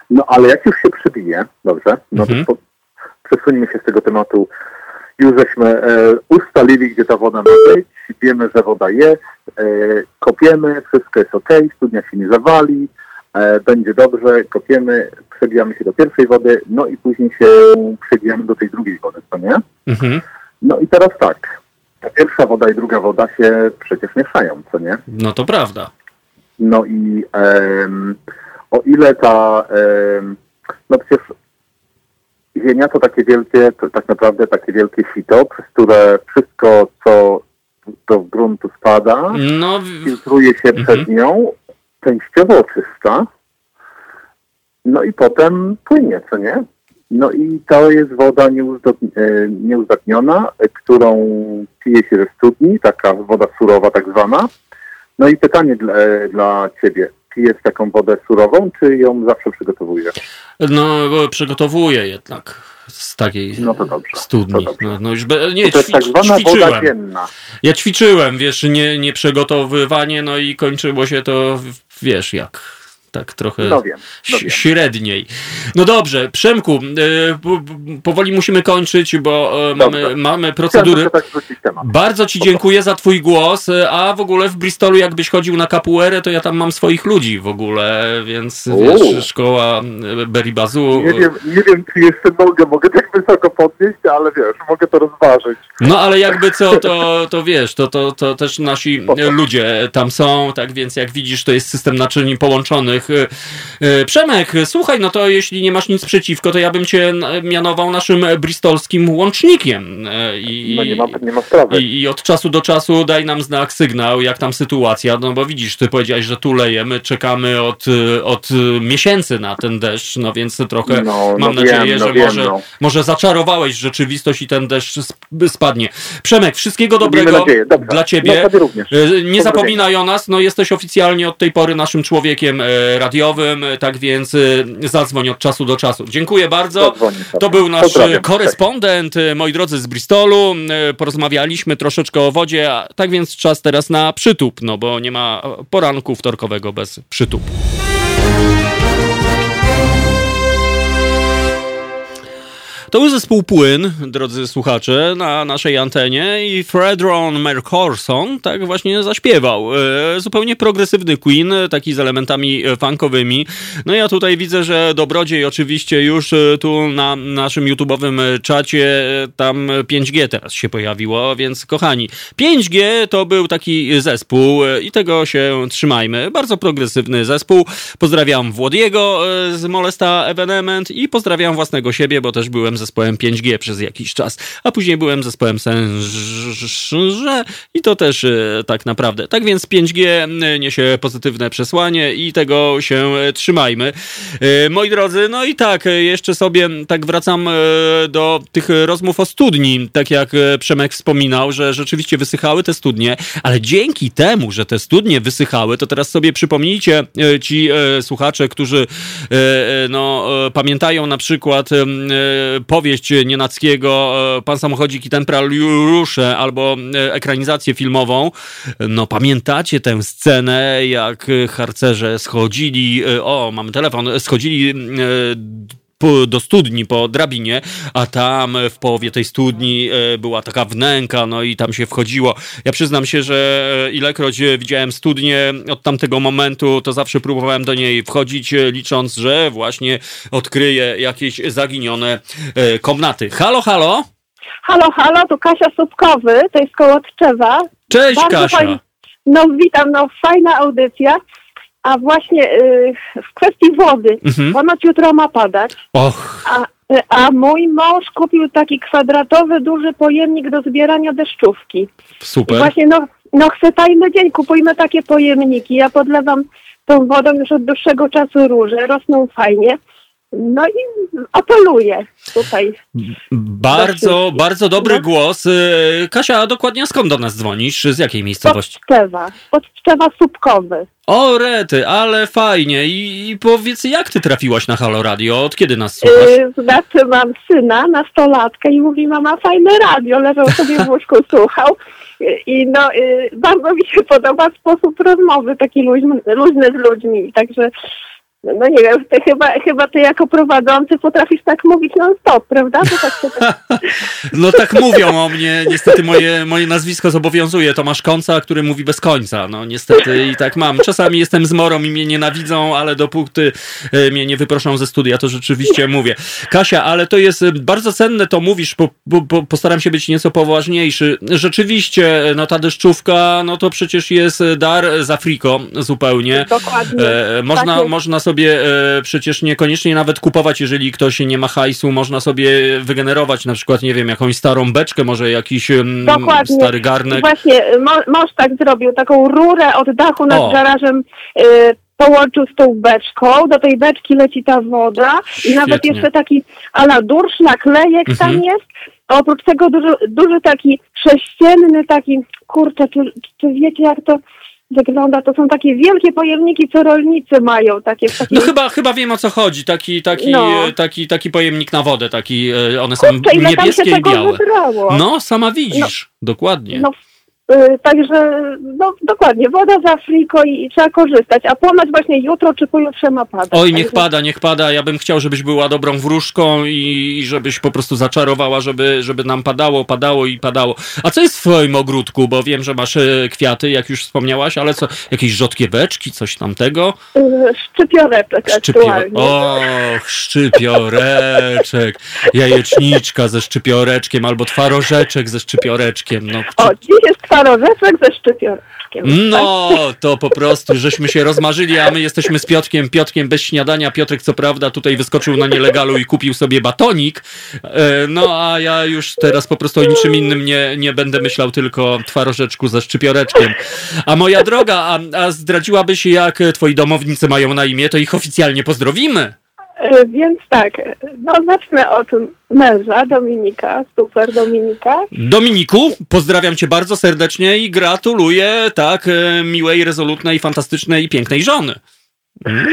no ale jak już się przybije, dobrze, no Mhm. to przesuńmy się z tego tematu. Już żeśmy e, ustalili, gdzie ta woda ma być, wiemy, że woda jest, e, kopiemy, wszystko jest ok, studnia się nie zawali, e, będzie dobrze, kopiemy, przebijamy się do pierwszej wody, no i później się przebijamy do tej drugiej wody, co nie? Mhm. No i teraz tak, ta pierwsza woda i druga woda się przecież mieszają, co nie? No to prawda. No i em, o ile ta, em, no przecież ziemia to takie wielkie, to tak naprawdę takie wielkie sito, przez które wszystko, co do gruntu spada, No, filtruje się Mhm. przed nią, częściowo oczyszcza, no i potem płynie, co nie? No i to jest woda nieuzdat- nieuzdatniona, e, którą pije się ze studni, taka woda surowa tak zwana. No i pytanie dla, e, dla ciebie, pijesz taką wodę surową, czy ją zawsze przygotowujesz? no przygotowuję jednak z takiej No to dobrze, studni. to dobrze. No, no już be, nie, To jest ćwi- tak zwana woda ćwiczyłem. dzienna. Ja ćwiczyłem, wiesz, nie, nie przygotowywanie, no i kończyło się to, wiesz, jak tak trochę No wiem, no wiem. średniej. No dobrze, Przemku, po- powoli musimy kończyć, bo e, mamy, mamy procedury. tak. Bardzo Ci dziękuję za Twój głos, e, a w ogóle w Bristolu jakbyś chodził na kapuerę, to ja tam mam swoich ludzi w ogóle, więc Uuu. wiesz, szkoła Beribazu. Nie wiem, nie wiem, czy jeszcze nogę mogę tak wysoko podnieść, ale wiesz, mogę to rozważyć. No ale jakby co, to, to wiesz, to, to, to też nasi ludzie tam są, tak więc jak widzisz, to jest system naczyń połączonych. E, e, Przemek, słuchaj, no to jeśli nie masz nic przeciwko, to ja bym cię mianował naszym bristolskim łącznikiem. E, I, No nie ma, nie ma sprawy. I, I od czasu do czasu daj nam znak, sygnał, jak tam sytuacja, no bo widzisz, ty powiedziałeś, że tu lejemy, czekamy od, od miesięcy na ten deszcz, no więc trochę No, mam no nadzieję, wiem, no że wiem, może, no. może zaczarowałeś rzeczywistość i ten deszcz sp- spadnie. Przemek, wszystkiego dobrego dla No, ciebie. Y, Nie zapominaj o nas, no jesteś oficjalnie od tej pory naszym człowiekiem radiowym, tak więc y, zadzwoń od czasu do czasu. Dziękuję bardzo. To był nasz Pozdrawiam. korespondent, e, moi drodzy, z Bristolu. E, Porozmawialiśmy troszeczkę o wodzie, a tak więc czas teraz na przytup, no bo nie ma poranku wtorkowego bez przytupu. To był zespół Płyn, drodzy słuchacze, na naszej antenie i Fredron Mercorson tak właśnie zaśpiewał. E, zupełnie progresywny Queen, taki z elementami e, funkowymi. No ja tutaj widzę, że Dobrodziej oczywiście już e, tu na naszym YouTube'owym czacie tam 5G teraz się pojawiło, więc kochani, 5G to był taki zespół i tego się trzymajmy. Bardzo progresywny zespół. Pozdrawiam Włodiego z Molesta Evenement i pozdrawiam własnego siebie, bo też byłem zespołem 5G przez jakiś czas, a później byłem zespołem Sęże i to też e, tak naprawdę. Tak więc 5G niesie pozytywne przesłanie i tego się e, trzymajmy. E, Moi drodzy, no i tak, e, jeszcze sobie tak wracam e, do tych rozmów o studni, tak jak e, Przemek wspominał, że rzeczywiście wysychały te studnie, ale dzięki temu, że te studnie wysychały, to teraz sobie przypomnijcie e, ci e, słuchacze, którzy e, e, no, e, pamiętają na przykład e, powieść Nienackiego e, Pan samochodzik i temperariusze albo e, ekranizację filmową. No pamiętacie tę scenę, jak harcerze schodzili, e, o mamy telefon, schodzili do studni po drabinie, a tam w połowie tej studni e, była taka wnęka, no i tam się wchodziło. Ja przyznam się, że e, ilekroć e, widziałem studnię od tamtego momentu, to zawsze próbowałem do niej wchodzić, e, licząc, że właśnie odkryję jakieś zaginione e, komnaty. Halo, halo? Halo, halo, tu Kasia Słupkowy, to jest koło Tczewa. Cześć Bardzo Kasia. No witam, no fajna audycja. A właśnie y, w kwestii wody, Mhm. ponoć jutro ma padać, Och, a, y, a mój mąż kupił taki kwadratowy, duży pojemnik do zbierania deszczówki. I super. właśnie, no, no chce tajny dzień, kupujmy takie pojemniki. Ja podlewam tą wodą już od dłuższego czasu róże, rosną fajnie. No i apeluję tutaj. Bardzo, bardzo dobry No. głos. E, Kasia, a dokładnie skąd do nas dzwonisz? Z jakiej miejscowości? Tczewa, pod Tczewa Słupkowy. O, rety, ale fajnie. I, I powiedz, jak ty trafiłaś na Halo Radio? Od kiedy nas słuchasz? Yy, znaczy mam syna, nastolatkę i mówi mama fajne radio, leżał sobie w łóżku, [laughs] słuchał. I no yy, bardzo mi się podoba sposób rozmowy, taki luźny, luźny z ludźmi, także no nie wiem, ty chyba, chyba ty jako prowadzący potrafisz tak mówić non stop, prawda? Tak się tak... [laughs] No tak mówią o mnie. Niestety moje, moje nazwisko zobowiązuje. Tomasz Końca, który mówi bez końca. No niestety i tak mam. Czasami jestem zmorą i mnie nienawidzą, ale dopóki e, mnie nie wyproszą ze studia, to rzeczywiście mówię. Kasia, ale to jest e, bardzo cenne, to mówisz, bo, bo, bo postaram się być nieco poważniejszy. Rzeczywiście, e, no ta deszczówka, no to przecież jest dar z Afriko zupełnie. Dokładnie. E, można, Tak można sobie e, przecież niekoniecznie nawet kupować, jeżeli ktoś nie ma hajsu, można sobie wygenerować na przykład, nie wiem, jakąś starą beczkę, może jakiś Dokładnie. stary garnek. Właśnie, mąż tak zrobił, taką rurę od dachu nad O. garażem y, połączył z tą beczką, do tej beczki leci ta woda i nawet Świetnie. jeszcze taki ala dursz, naklejek Mhm. tam jest. A oprócz tego duży, duży taki sześcienny, taki, kurczę, czy, czy wiecie jak to wygląda? To są takie wielkie pojemniki, co rolnicy mają, takie w takiej... No chyba, chyba wiem o co chodzi. Taki, taki, No. e, taki, taki pojemnik na wodę, taki, e, one są Kurczę, niebieskie i białe. wybrało? No, sama widzisz. Dokładnie. No Także, no dokładnie, woda z Afriko i, i trzeba korzystać, a ponoć właśnie jutro czy pojutrze ma padać. Oj, niech Także- pada, niech pada. Ja bym chciał, żebyś była dobrą wróżką i, i żebyś po prostu zaczarowała, żeby, żeby nam padało, padało i padało. A co jest w twoim ogródku? Bo wiem, że masz e, kwiaty, jak już wspomniałaś, ale co, jakieś rzodkieweczki, coś tamtego? Y, Szczypioreczek Szczypio... aktualnie. Och, szczypioreczek. Jajeczniczka ze szczypioreczkiem albo twarożeczek ze szczypioreczkiem. No, O, dziś jest twarożeczek ze szczypioreczkiem. No, to po prostu, żeśmy się rozmarzyli, a my jesteśmy z Piotkiem. Piotkiem bez śniadania. Piotrek, co prawda, tutaj wyskoczył na nielegalu i kupił sobie batonik. E, No, a ja już teraz po prostu o niczym innym nie, nie będę myślał, tylko twarożeczku ze szczypioreczkiem. A moja droga, a, a zdradziłabyś, jak twoi domownicy mają na imię, to ich oficjalnie pozdrowimy. E, Więc tak, e, no zacznę od męża Dominika, super Dominika. Dominiku, pozdrawiam cię bardzo serdecznie i gratuluję tak e, miłej, rezolutnej, fantastycznej i pięknej żony. Mm?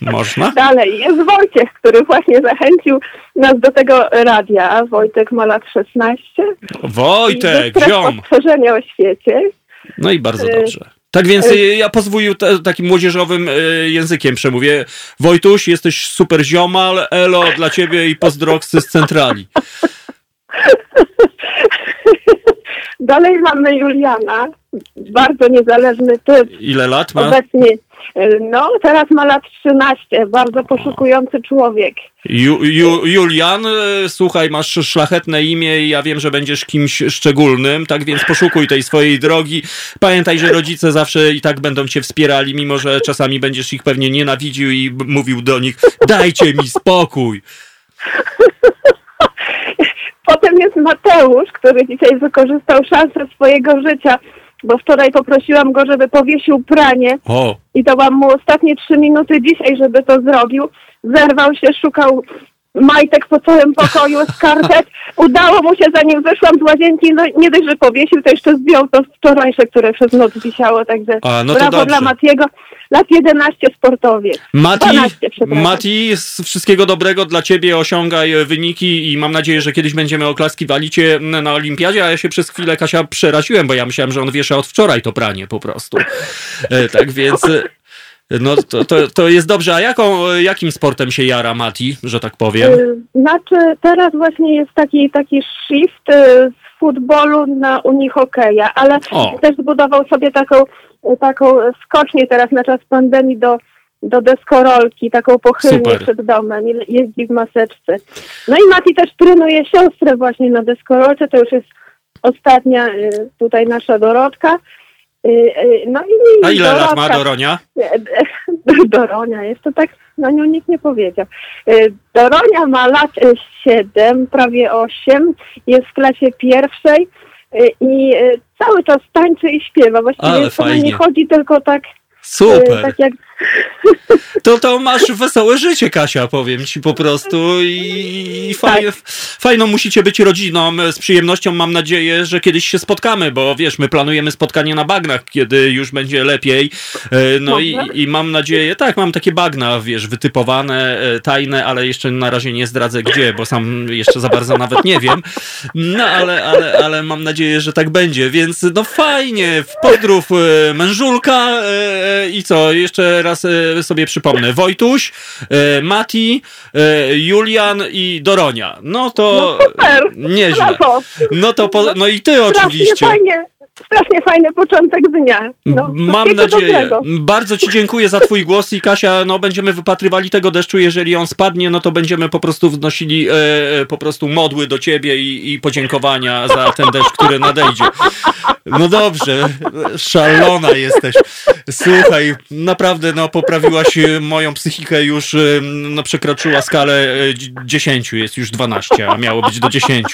Można? [laughs] Dalej jest Wojciech, który właśnie zachęcił nas do tego radia. Wojtek ma lat 16. Wojtek, ziom. spostrzeżenie o świecie. No i bardzo dobrze. Tak więc y, ja pozwolił te, takim młodzieżowym y, językiem przemówię. Wojtuś, jesteś super ziomal, elo dla ciebie i pozdroksy z centrali. [laughs] Dalej mamy Juliana, bardzo niezależny typ. Ile lat ma? Obecnie, e, no teraz ma lat 13, bardzo poszukujący człowiek. Ju, Ju, Julian, y, słuchaj, masz szlachetne imię i ja wiem, że będziesz kimś szczególnym, tak więc poszukuj tej swojej drogi. Pamiętaj, że rodzice zawsze i tak będą cię wspierali, mimo że czasami będziesz ich pewnie nienawidził i mówił do nich, dajcie mi spokój. [laughs] Potem jest Mateusz, który dzisiaj wykorzystał szansę swojego życia, bo wczoraj poprosiłam go, żeby powiesił pranie O, i dałam mu ostatnie trzy minuty dzisiaj, żeby to zrobił. Zerwał się, szukał majtek po całym pokoju, skarpet. Udało mu się, zanim wyszłam z łazienki, no nie dość, że powiesił, to jeszcze zdjął to wczorajsze, które przez noc wisiało, także A, no brawo dobrze. dla Matiego. Lat 11 sportowiec. Mati, 12, przepraszam. Mati, wszystkiego dobrego dla ciebie, osiągaj e, wyniki i mam nadzieję, że kiedyś będziemy oklaskiwali cię m, na olimpiadzie, a ja się przez chwilę, Kasia, przeraziłem, bo ja myślałem, że on wiesza od wczoraj to pranie po prostu. E, tak więc... No to, to, to jest dobrze. A jaką, jakim sportem się jara Mati, że tak powiem? Y, Znaczy, teraz właśnie jest taki, taki shift y, z futbolu na unihokeja, ale O. też zbudował sobie taką, taką skocznię teraz na czas pandemii do, do deskorolki, taką pochylnię Super. przed domem jeździ w maseczce. No i Mati też trenuje siostrę właśnie na deskorolce, to już jest ostatnia y, tutaj nasza Dorotka. Y, y, No i A ile lat Dorotka- ma Doronia? [laughs] Doronia, jeszcze tak na nią nikt nie powiedział. Y, Doronia ma lat 7, prawie 8, jest w klasie pierwszej i cały czas tańczy i śpiewa. Właściwie Ale fajnie. nie chodzi tylko tak, Super. tak jak To, to masz wesołe życie, Kasia, powiem ci po prostu i faj, Tak. fajną musicie być rodziną. Z przyjemnością mam nadzieję, że kiedyś się spotkamy, bo wiesz, my planujemy spotkanie na bagnach, kiedy już będzie lepiej. E, No i, i mam nadzieję, tak, mam takie bagna, wiesz, wytypowane, e, tajne, ale jeszcze na razie nie zdradzę gdzie, bo sam jeszcze za bardzo nawet nie wiem. No ale, ale, ale mam nadzieję, że tak będzie, więc no fajnie, w pozdrów e, mężulka i co, jeszcze raz e, sobie przypomnę, Wojtuś, e, Mati, e, Julian i Doronia. No to No super. nieźle. No to po, no i ty oczywiście. fajnie, strasznie fajny początek dnia. No, Mam nadzieję. dobrego. Bardzo Ci dziękuję za Twój głos i Kasia, no będziemy wypatrywali tego deszczu. Jeżeli on spadnie, no to będziemy po prostu wnosili e, e, po prostu modły do Ciebie i, i podziękowania za ten deszcz, który nadejdzie. No dobrze, szalona jesteś. Słuchaj, naprawdę no poprawiłaś e, moją psychikę już, e, no przekroczyła skalę e, dzi- 10, jest już 12, a miało być do 10.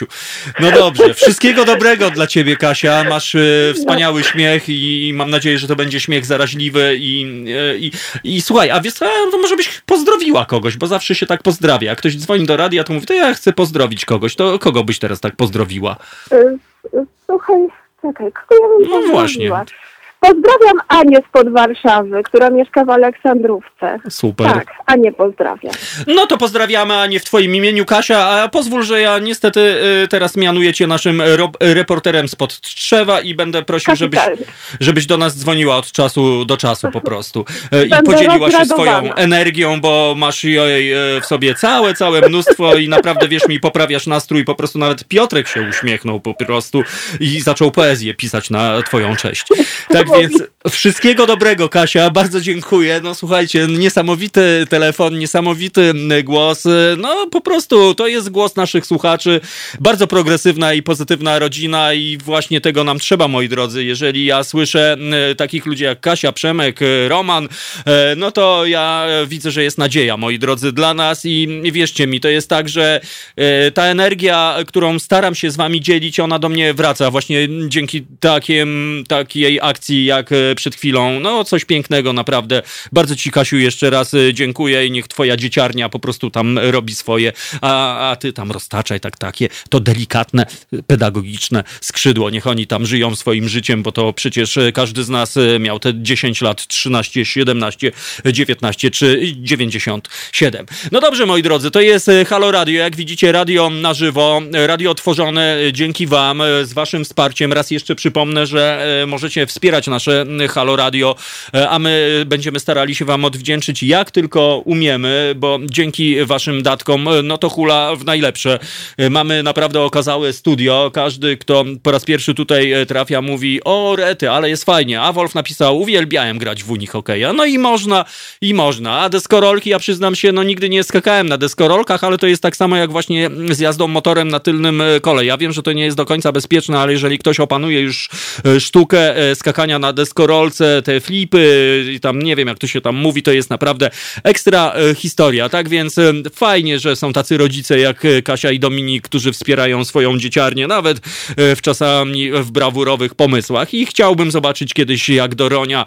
No dobrze, wszystkiego dobrego dla Ciebie Kasia, masz e, wspaniały śmiech i mam nadzieję, że to będzie śmiech zaraźliwy i, e, i, i słuchaj, a wiesz co, no może byś pozdrowiła kogoś, bo zawsze się tak pozdrawia. Jak ktoś dzwoni do radia, to mówi, to ja chcę pozdrowić kogoś, to kogo byś teraz tak pozdrowiła? Y, y, Słuchaj, czekaj, kogo ja bym No pozdrowiła? właśnie. Pozdrawiam Anię spod Warszawy, która mieszka w Aleksandrówce. Super. Tak, Anię pozdrawiam. No to pozdrawiamy, a nie w twoim imieniu, Kasia, a pozwól, że ja niestety y, teraz mianuję cię naszym reporterem spod Trzewa i będę prosił, żebyś, żebyś do nas dzwoniła od czasu do czasu po prostu y, i Będę podzieliła się swoją energią, bo masz jej y, w sobie całe, całe mnóstwo i naprawdę, wierz mi, poprawiasz nastrój, po prostu nawet Piotrek się uśmiechnął po prostu i zaczął poezję pisać na twoją cześć. [laughs] Tak więc wszystkiego dobrego, Kasia, bardzo dziękuję. No słuchajcie, niesamowity telefon, niesamowity mm, głos. No po prostu to jest głos naszych słuchaczy. Bardzo progresywna i pozytywna rodzina i właśnie tego nam trzeba, moi drodzy. Jeżeli ja słyszę mm, takich ludzi jak Kasia, Przemek, y, Roman, no to ja widzę, że jest nadzieja, moi drodzy, dla nas i wierzcie mi, to jest tak, że ta energia, którą staram się z wami dzielić, ona do mnie wraca właśnie dzięki takim, takiej akcji jak e, przed chwilą. No coś pięknego naprawdę. Bardzo ci Kasiu jeszcze raz e, dziękuję i niech twoja dzieciarnia po prostu tam robi swoje, a, a ty tam roztaczaj tak takie, to delikatne, pedagogiczne skrzydło. Niech oni tam żyją swoim życiem, bo to przecież e, każdy z nas miał te 10 lat, 13, 17, 19 czy 97. No dobrze, moi drodzy, to jest Halo Radio. Jak widzicie, radio na żywo, radio tworzone dzięki wam, z waszym wsparciem. Raz jeszcze przypomnę, że możecie wspierać nasze m, Halo Radio, e, a my będziemy starali się wam odwdzięczyć jak tylko umiemy, bo dzięki waszym datkom, e, no to hula w najlepsze. E, Mamy naprawdę okazałe studio. Każdy, kto po raz pierwszy tutaj trafia, mówi o rety, ale jest fajnie. A Wolf napisał, uwielbiałem grać w Unii hokeja. No i można, i można. A deskorolki, ja przyznam się, no nigdy nie skakałem na deskorolkach, ale to jest tak samo jak właśnie z jazdą motorem na tylnym kole. Ja wiem, że to nie jest do końca bezpieczne, ale jeżeli ktoś opanuje już sztukę e, skakania na deskorolce, te flipy i tam nie wiem, jak to się tam mówi, to jest naprawdę ekstra e, historia, tak? Więc e, fajnie, że są tacy rodzice jak e, Kasia i Dominik, którzy wspierają swoją dzieciarnię, nawet w czasami w brawurowych pomysłach. I chciałbym zobaczyć kiedyś, jak Doronia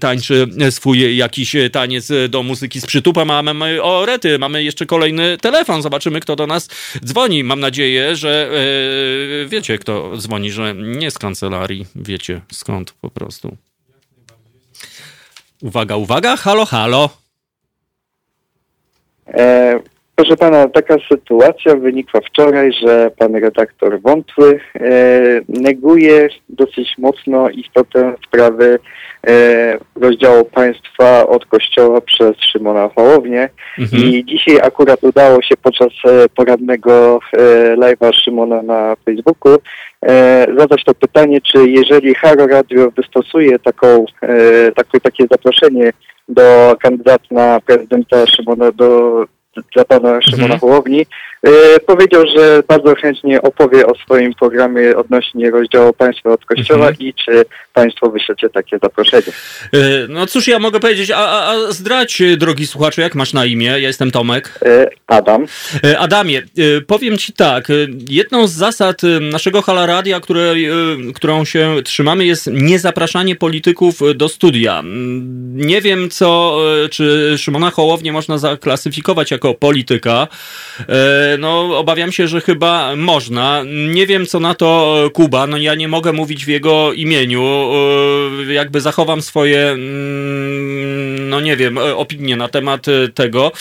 tańczy swój jakiś taniec do muzyki z przytupem, a mamy o rety, mamy jeszcze kolejny telefon, zobaczymy kto do nas dzwoni. Mam nadzieję, że wiecie kto dzwoni, że nie z kancelarii, wiecie skąd po prostu. Uwaga, uwaga, halo, halo. E, proszę pana, taka sytuacja wynikła wczoraj, że pan redaktor Wątły e, neguje dosyć mocno istotę sprawy e, rozdziału państwa od kościoła przez Szymona Hołownię. Mhm. I dzisiaj akurat udało się podczas e, porannego e, live'a Szymona na Facebooku e, zadać to pytanie, czy jeżeli Haro Radio wystosuje taką, e, takie, takie zaproszenie do kandydata na prezydenta Szymona, do, dla pana Szymona. Hołowni, powiedział, że bardzo chętnie opowie o swoim programie odnośnie rozdziału państwa od kościoła Mhm. i czy państwo wyślecie takie zaproszenie. E, No cóż ja mogę powiedzieć, a, a, a zdradź, e, drogi słuchaczu, jak masz na imię? Ja jestem Tomek. E, Adam. E, Adamie, e, powiem ci tak, e, jedną z zasad e, naszego Halaradia, której, e, którą się trzymamy jest niezapraszanie polityków e, do studia. Mm, Nie wiem co, e, czy Szymona Hołownię można zaklasyfikować jako polityka. No obawiam się, że chyba można. Nie wiem co na to e, Kuba, no ja nie mogę mówić w jego imieniu. E, Jakby zachowam swoje, mm, no nie wiem, e, opinie na temat tego.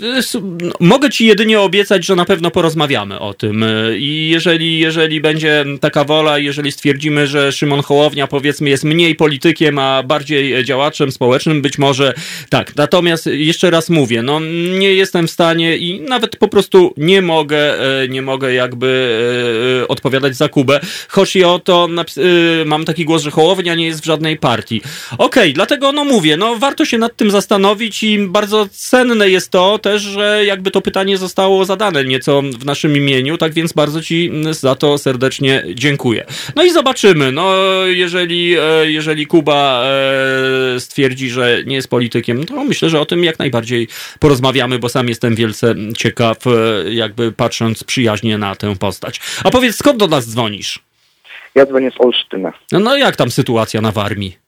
No, Mogę ci jedynie obiecać, że na pewno porozmawiamy o tym i jeżeli, jeżeli będzie taka wola, jeżeli stwierdzimy, że Szymon Hołownia powiedzmy jest mniej politykiem, a bardziej działaczem społecznym, być może tak. Natomiast jeszcze raz mówię, no nie jestem w stanie i nawet po prostu nie mogę, e, nie mogę jakby e, odpowiadać za Kubę. Chodzi o to, e, mam taki głos, że Hołownia nie jest w żadnej partii. Okej, dlatego no mówię, no warto się nad tym zastanowić i bardzo cenne jest to też, że jakby to pytanie zostało zadane nieco w naszym imieniu, tak więc bardzo ci za to serdecznie dziękuję. No i zobaczymy, no jeżeli, jeżeli Kuba stwierdzi, że nie jest politykiem, to myślę, że o tym jak najbardziej porozmawiamy, bo sam jestem wielce ciekaw, jakby patrząc przyjaźnie na tę postać. A powiedz, skąd do nas dzwonisz? Ja dzwonię z Olsztyna. No, no jak tam sytuacja na Warmii?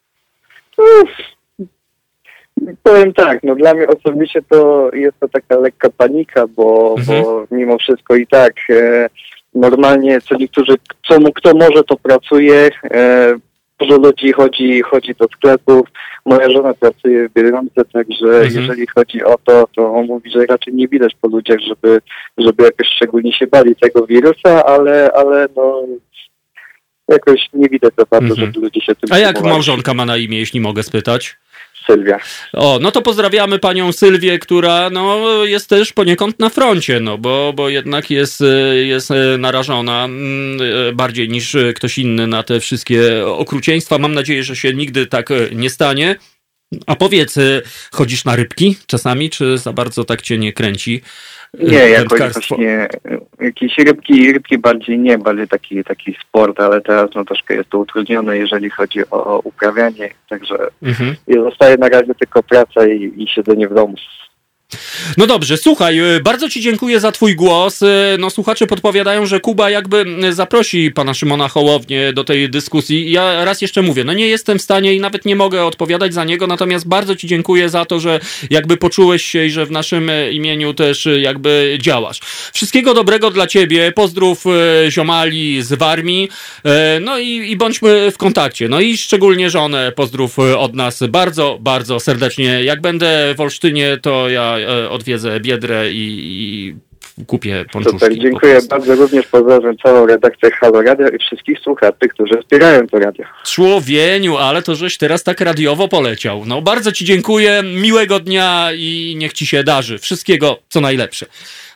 Powiem tak, no dla mnie osobiście to jest to taka lekka panika, bo, Mhm. bo mimo wszystko i tak e, normalnie co niektórzy, co, mu- kto może to pracuje, e, Dużo ludzi chodzi, chodzi do sklepów. Moja żona pracuje w Biedronce, także Mhm. jeżeli chodzi o to, to on mówi, że raczej nie widać po ludziach, żeby, żeby jakoś szczególnie się bali tego wirusa, ale, ale no jakoś nie widać za bardzo, Mhm. żeby ludzie się tym A jak małżonka ma na imię, jeśli mogę spytać? Sylwia. O, no to pozdrawiamy panią Sylwię, która no, jest też poniekąd na froncie, no bo, bo jednak jest, e, jest e, narażona mm, e, bardziej niż ktoś inny na te wszystkie okrucieństwa. Mam nadzieję, że się nigdy tak nie stanie. A powiedz, e, chodzisz na rybki czasami, czy za bardzo tak cię nie kręci? e, Nie, jakoś właśnie e, jakieś rybki, rybki bardziej nie, bardziej taki, taki sport, ale teraz no troszkę jest to utrudnione, jeżeli chodzi o uprawianie, także Mhm. zostaje na razie tylko praca i, i siedzenie w domu. No dobrze, słuchaj, y, bardzo Ci dziękuję za Twój głos. Y, No słuchacze podpowiadają, że Kuba jakby zaprosi pana Szymona Hołownię do tej dyskusji. Ja raz jeszcze mówię, no nie jestem w stanie i nawet nie mogę odpowiadać za niego, natomiast bardzo Ci dziękuję za to, że jakby poczułeś się i że w naszym y, imieniu też y, jakby działasz. Wszystkiego dobrego dla Ciebie, pozdrów y, ziomali z Warmii, no i, i bądźmy w kontakcie. No i szczególnie żonę pozdrów od nas bardzo, bardzo serdecznie. Jak będę w Olsztynie, to ja e, odwiedzę Biedrę i, i kupię ponczuszki. Super, po dziękuję prostu. bardzo. Również pozdrawiam całą redakcję Halo Radio i wszystkich słuchaczy, którzy wspierają to radio. Człowieniu, ale to żeś teraz tak radiowo poleciał. No bardzo ci dziękuję, miłego dnia i niech ci się darzy. Wszystkiego co najlepsze.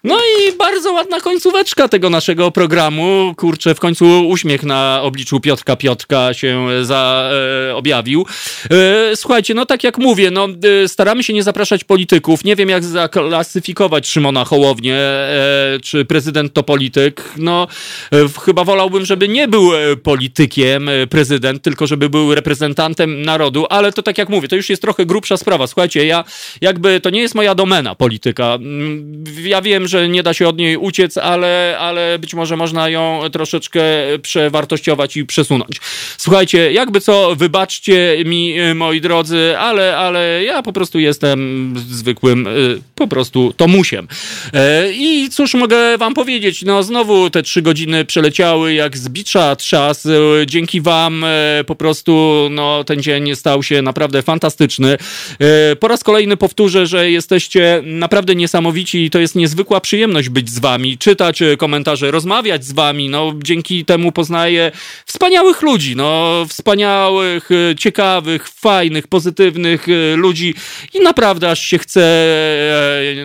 No i bardzo ładna końcóweczka tego naszego programu. Kurczę, w końcu uśmiech na obliczu Piotrka Piotrka się za, e, objawił. E, słuchajcie, no tak jak mówię, no e, staramy się nie zapraszać polityków. Nie wiem jak zaklasyfikować Szymona Hołownię, e, czy prezydent to polityk. No e, chyba wolałbym, żeby nie był e, politykiem e, prezydent, tylko żeby był reprezentantem narodu, ale to tak jak mówię, to już jest trochę grubsza sprawa. Słuchajcie, ja jakby to nie jest moja domena polityka. Mm, Ja wiem, że nie da się od niej uciec, ale, ale być może można ją troszeczkę przewartościować i przesunąć. Słuchajcie, jakby co, wybaczcie mi, e, moi drodzy, ale, ale ja po prostu jestem zwykłym e, po prostu Tomusiem. E, I cóż mogę wam powiedzieć, no znowu te trzy godziny przeleciały jak z bicza trzas. Dzięki wam e, po prostu no, ten dzień stał się naprawdę fantastyczny. E, Po raz kolejny powtórzę, że jesteście naprawdę niesamowici i to jest niezwykła przyjemność być z wami, czytać e, komentarze, rozmawiać z wami. No, dzięki temu poznaję wspaniałych ludzi, no, wspaniałych, e, ciekawych, fajnych, pozytywnych e, ludzi. I naprawdę aż się chce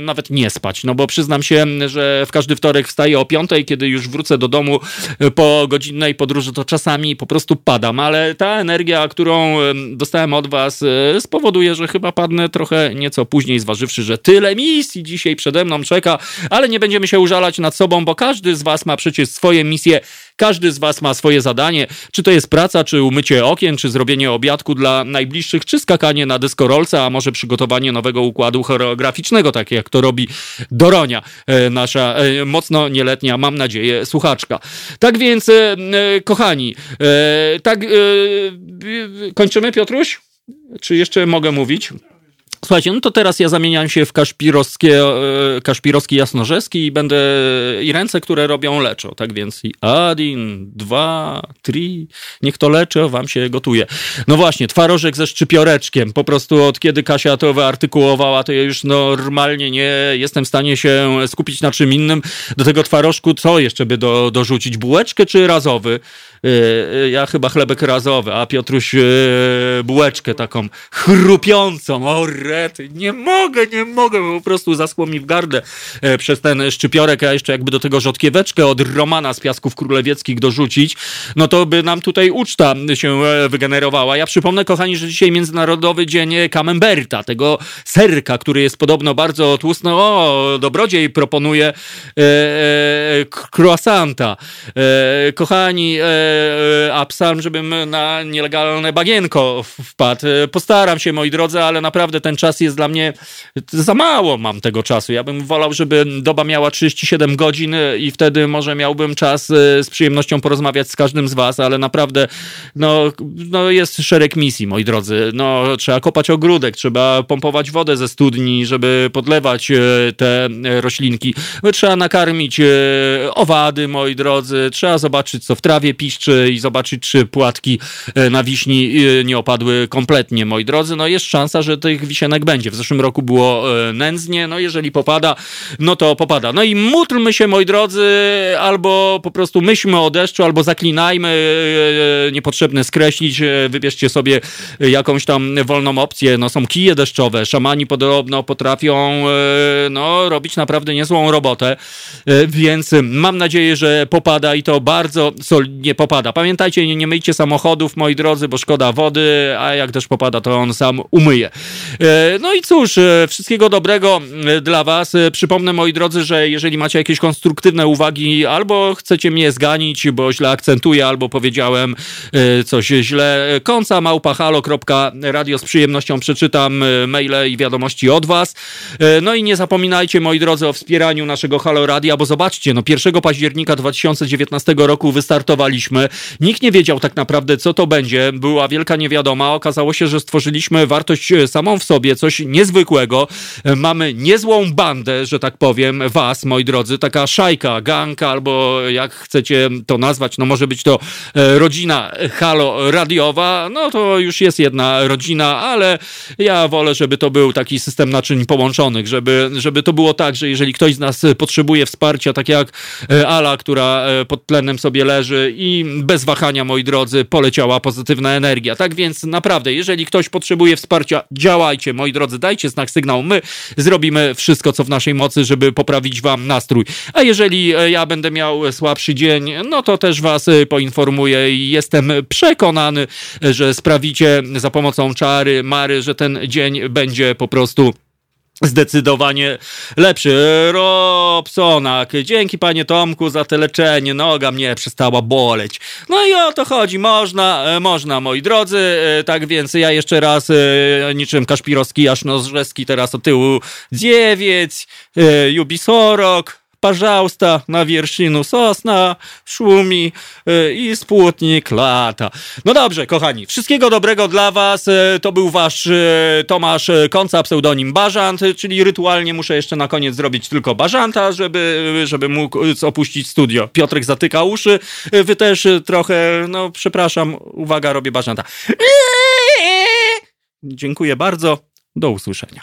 nawet nie spać, no bo przyznam się, że w każdy wtorek wstaję o piątej, kiedy już wrócę do domu po godzinnej podróży, to czasami po prostu padam, ale ta energia, którą dostałem od was spowoduje, że chyba padnę trochę nieco później, zważywszy, że tyle misji dzisiaj przede mną czeka, ale nie będziemy się użalać nad sobą, bo każdy z was ma przecież swoje misje, każdy z was ma swoje zadanie, czy to jest praca, czy umycie okien, czy zrobienie obiadku dla najbliższych, czy skakanie na deskorolce, a może przygotowanie nowego układu choreograficznego, tak jak to robi Doronia, e, nasza e, mocno nieletnia, mam nadzieję, słuchaczka. Tak więc, e, kochani, tak, kończymy, Piotruś? Czy jeszcze mogę mówić? Słuchajcie, no to teraz ja zamieniam się w kaszpirowskie, e, kaszpirowski jasnorzewski i będę i ręce, które robią leczą. Tak więc i adin, dwa, tri, niech to leczą, wam się gotuje. No właśnie, twarożek ze szczypioreczkiem. Po prostu od kiedy Kasia to wyartykułowała, to ja już normalnie nie jestem w stanie się skupić na czym innym. Do tego twarożku co jeszcze by do, dorzucić? Bułeczkę czy razowy? Yy, Ja chyba chlebek razowy, a Piotruś yy, bułeczkę taką chrupiącą. O rety, nie mogę, nie mogę, po prostu zaschło mi w gardę e, przez ten szczypiorek, a jeszcze jakby do tego rzodkieweczkę od Romana z Piasków Królewieckich dorzucić, no to by nam tutaj uczta się e, wygenerowała. Ja przypomnę, kochani, że dzisiaj Międzynarodowy Dzień Camemberta, tego serka, który jest podobno bardzo tłusty. O, dobrodziej proponuje e, e, croissanta. E, kochani, e, a psalm, żebym na nielegalne bagienko wpadł. E, Postaram się, moi drodzy, ale naprawdę ten czas jest dla mnie za mało mam tego czasu. Ja bym wolał, żeby doba miała 37 godzin e, i wtedy może miałbym czas e, z przyjemnością porozmawiać z każdym z was, ale naprawdę no, no jest szereg misji, moi drodzy. No, trzeba kopać ogródek, trzeba pompować wodę ze studni, żeby podlewać e, te e, roślinki. Trzeba nakarmić e, owady, moi drodzy. Trzeba zobaczyć, co w trawie piszczy. Czy, i zobaczyć, czy płatki e, na wiśni e, nie opadły kompletnie, moi drodzy. No jest szansa, że tych wisienek będzie. W zeszłym roku było e, nędznie, no jeżeli popada, no to popada. No i módlmy się, moi drodzy, albo po prostu myślmy o deszczu, albo zaklinajmy, niepotrzebne skreślić, wybierzcie sobie jakąś tam wolną opcję. No są kije deszczowe, szamani podobno potrafią no, robić naprawdę niezłą robotę, więc mam nadzieję, że popada i to bardzo solidnie popada. Pamiętajcie, nie, nie myjcie samochodów, moi drodzy, bo szkoda wody, a jak też popada, to on sam umyje. E, No i cóż, e, wszystkiego dobrego e, dla was. Przypomnę, moi drodzy, że jeżeli macie jakieś konstruktywne uwagi, albo chcecie mnie zganić, bo źle akcentuję, albo powiedziałem coś źle, końca małpahalo.radio z przyjemnością przeczytam maile i wiadomości od was. No i nie zapominajcie, moi drodzy, o wspieraniu naszego Halo Radia, bo zobaczcie, no 1 października 2019 roku wystartowaliśmy. Nikt nie wiedział tak naprawdę, co to będzie. Była wielka niewiadoma. Okazało się, że stworzyliśmy wartość e, samą w sobie, coś niezwykłego. E, Mamy niezłą bandę, że tak powiem, was, moi drodzy, taka szajka, gang, albo jak chcecie to nazwać, no może być to e, rodzina Halo Radiowa, no to już jest jedna rodzina, ale ja wolę, żeby to był taki system naczyń połączonych, żeby, żeby to było tak, że jeżeli ktoś z nas potrzebuje wsparcia, tak jak Ala, która pod tlenem sobie leży i bez wahania, moi drodzy, poleciała pozytywna energia. Tak więc naprawdę, jeżeli ktoś potrzebuje wsparcia, działajcie, moi drodzy, dajcie znak sygnał. My zrobimy wszystko, co w naszej mocy, żeby poprawić wam nastrój. A jeżeli e, ja będę miał słabszy dzień, no to też was e, poinformuję i jestem przekonany, e, że sprawicie za pomocą czary, mary, że ten dzień będzie po prostu Zdecydowanie lepszy. Robsonak, dzięki panie Tomku za te leczenie. Noga mnie przestała boleć. No i o to chodzi. Można, e, można, moi drodzy. E, Tak więc ja jeszcze raz, e, niczym Kaszpirowski, aż Nożrzewski teraz o tyłu. Dziewięć, e, Jubisorok, Пожалуйста, na wierszynu sosna, szumi e, i spłutnik lata. No dobrze, kochani, wszystkiego dobrego dla was. E, To był wasz e, Tomasz e, Konca, pseudonim Bażant, e, czyli rytualnie muszę jeszcze na koniec zrobić tylko Bażanta, żeby, żeby mógł e, opuścić studio. Piotrek zatyka uszy, e, wy też e, trochę, no przepraszam, uwaga, robię Bażanta. Dziękuję bardzo, do usłyszenia.